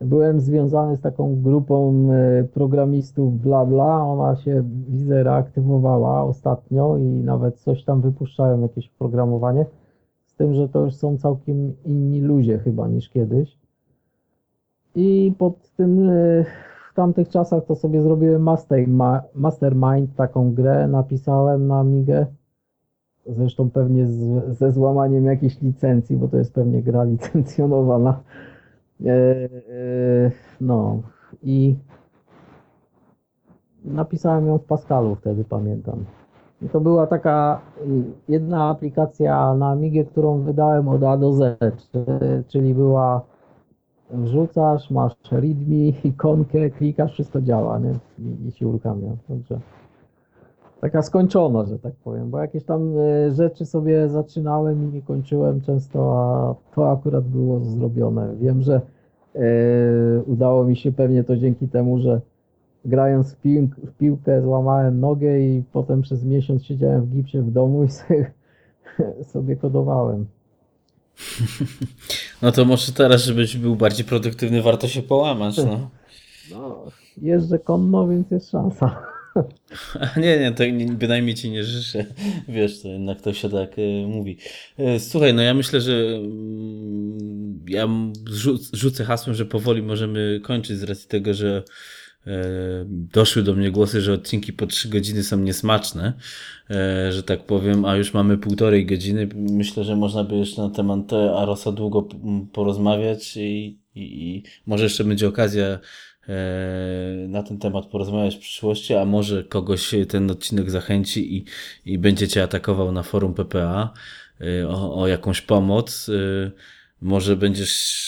Speaker 2: byłem związany z taką grupą e, programistów bla bla. Ona się widzę reaktywowała ostatnio i nawet coś tam wypuszczają, jakieś programowanie. Z tym, że to już są całkiem inni ludzie chyba niż kiedyś. I pod tym e, tamtych czasach to sobie zrobiłem master, ma, Mastermind, taką grę napisałem na Migę. Zresztą pewnie z, ze złamaniem jakiejś licencji, bo to jest pewnie gra licencjonowana. E, e, no i napisałem ją w Pascalu wtedy, pamiętam. I to była taka jedna aplikacja na Migę, którą wydałem od A do Z, czyli była wrzucasz, masz readme, ikonkę, klikasz, wszystko działa, nie? I, i się uruchamia. Także taka skończona, że tak powiem, bo jakieś tam e, rzeczy sobie zaczynałem i nie kończyłem często, a to akurat było zrobione. Wiem, że e, udało mi się pewnie to dzięki temu, że grając w, pił w piłkę złamałem nogę i potem przez miesiąc siedziałem w gipsie w domu i sobie, sobie kodowałem.
Speaker 1: No to może teraz, żebyś był bardziej produktywny, warto się połamać. No,
Speaker 2: no jeżdżę konno, więc jest szansa.
Speaker 1: Nie, nie, to bynajmniej ci nie życzę. Wiesz, to jednak to się tak e, mówi. E, słuchaj, no ja myślę, że mm, ja rzucę hasłem, że powoli możemy kończyć z racji tego, że E, doszły do mnie głosy, że odcinki po 3 godziny są niesmaczne, że tak powiem, a już mamy półtorej godziny. Myślę, że można by jeszcze na temat Arosa długo porozmawiać i, i, i może jeszcze będzie okazja na ten temat porozmawiać w przyszłości, a może kogoś ten odcinek zachęci i, i będzie cię atakował na forum PPA o, o jakąś pomoc. Może będziesz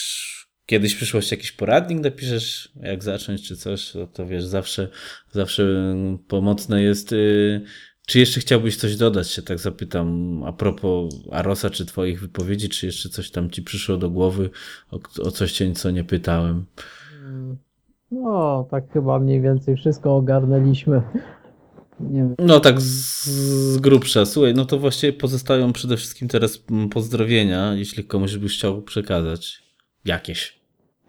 Speaker 1: kiedyś w przyszłości jakiś poradnik napiszesz, jak zacząć czy coś, to, to wiesz, zawsze, zawsze pomocne jest. Czy jeszcze chciałbyś coś dodać, się tak zapytam, a propos Arosa, czy twoich wypowiedzi, czy jeszcze coś tam ci przyszło do głowy, o, o coś cię co nie pytałem?
Speaker 2: No, tak chyba mniej więcej wszystko ogarnęliśmy.
Speaker 1: No tak z, z grubsza. Słuchaj, no to właściwie pozostają przede wszystkim teraz pozdrowienia, jeśli komuś byś chciał przekazać jakieś.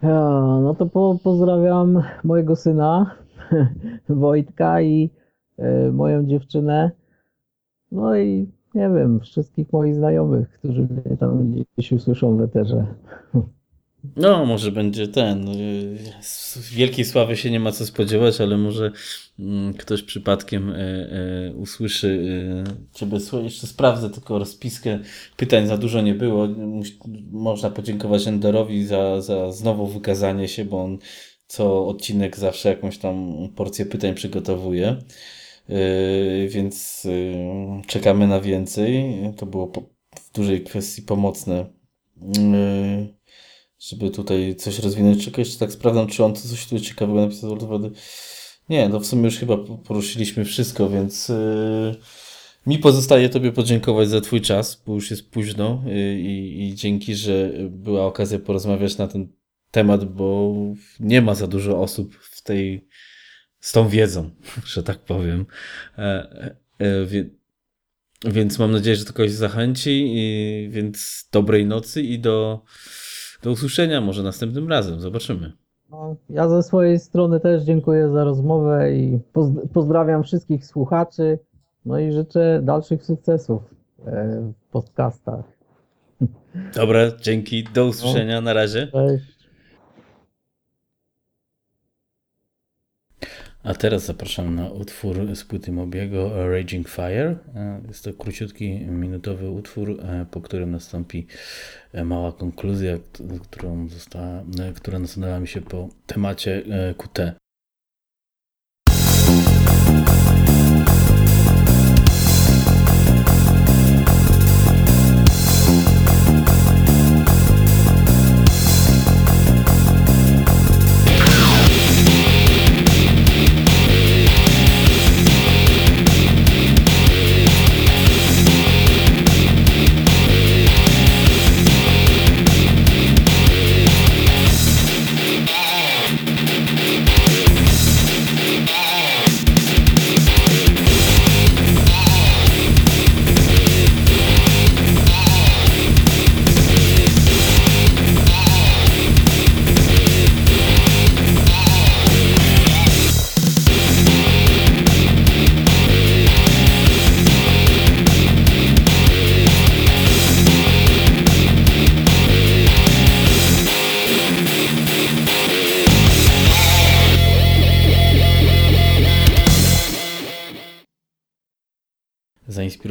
Speaker 2: Ja, no to po, pozdrawiam mojego syna Wojtka i y, moją dziewczynę. No i nie wiem, wszystkich moich znajomych, którzy mnie tam gdzieś usłyszą w eterze.
Speaker 1: No, może będzie ten. Z wielkiej sławy się nie ma co spodziewać, ale może mm, ktoś przypadkiem e, e, usłyszy Ciebie. Jeszcze sprawdzę tylko rozpiskę. Pytań za dużo nie było. Można podziękować Enderowi za, za znowu wykazanie się, bo on co odcinek zawsze jakąś tam porcję pytań przygotowuje. Więc czekamy na więcej. To było w dużej kwestii pomocne żeby tutaj coś rozwinąć. Czekaj, jeszcze tak sprawdzam, czy on coś tu ciekawego napisał. Nie, no w sumie już chyba poruszyliśmy wszystko, więc yy, mi pozostaje Tobie podziękować za Twój czas, bo już jest późno yy, i dzięki, że była okazja porozmawiać na ten temat, bo nie ma za dużo osób w tej, z tą wiedzą, że tak powiem. E, e, e wie, więc mam nadzieję, że to kogoś zachęci, i, więc dobrej nocy i do do usłyszenia może następnym razem. Zobaczymy.
Speaker 2: No, ja ze swojej strony też dziękuję za rozmowę i pozdrawiam wszystkich słuchaczy. No i życzę dalszych sukcesów e, w podcastach.
Speaker 1: Dobra, dzięki. Do usłyszenia. Na razie.
Speaker 2: Cześć.
Speaker 1: A teraz zapraszam na utwór z płyty Mobiego Raging Fire. E, jest to króciutki, minutowy utwór, e, po którym nastąpi e, mała konkluzja, którą została, która nasunęła mi się po temacie QT.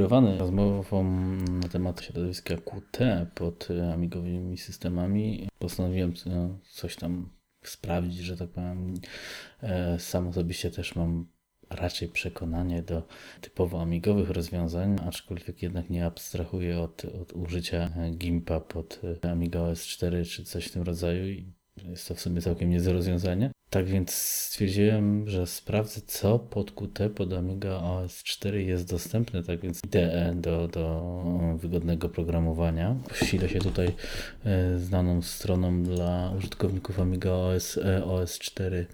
Speaker 1: Zainspirowany rozmową na temat środowiska QT pod amigowymi systemami, postanowiłem no, coś tam sprawdzić, że tak powiem. E, sam osobiście też mam raczej przekonanie do typowo amigowych rozwiązań, aczkolwiek jednak nie abstrahuję od, od użycia Gimpa pod Amiga OS 4 czy coś w tym rodzaju jest to w sumie całkiem niezłe rozwiązanie. Tak więc stwierdziłem, że sprawdzę, co pod Qt, pod Amiga OS 4 jest dostępne. Tak więc IDE do, do wygodnego programowania. Posilę się tutaj e, znaną stroną dla użytkowników Amiga OS, e, OS 4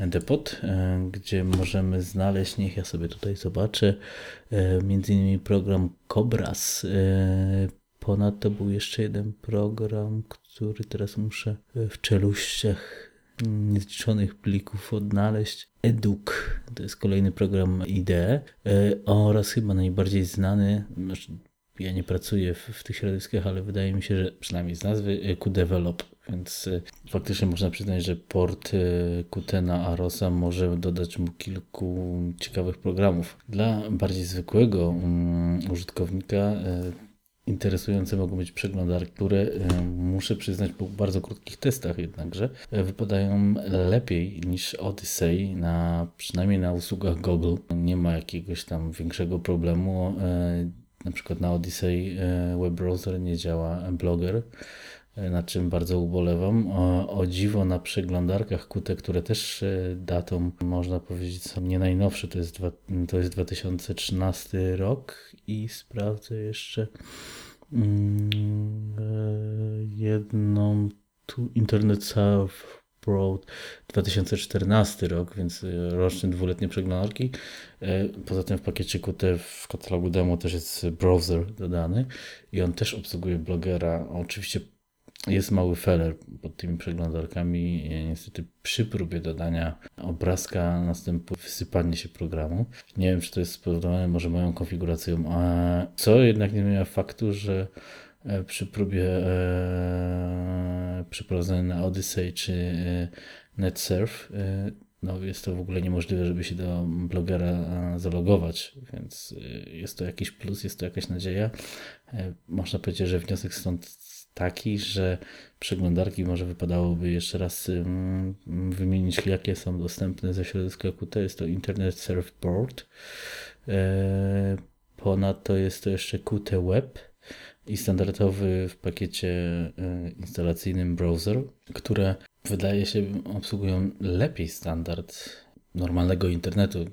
Speaker 1: Depot, e, gdzie możemy znaleźć, niech ja sobie tutaj zobaczę, między innymi program Cobras. Ponadto był jeszcze jeden program, który teraz muszę w czeluściach niezliczonych plików odnaleźć. Eduk to jest kolejny program IDE oraz chyba najbardziej znany, znaczy ja nie pracuję w, w, tych środowiskach, ale wydaje mi się, że przynajmniej z nazwy QDevelop, więc y, faktycznie można przyznać, że port y, Qt na Arosa może dodać mu kilku ciekawych programów. Dla bardziej zwykłego um, użytkownika interesujące mogą być przeglądarki, które e, muszę przyznać po bardzo krótkich testach jednakże e, wypadają lepiej niż Odyssey, na, przynajmniej na usługach Google. Nie ma jakiegoś tam większego problemu. E, na przykład na Odyssey web browser nie działa Blogger nad czym bardzo ubolewam. O, o, dziwo na przeglądarkach Qt, które też datą można powiedzieć są nie najnowsze, to jest, dwa, to jest 2013 rok i sprawdzę jeszcze Mm, e, jedną tu Internet South Broad 2014 rok, więc e, roczny dwuletnie przeglądarki. E, poza tym w pakiecie Qt w katalogu demo też jest browser dodany i on też obsługuje blogera. Oczywiście jest mały feller pod tymi przeglądarkami. Niestety przy próbie dodania obrazka następuje wysypanie się programu. Nie wiem, czy to jest spowodowane może moją konfiguracją, a co jednak nie zmienia faktu, że e, przy próbie e, na Odyssey czy e, NetSurf e, no jest to w ogóle niemożliwe, żeby się do blogera e, zalogować, więc jest to jakiś plus, jest to jakaś nadzieja. Można powiedzieć, że wniosek stąd taki, że przeglądarki może wypadałoby jeszcze raz wymienić, jakie są dostępne ze środowiska Qt. Jest to Internet Served Board. E, ponadto jest to jeszcze Qt Web i standardowy w pakiecie e, instalacyjnym browser, które wydaje się obsługują lepiej standard normalnego internetu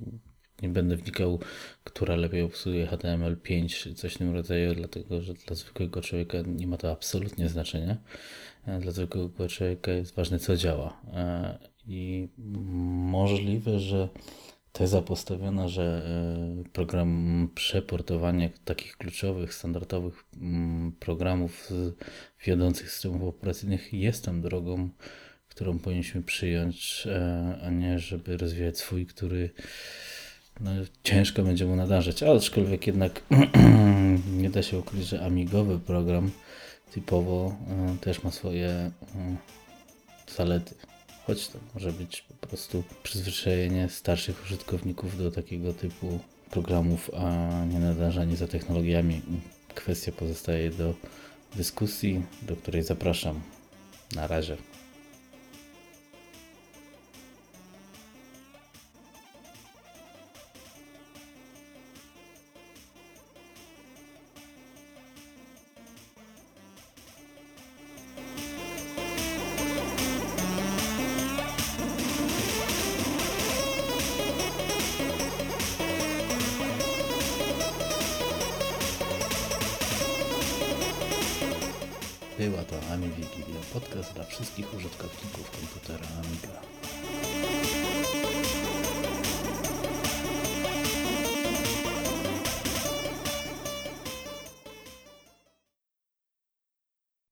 Speaker 1: nie będę wnikał, która lepiej obsługuje HTML5 czy coś w tym rodzaju, dlatego że dla zwykłego człowieka nie ma to absolutnie znaczenia. E, dla zwykłego człowieka jest ważne, co działa. E, I możliwe, że teza postawiona, że e, program przeportowania takich kluczowych, standardowych mm, programów wiodących systemów operacyjnych jest tam drogą, którą powinniśmy przyjąć, a nie żeby rozwijać swój, który no, ciężko będzie mu nadarzyć, aczkolwiek jednak nie da się ukryć, że amigowy program typowo y, też ma swoje y, zalety. Choć to może być po prostu przyzwyczajenie starszych użytkowników do takiego typu programów, a nie nadarzanie za technologiami. Kwestia pozostaje do dyskusji, do której zapraszam. Na razie.